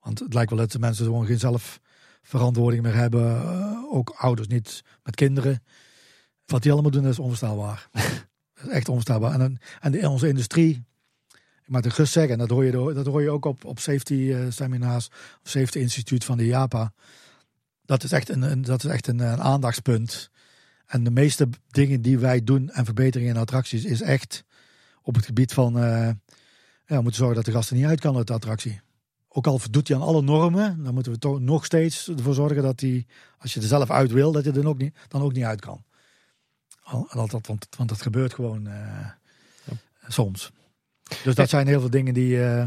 Want het lijkt wel dat de mensen gewoon geen zelfverantwoording meer hebben. ook ouders niet met kinderen. Wat die allemaal doen, dat is onverstaanbaar. dat is echt onverstaanbaar. En, en de, onze industrie maar de gerust zeggen, en dat hoor je, dat hoor je ook op, op safety uh, seminars, of safety instituut van de JAPA. Dat is echt een, een dat is echt een, een, aandachtspunt. En de meeste dingen die wij doen en verbeteringen in attracties is echt op het gebied van uh, ja, we moeten zorgen dat de gasten niet uit kan uit de attractie. Ook al doet hij aan alle normen, dan moeten we toch nog steeds ervoor zorgen dat hij, als je er zelf uit wil, dat je er ook niet, dan ook niet uit kan. Altijd, want, want dat gebeurt gewoon ja. soms. Dus dat zijn heel veel dingen die, uh,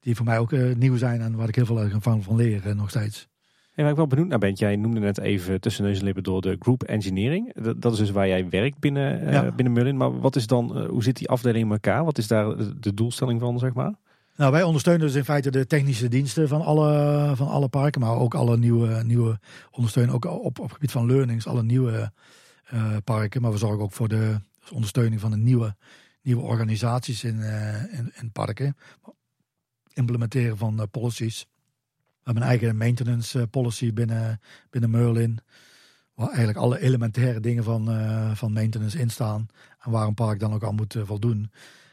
die voor mij ook uh, nieuw zijn en waar ik heel veel van, van leer nog steeds. En waar ik wel benieuwd naar ben, jij noemde net even tussen neus en lippen door de group engineering. Dat, dat is dus waar jij werkt binnen, ja. binnen Merlin. Maar wat is dan, hoe zit die afdeling in elkaar? Wat is daar de doelstelling van, zeg maar? Nou, wij ondersteunen dus in feite de technische diensten van alle, van alle parken, maar ook alle nieuwe, nieuwe ondersteunen, ook op, op het gebied van learnings, alle nieuwe parken. Maar we zorgen ook voor de ondersteuning van de nieuwe nieuwe organisaties in, uh, in, in, parken. Implementeren van uh, policies. We hebben een eigen maintenance uh, policy binnen, binnen Merlin. Waar eigenlijk alle elementaire dingen van, van maintenance in staan. En waar een park dan ook aan moet voldoen.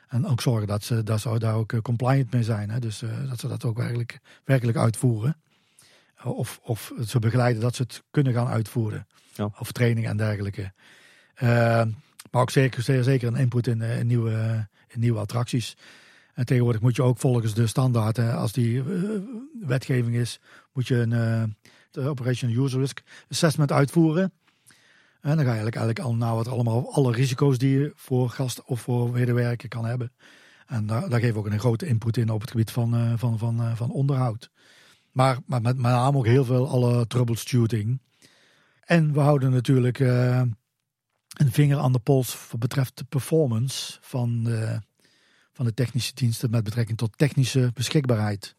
En ook zorgen dat ze, dat ze daar ook compliant mee zijn. Hè? Dus dat ze dat ook werkelijk, werkelijk uitvoeren. Of, of ze begeleiden dat ze het kunnen gaan uitvoeren. Ja. Of training en dergelijke. Maar ook zeker, zeker een input in, in, nieuwe, in nieuwe attracties. En tegenwoordig moet je ook volgens de standaard, als die wetgeving is, moet je een uh, Operation User Risk Assessment uitvoeren. En dan ga je eigenlijk, eigenlijk al naar wat allemaal alle risico's die je voor gast of voor medewerker kan hebben. En daar, daar geven we ook een grote input in op het gebied van, van, van, van onderhoud. Maar, maar met, met name ook heel veel alle troubleshooting. En we houden natuurlijk uh, een vinger aan de pols wat betreft de performance van van de technische diensten met betrekking tot technische beschikbaarheid.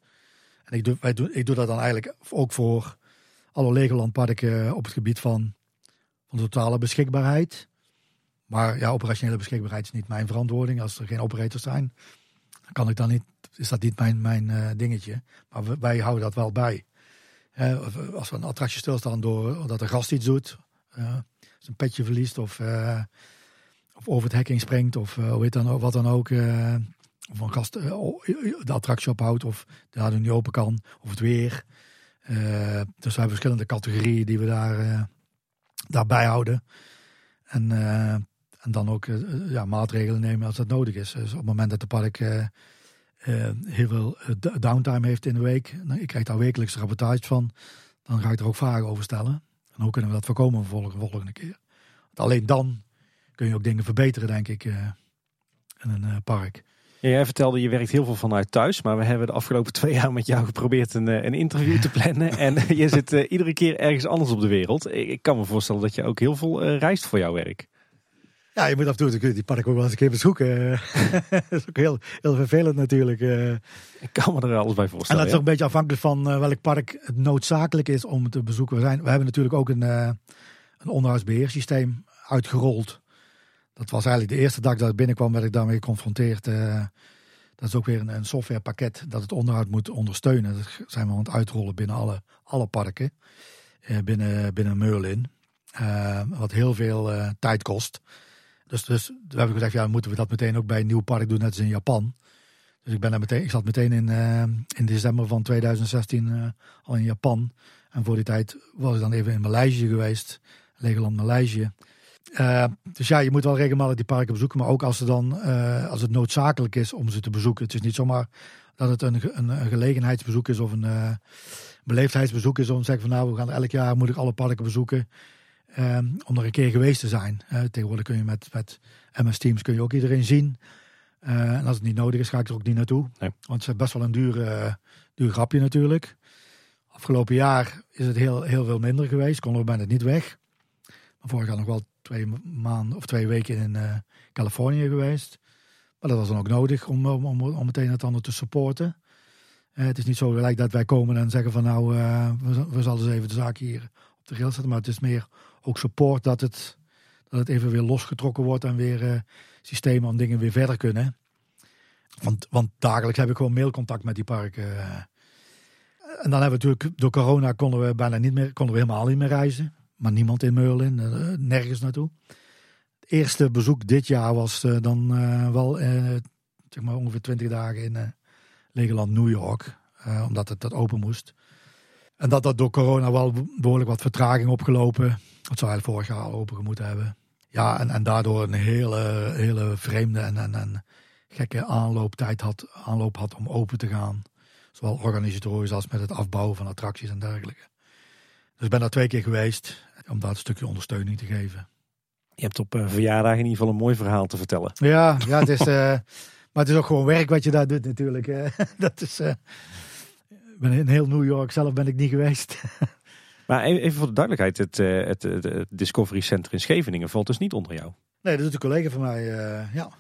En ik doe, wij doen, ik doe dat dan eigenlijk ook voor alle Legoland-parken op het gebied van, van totale beschikbaarheid. Maar ja, operationele beschikbaarheid is niet mijn verantwoording. Als er geen operators zijn, kan ik dan niet, is dat niet mijn, mijn uh, dingetje. Maar wij houden dat wel bij. Uh, als we een attractie stilstaan doordat een gast iets doet, uh, een petje verliest of, of over het hekking springt of wat dan ook. of een gast de attractie ophoudt of de niet open kan, of het weer. dus hebben verschillende categorieën die we daar, daarbij houden. En en dan ook ja, maatregelen nemen als dat nodig is. Dus op het moment dat de park uh, heel veel downtime heeft in de week, nou, ik krijg daar wekelijks rapportage van, dan ga ik er ook vragen over stellen. En hoe kunnen we dat voorkomen de volgende, volgende keer? Want alleen dan kun je ook dingen verbeteren, denk ik, in een park. Ja, jij vertelde, je werkt heel veel vanuit thuis. Maar we hebben de afgelopen twee jaar met jou geprobeerd een, een interview te plannen. en je zit iedere keer ergens anders op de wereld. Ik kan me voorstellen dat je ook heel veel reist voor jouw werk. Ja, je moet af en toe die park ook wel eens een keer bezoeken. dat is ook heel, heel vervelend natuurlijk. Eh. Ik kan me er alles bij voorstellen. En dat is ook een beetje afhankelijk van uh, welk park het noodzakelijk is om te bezoeken. We, zijn, we hebben natuurlijk ook een, een onderhoudsbeheersysteem uitgerold. Dat was eigenlijk de eerste dag dat ik binnenkwam, werd ik daarmee geconfronteerd. dat is ook weer een, een, softwarepakket dat het onderhoud moet ondersteunen. Dat zijn we aan het uitrollen binnen alle, alle parken. binnen, binnen Merlin. wat heel veel tijd kost. Dus, dus we hebben gezegd, ja, moeten we dat meteen ook bij een nieuw park doen, net als in Japan. Dus ik, ben daar meteen, ik zat meteen in, uh, in december van 2016 uh, eh, al in Japan. En voor die tijd was ik dan even in Maleisië geweest. Legoland Maleisië. Uh, dus ja, je moet wel regelmatig die parken bezoeken. Maar ook als, er dan, als het noodzakelijk is om ze te bezoeken. Het is niet zomaar dat het een, een, een gelegenheidsbezoek is of een beleefdheidsbezoek is. Om te zeggen van nou, we gaan elk jaar moet ik alle parken bezoeken. Um, om er een keer geweest te zijn. Uh, tegenwoordig kun je met, met MS Teams kun je ook iedereen zien. Uh, en als het niet nodig is, ga ik er ook niet naartoe. Nee. Want het is best wel een duur, uh, duur grapje natuurlijk. Afgelopen jaar is het heel, heel veel minder geweest. Konden we bijna niet weg. Maar vorig jaar nog wel twee maanden of twee weken in Californië geweest. Maar dat was dan ook nodig om, om, om, om meteen het ander te supporten. het is niet zo gelijk dat wij komen en zeggen van nou, we, we zullen eens even de zaak hier op de rail zetten. Maar het is meer ook support dat het, dat het even weer losgetrokken wordt en weer uh, systemen om dingen weer verder kunnen. Want, want dagelijks heb ik gewoon mailcontact met die parken. En dan hebben we natuurlijk, door corona konden we bijna niet meer, konden we helemaal niet meer reizen. Maar niemand in Merlin, uh, nergens naartoe. Het eerste bezoek dit jaar was dan wel zeg maar ongeveer 20 dagen in Legoland New York. omdat het dat open moest. En dat dat door corona wel behoorlijk wat vertraging opgelopen. Dat zou eigenlijk vorig jaar al open moeten hebben. Ja, en, en daardoor een hele, hele vreemde en, en, en gekke aanlooptijd had, aanloop had om open te gaan. Zowel organisatorisch als met het afbouwen van attracties en dergelijke. Dus ik ben daar twee keer geweest om daar een stukje ondersteuning te geven. Je hebt op uh, verjaardag in ieder geval een mooi verhaal te vertellen. Ja, ja het is, uh, maar het is ook gewoon werk wat je daar doet natuurlijk. dat is, uh, ben in heel New York zelf ben ik niet geweest. Maar even voor de duidelijkheid, het, eh, het, het, Discovery Center in Scheveningen valt dus niet onder jou? Nee, dat doet een collega van mij, uh, ja.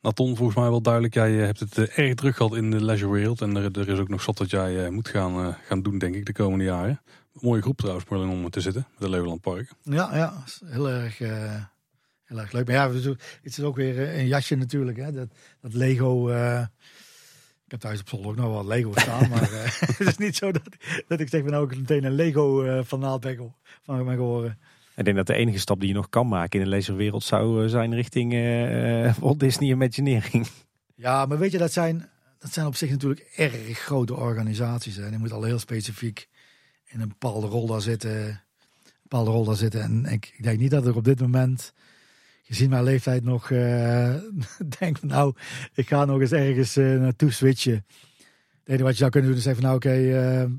Naton, volgens mij wel duidelijk, jij eh, hebt het erg druk gehad in de leisure wereld. En er, er is ook nog zat dat jij moet gaan, gaan doen, denk ik, de komende jaren. mooie groep trouwens, Merlin, om te zitten, met de Legoland Park. Ja, ja, heel erg, heel erg leuk. Maar ja, het is ook weer een jasje natuurlijk, hè. Dat, dat Lego... Ik heb thuis op zolder ook nog wel Lego staan, maar uh, het is niet zo dat, dat ik zeg, ben ook meteen een Lego uh, fanaat ben, van mijn geworden. Ik denk dat de enige stap die je nog kan maken in de laserwereld zou eh, zijn richting uh, Walt Disney Imagineering. Ja, maar weet je, dat zijn, dat zijn op zich natuurlijk erg grote organisaties. En je moet al heel specifiek in een bepaalde rol daar zitten. Een bepaalde rol daar zitten. En ik, ik denk niet dat er op dit moment gezien mijn leeftijd nog uh, denk van nou, ik ga nog eens ergens uh, naartoe switchen. Het enige wat je zou kunnen doen is zeggen van nou oké, okay, uh,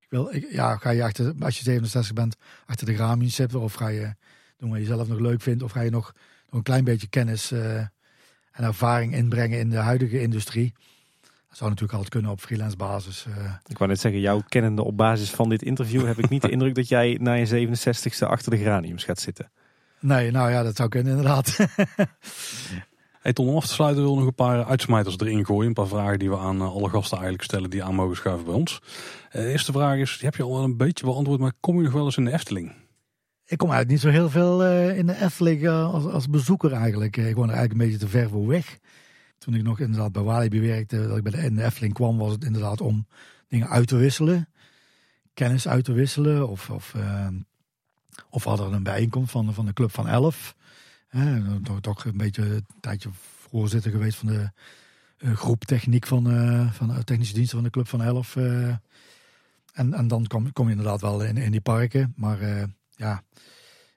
ik wil, ik, ja, ga je achter, als je 67 bent, achter de graaien zitten of ga je doen wat je zelf nog leuk vindt of ga je nog, nog een klein beetje kennis en ervaring inbrengen in de huidige industrie. Dat zou natuurlijk altijd kunnen op freelance basis. Ik wou net zeggen, jouw kennende op basis van dit interview heb ik niet de indruk dat jij na je 67ste achter de graniums gaat zitten. Nee, nou ja, dat zou kunnen inderdaad. hey Ton, om af te sluiten wil nog een paar uitsmijters erin gooien. Een paar vragen die we aan eh, alle gasten eigenlijk stellen die aan mogen schuiven bij ons. Eh, de eerste vraag is, die heb je al wel een beetje beantwoord, maar kom je nog wel eens in de Efteling? Ik kom eigenlijk niet zo heel veel uh, in de Efteling als, als bezoeker eigenlijk. Ik woon er eigenlijk een beetje te ver voor weg. Toen ik nog inderdaad bij Walibi werkte, dat ik bij de, in de Efteling kwam, was het inderdaad om dingen uit te wisselen. Kennis uit te wisselen of... of of hadden een bijeenkomst van, van de Club van Elf. Hè, toch een beetje een tijdje voorzitter geweest van de uh, groep techniek van, uh, van technische diensten van de Club van Elf. Uh, en, en dan kom, kom je inderdaad wel in, in die parken. Maar ja,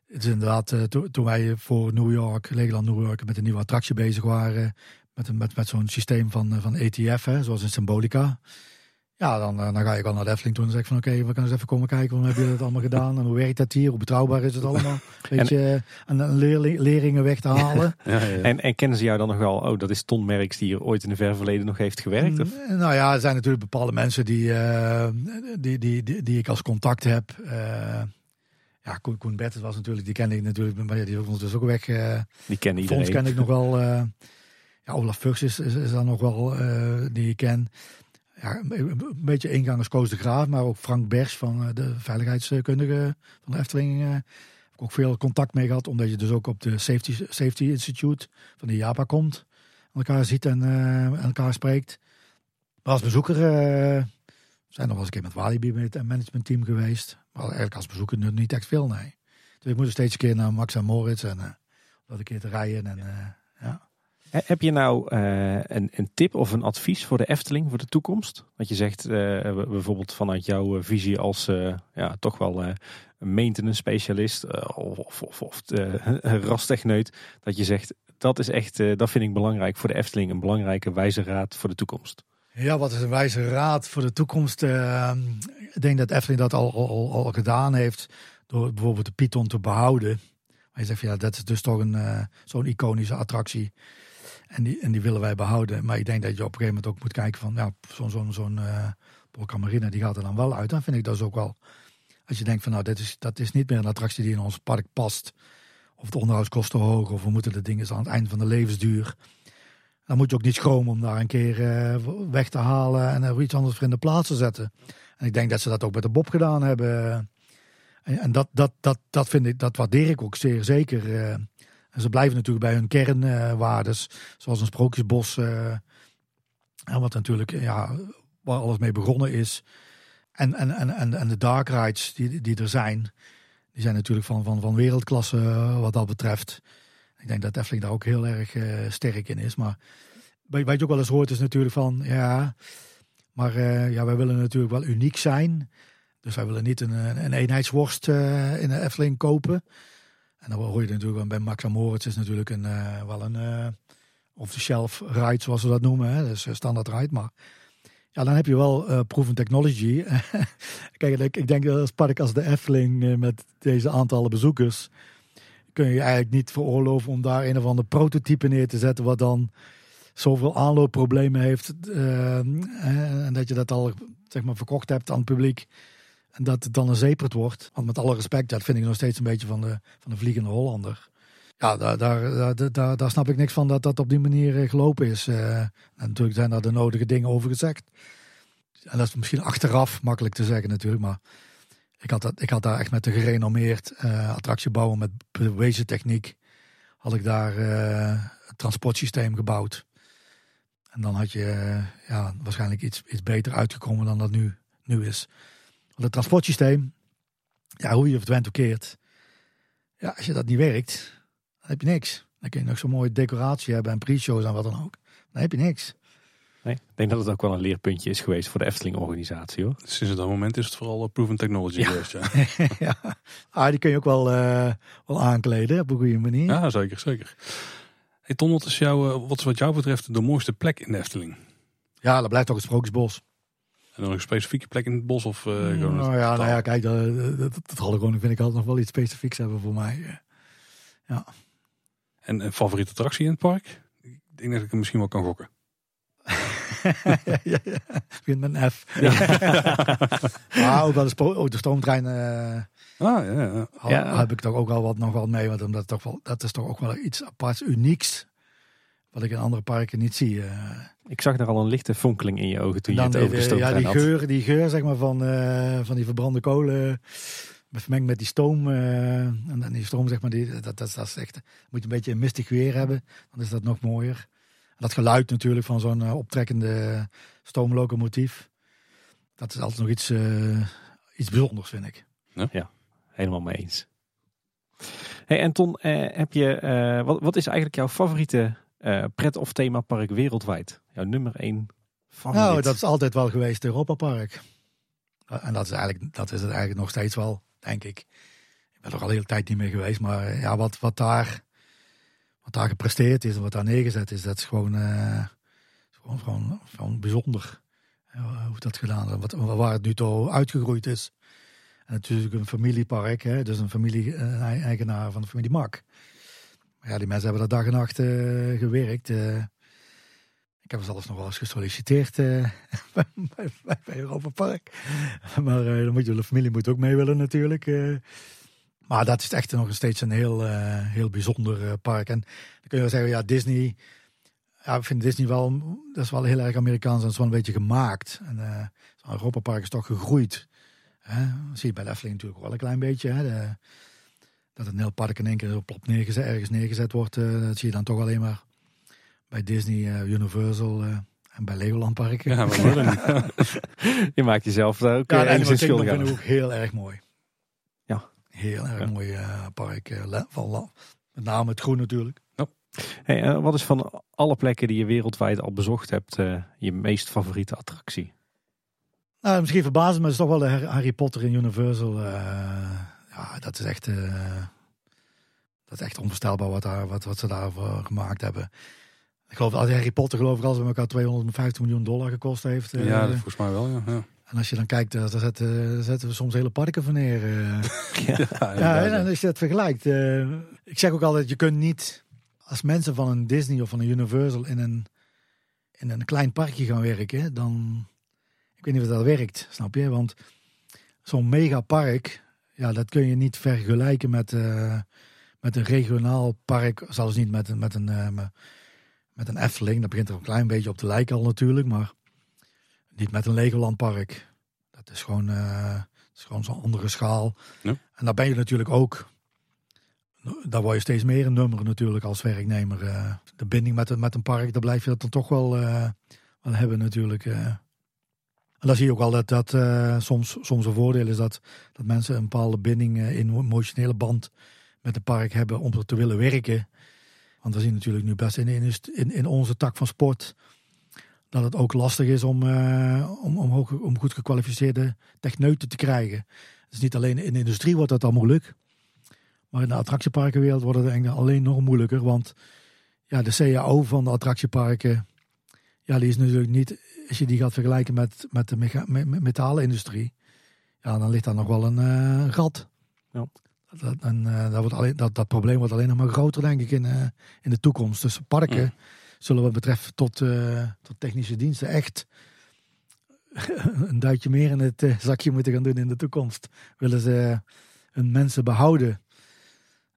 het is inderdaad, to, toen wij voor New York, Legoland New York, met een nieuwe attractie bezig waren. Met, met, met zo'n systeem van, van ETF, hè, zoals in Symbolica. Ja, dan, eh, dan ga je wel naar de Efteling toe en zeg ik van oké, we kunnen eens even komen kijken. Hoe heb je dat allemaal gedaan? En hoe werkt dat hier? Hoe betrouwbaar is het allemaal? Weet je, en, en leerlingen weg te halen. ja, ja, en, en kennen ze jou dan nog wel? Oh, dat is Ton Merks die hier ooit in de ver verleden nog heeft gewerkt? Of? Mm, nou ja, er zijn natuurlijk bepaalde mensen die, uh, die, die, die, die, ik als contact heb. Uh, ja, Koen, Koen was natuurlijk, die kende ik natuurlijk, maar die is dus ook weg. Uh, die kennen iedereen. Ons ken ik nog wel. ja, Olaf Fuchs is, is, is dan nog wel die ik ken ja, een beetje ingangers Koos de Graaf, maar ook Frank Bers van eh, de veiligheidskundige van de Efteling. Uh, heb ik ook veel contact mee gehad, omdat je dus ook op de Safety, Safety Institute van de JAPA komt. elkaar ziet en uh, elkaar spreekt. Maar als bezoeker zijn nog wel eens een keer met Walibi met het managementteam geweest. Maar eigenlijk als bezoeker niet echt veel, nee. Dus ik moet steeds een keer naar Max en Moritz en uh, dat een keer te rijden. En, ja. Heb je nou uh, een, een, tip of een advies voor de Efteling voor de toekomst? Dat je zegt, uh, bijvoorbeeld vanuit jouw visie als ja, toch wel maintenance specialist of, of, of rastechneut. Dat je zegt, dat is echt, dat vind ik belangrijk voor de Efteling. Een belangrijke wijze raad voor de toekomst. Ja, wat is een wijze raad voor de toekomst? ik denk dat Efteling dat al, al, al gedaan heeft. Door bijvoorbeeld de Python te behouden. Maar je zegt, ja, dat is dus toch een zo'n iconische attractie. En die, en die willen wij behouden. Maar ik denk dat je op een gegeven moment ook moet kijken van, ja, zo'n zo'n zo'n uh, die gaat er dan wel uit. Dan vind ik dat ook wel, als je denkt van, nou, dit is, dat is niet meer een attractie die in ons park past. Of de onderhoudskosten hoog, of we moeten de dingen aan het eind van de levensduur. Dan moet je ook niet schromen om daar een keer uh, weg te halen en er iets anders voor in de plaats te zetten. En ik denk dat ze dat ook met de Bob gedaan hebben. En, en dat, dat, dat, dat vind ik, dat waardeer ik ook zeer zeker. Uh, en ze blijven natuurlijk bij hun kernwaardes, zoals een sprookjesbos. Uh, wat natuurlijk, ja, waar alles mee begonnen is. En, en, en, en, de dark rides die, die er zijn, die zijn natuurlijk van, van, van wereldklasse eh, wat dat betreft. Ik denk dat Efteling daar ook heel erg uh, sterk in is. Maar wat je ook wel eens hoort is natuurlijk van, ja, maar ja, wij willen natuurlijk wel uniek zijn. Dus wij willen niet een, een eenheidsworst in de Efteling kopen. En dan hoor je natuurlijk bij Max Moritz is natuurlijk een, uh, wel een uh, off-the-shelf ride, zoals we dat noemen. Hè? Dus standaard ride. Maar ja, dan heb je wel uh, proven technology. Kijk, ik, ik denk dat als park als de Efteling met deze aantallen bezoekers... kun je eigenlijk niet veroorloven om daar een of ander prototype neer te zetten... wat dan zoveel aanloopproblemen heeft. en dat je dat al zeg maar, verkocht hebt aan het publiek en dat het dan een zeepert wordt. Want met alle respect, dat vind ik nog steeds een beetje van de, van de vliegende Hollander. Ja, daar, daar, daar, daar, snap ik niks van dat dat op die manier eh, gelopen is. En natuurlijk zijn daar de nodige dingen over gezegd. En dat is misschien achteraf makkelijk te zeggen natuurlijk. Maar ik had, dat, ik had daar echt met een gerenommeerd uh, met bewezen techniek. Had ik daar het transportsysteem gebouwd. En dan had je ja, waarschijnlijk iets, iets beter uitgekomen dan dat nu, nu is. Want het transportsysteem, ja, hoe je het went of keert. Ja, als je dat niet werkt, dan heb je niks. Dan kun je nog zo'n mooie decoratie hebben en pre-shows en wat dan ook. Dan heb je niks. Nee, ik denk dat het ook wel een leerpuntje is geweest voor de Efteling-organisatie hoor. Sinds dat moment is het vooral eh, proven technology Ja. geweest. Ja. ja. Ah, die kun je ook wel, eh, wel aankleden op een goede manier. ja, zeker, zeker. Hey Ton, wat is, jouw, eh, wat is wat jou betreft de mooiste plek in de Efteling? Ja, dat blijft toch het Sprookjesbos. En dan een specifieke plek in het bos? Of, eh, gewoon nou, ja, nou ja, kijk, dat, dat, dat, vind ik altijd nog wel iets specifieks hebben voor mij. En een favoriete attractie in het park? Ik denk dat ik hem misschien wel kan gokken. ja, ja, begint met een F. maar ook wel de, ook de stoomtrein eh, Ah, ja, ja. Ja. heb ik toch ook wel wat nog wel mee. Want omdat het toch wel, dat is toch ook wel iets aparts, unieks. Wat ik in andere parken niet zie. eh. Ik zag daar al een lichte fonkeling in je ogen toen je het over de die, ja, stoomtrein die had. geur, die geur zeg maar, van, eh, van die verbrande kolen. Vermengd met die stoom. eh, en dan die stoom, zeg maar, die, dat, dat, dat is echt. Moet je een beetje een mistig weer hebben. Dan is dat nog mooier. En dat geluid natuurlijk van zo'n eh, optrekkende stoomlocomotief. Dat is altijd nog iets, eh, iets bijzonders, vind ik. Helemaal mee eens. Hey, en Ton, eh, heb je, eh, wat, wat is eigenlijk jouw favoriete eh, pret- of themapark wereldwijd? Jouw nummer één favoriet? Nou, dat is altijd wel geweest, Europa Park. En dat is, eigenlijk, dat is het eigenlijk nog steeds wel, denk ik. Ik ben er al de hele tijd niet meer geweest, maar eh, ja, wat, wat, daar, wat daar gepresteerd is en wat daar neergezet is, dat is gewoon, eh, gewoon, gewoon, gewoon bijzonder. eh, hoe dat gedaan is, wat, waar het nu toe uitgegroeid is. En natuurlijk een familiepark, hè, dus een familie-eigenaar van de familie Mak. Ja, die mensen hebben daar dag en nacht eh, gewerkt. eh. Ik heb zelfs nog wel eens gesolliciteerd eh, bij, Europa Park. Maar dan moet je, de familie moet ook mee willen natuurlijk. Maar dat is echt nog steeds een heel, heel bijzonder park. En dan kun je wel zeggen, ja, Disney. Ja, ik vind Disney wel, dat is wel heel erg Amerikaans en dat is wel een beetje gemaakt. En Europa Park is toch gegroeid. Hè? Dat zie je bij Efteling natuurlijk wel een klein beetje. Hè? De- dat een heel park in één keer plop neergezet, ergens neergezet wordt. eh, dat zie je dan toch alleen maar bij Disney, eh, Universal eh, en bij Legoland Park. Ja, maar dat. Je maakt jezelf daar ook Ja, ja, de Animal enigszins Kingdom schuldig vind aan. ik ook heel erg mooi. Ja. Heel erg Ja. mooi park. van, met name het groen natuurlijk. Hey, eh, wat is van alle plekken die je wereldwijd al bezocht hebt je meest favoriete attractie? Nou, misschien verbazen, maar het is toch wel de Har- Harry Potter in Universal. Eh, ja, dat is echt, eh, dat is echt onvoorstelbaar wat, daar, wat, wat ze daarvoor gemaakt hebben. Ik geloof dat Harry Potter geloof ik als bij elkaar 250 miljoen dollar gekost heeft. eh. Ja, dat volgens mij wel. Ja, ja. En als je dan kijkt, eh, daar zetten, we soms hele parken van neer. eh. Ja, Ja, en als je dat vergelijkt. eh, ik zeg ook altijd, je kunt niet als mensen van een Disney of van een Universal in een, in een klein parkje gaan werken, dan, ik weet niet of dat werkt, snap je? Want zo'n megapark, ja, dat kun je niet vergelijken met, eh, met een regionaal park, zelfs niet met een, met een, eh, me- met een Efteling. Dat begint er een klein beetje op te lijken al natuurlijk, maar niet met een Legoland park. Dat is gewoon, eh, dat is gewoon zo'n andere schaal. Ja. En daar ben je natuurlijk ook. Daar word je steeds meer een nummer natuurlijk als werknemer. de binding met, een- met een park, daar blijf je dat dan toch wel, wel hebben natuurlijk. En dan zie je ook wel dat, dat eh, soms, soms een voordeel is dat, dat mensen een bepaalde binding eh, in emotionele band met het park hebben om er te willen werken. Want we zien natuurlijk nu best in, in, in onze tak van sport dat het ook lastig is om, eh, om, om, om goed gekwalificeerde techneuten te krijgen. Dus niet alleen in de industrie wordt dat al moeilijk. Maar in de attractieparkenwereld wordt het alleen nog moeilijker. Want ja, de CAO van de attractieparken, ja, die is natuurlijk niet, als je die gaat vergelijken met, met de metaalindustrie, ja, dan ligt daar nog wel een eh, gat. Ja. Dat, en, eh, dat, wordt alleen, dat, dat probleem wordt alleen nog maar groter, denk ik, in, eh, in de toekomst. Dus parken zullen wat betreft tot, tot technische diensten echt een duitje meer in het zakje moeten gaan doen in de toekomst. Willen ze hun mensen behouden.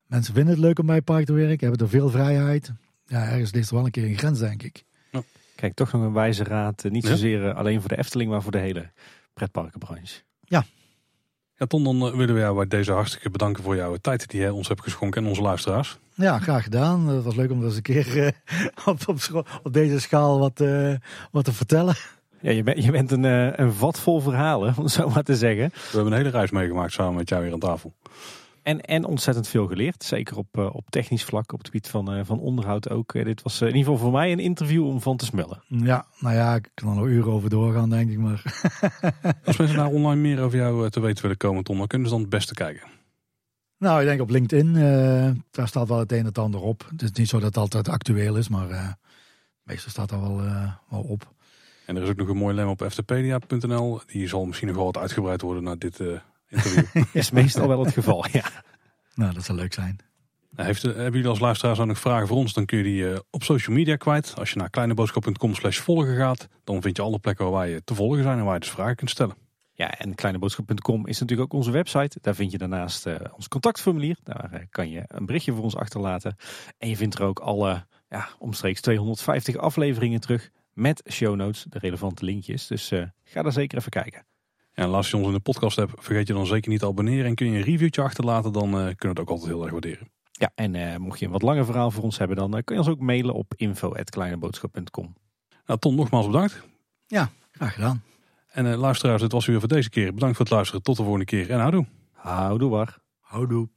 Mensen vinden het leuk om bij het park te werken, hebben er veel vrijheid. Ja, ergens ligt er wel een keer een grens, denk ik. Kijk, toch nog een wijze raad. eh, Niet Ja. zozeer eh, alleen voor de Efteling, maar voor de hele pretparkenbranche. Ja, Ton, dan eh, willen we jou bij deze hartstikke bedanken voor jouw tijd die je ons hebt geschonken en onze luisteraars. Ja, graag gedaan. Het was leuk om eens een keer eh, op, op, op deze schaal wat, eh, wat te vertellen. Ja, je, bent je bent een, een vat vol verhalen, om het zo maar te zeggen. We hebben een hele reis meegemaakt samen met jou hier aan tafel. En, en ontzettend veel geleerd. Zeker op, uh, op technisch vlak, op het gebied van, uh, van onderhoud ook. Uh, dit was in ieder geval voor mij een interview om van te smullen. Ja, nou ja, ik kan er nog uren over doorgaan, denk ik maar. Als mensen nou online meer over jou te weten willen komen, Tom, dan kunnen ze dan het beste kijken. Nou, ik denk op LinkedIn, daar staat wel het een en het ander op. Het is niet zo dat het altijd actueel is, maar meestal staat daar wel, wel op. En er is ook nog een mooi lem op ftpedia.nl. Die zal misschien nog wel wat uitgebreid worden na dit interview. is meestal wel het geval, ja. Nou, dat zou leuk zijn. Nou, heeft, hebben jullie als luisteraars ook nog vragen voor ons? Dan kun je die uh, op social media kwijt. Als je naar kleineboodschap.com slash volgen gaat, dan vind je alle plekken waar je te volgen zijn en waar je dus vragen kunt stellen. Ja, en kleineboodschap.com is natuurlijk ook onze website. Daar vind je daarnaast uh, ons contactformulier. Daar uh, kan je een berichtje voor ons achterlaten. En je vindt er ook alle ja, omstreeks 250 afleveringen terug met show notes, de relevante linkjes. Dus ga daar zeker even kijken. En als je ons in de podcast hebt, vergeet je dan zeker niet te abonneren. En kun je een reviewtje achterlaten, dan uh, kunnen we het ook altijd heel erg waarderen. Ja, en uh, mocht je een wat langer verhaal voor ons hebben, dan uh, kun je ons ook mailen op info.kleineboodschap.com. Nou, Tom, nogmaals bedankt. Ja, graag gedaan. En luisteraars, dit was weer voor deze keer. Bedankt voor het luisteren. Tot de volgende keer en houdoe. Houdoe waar. Houdoe.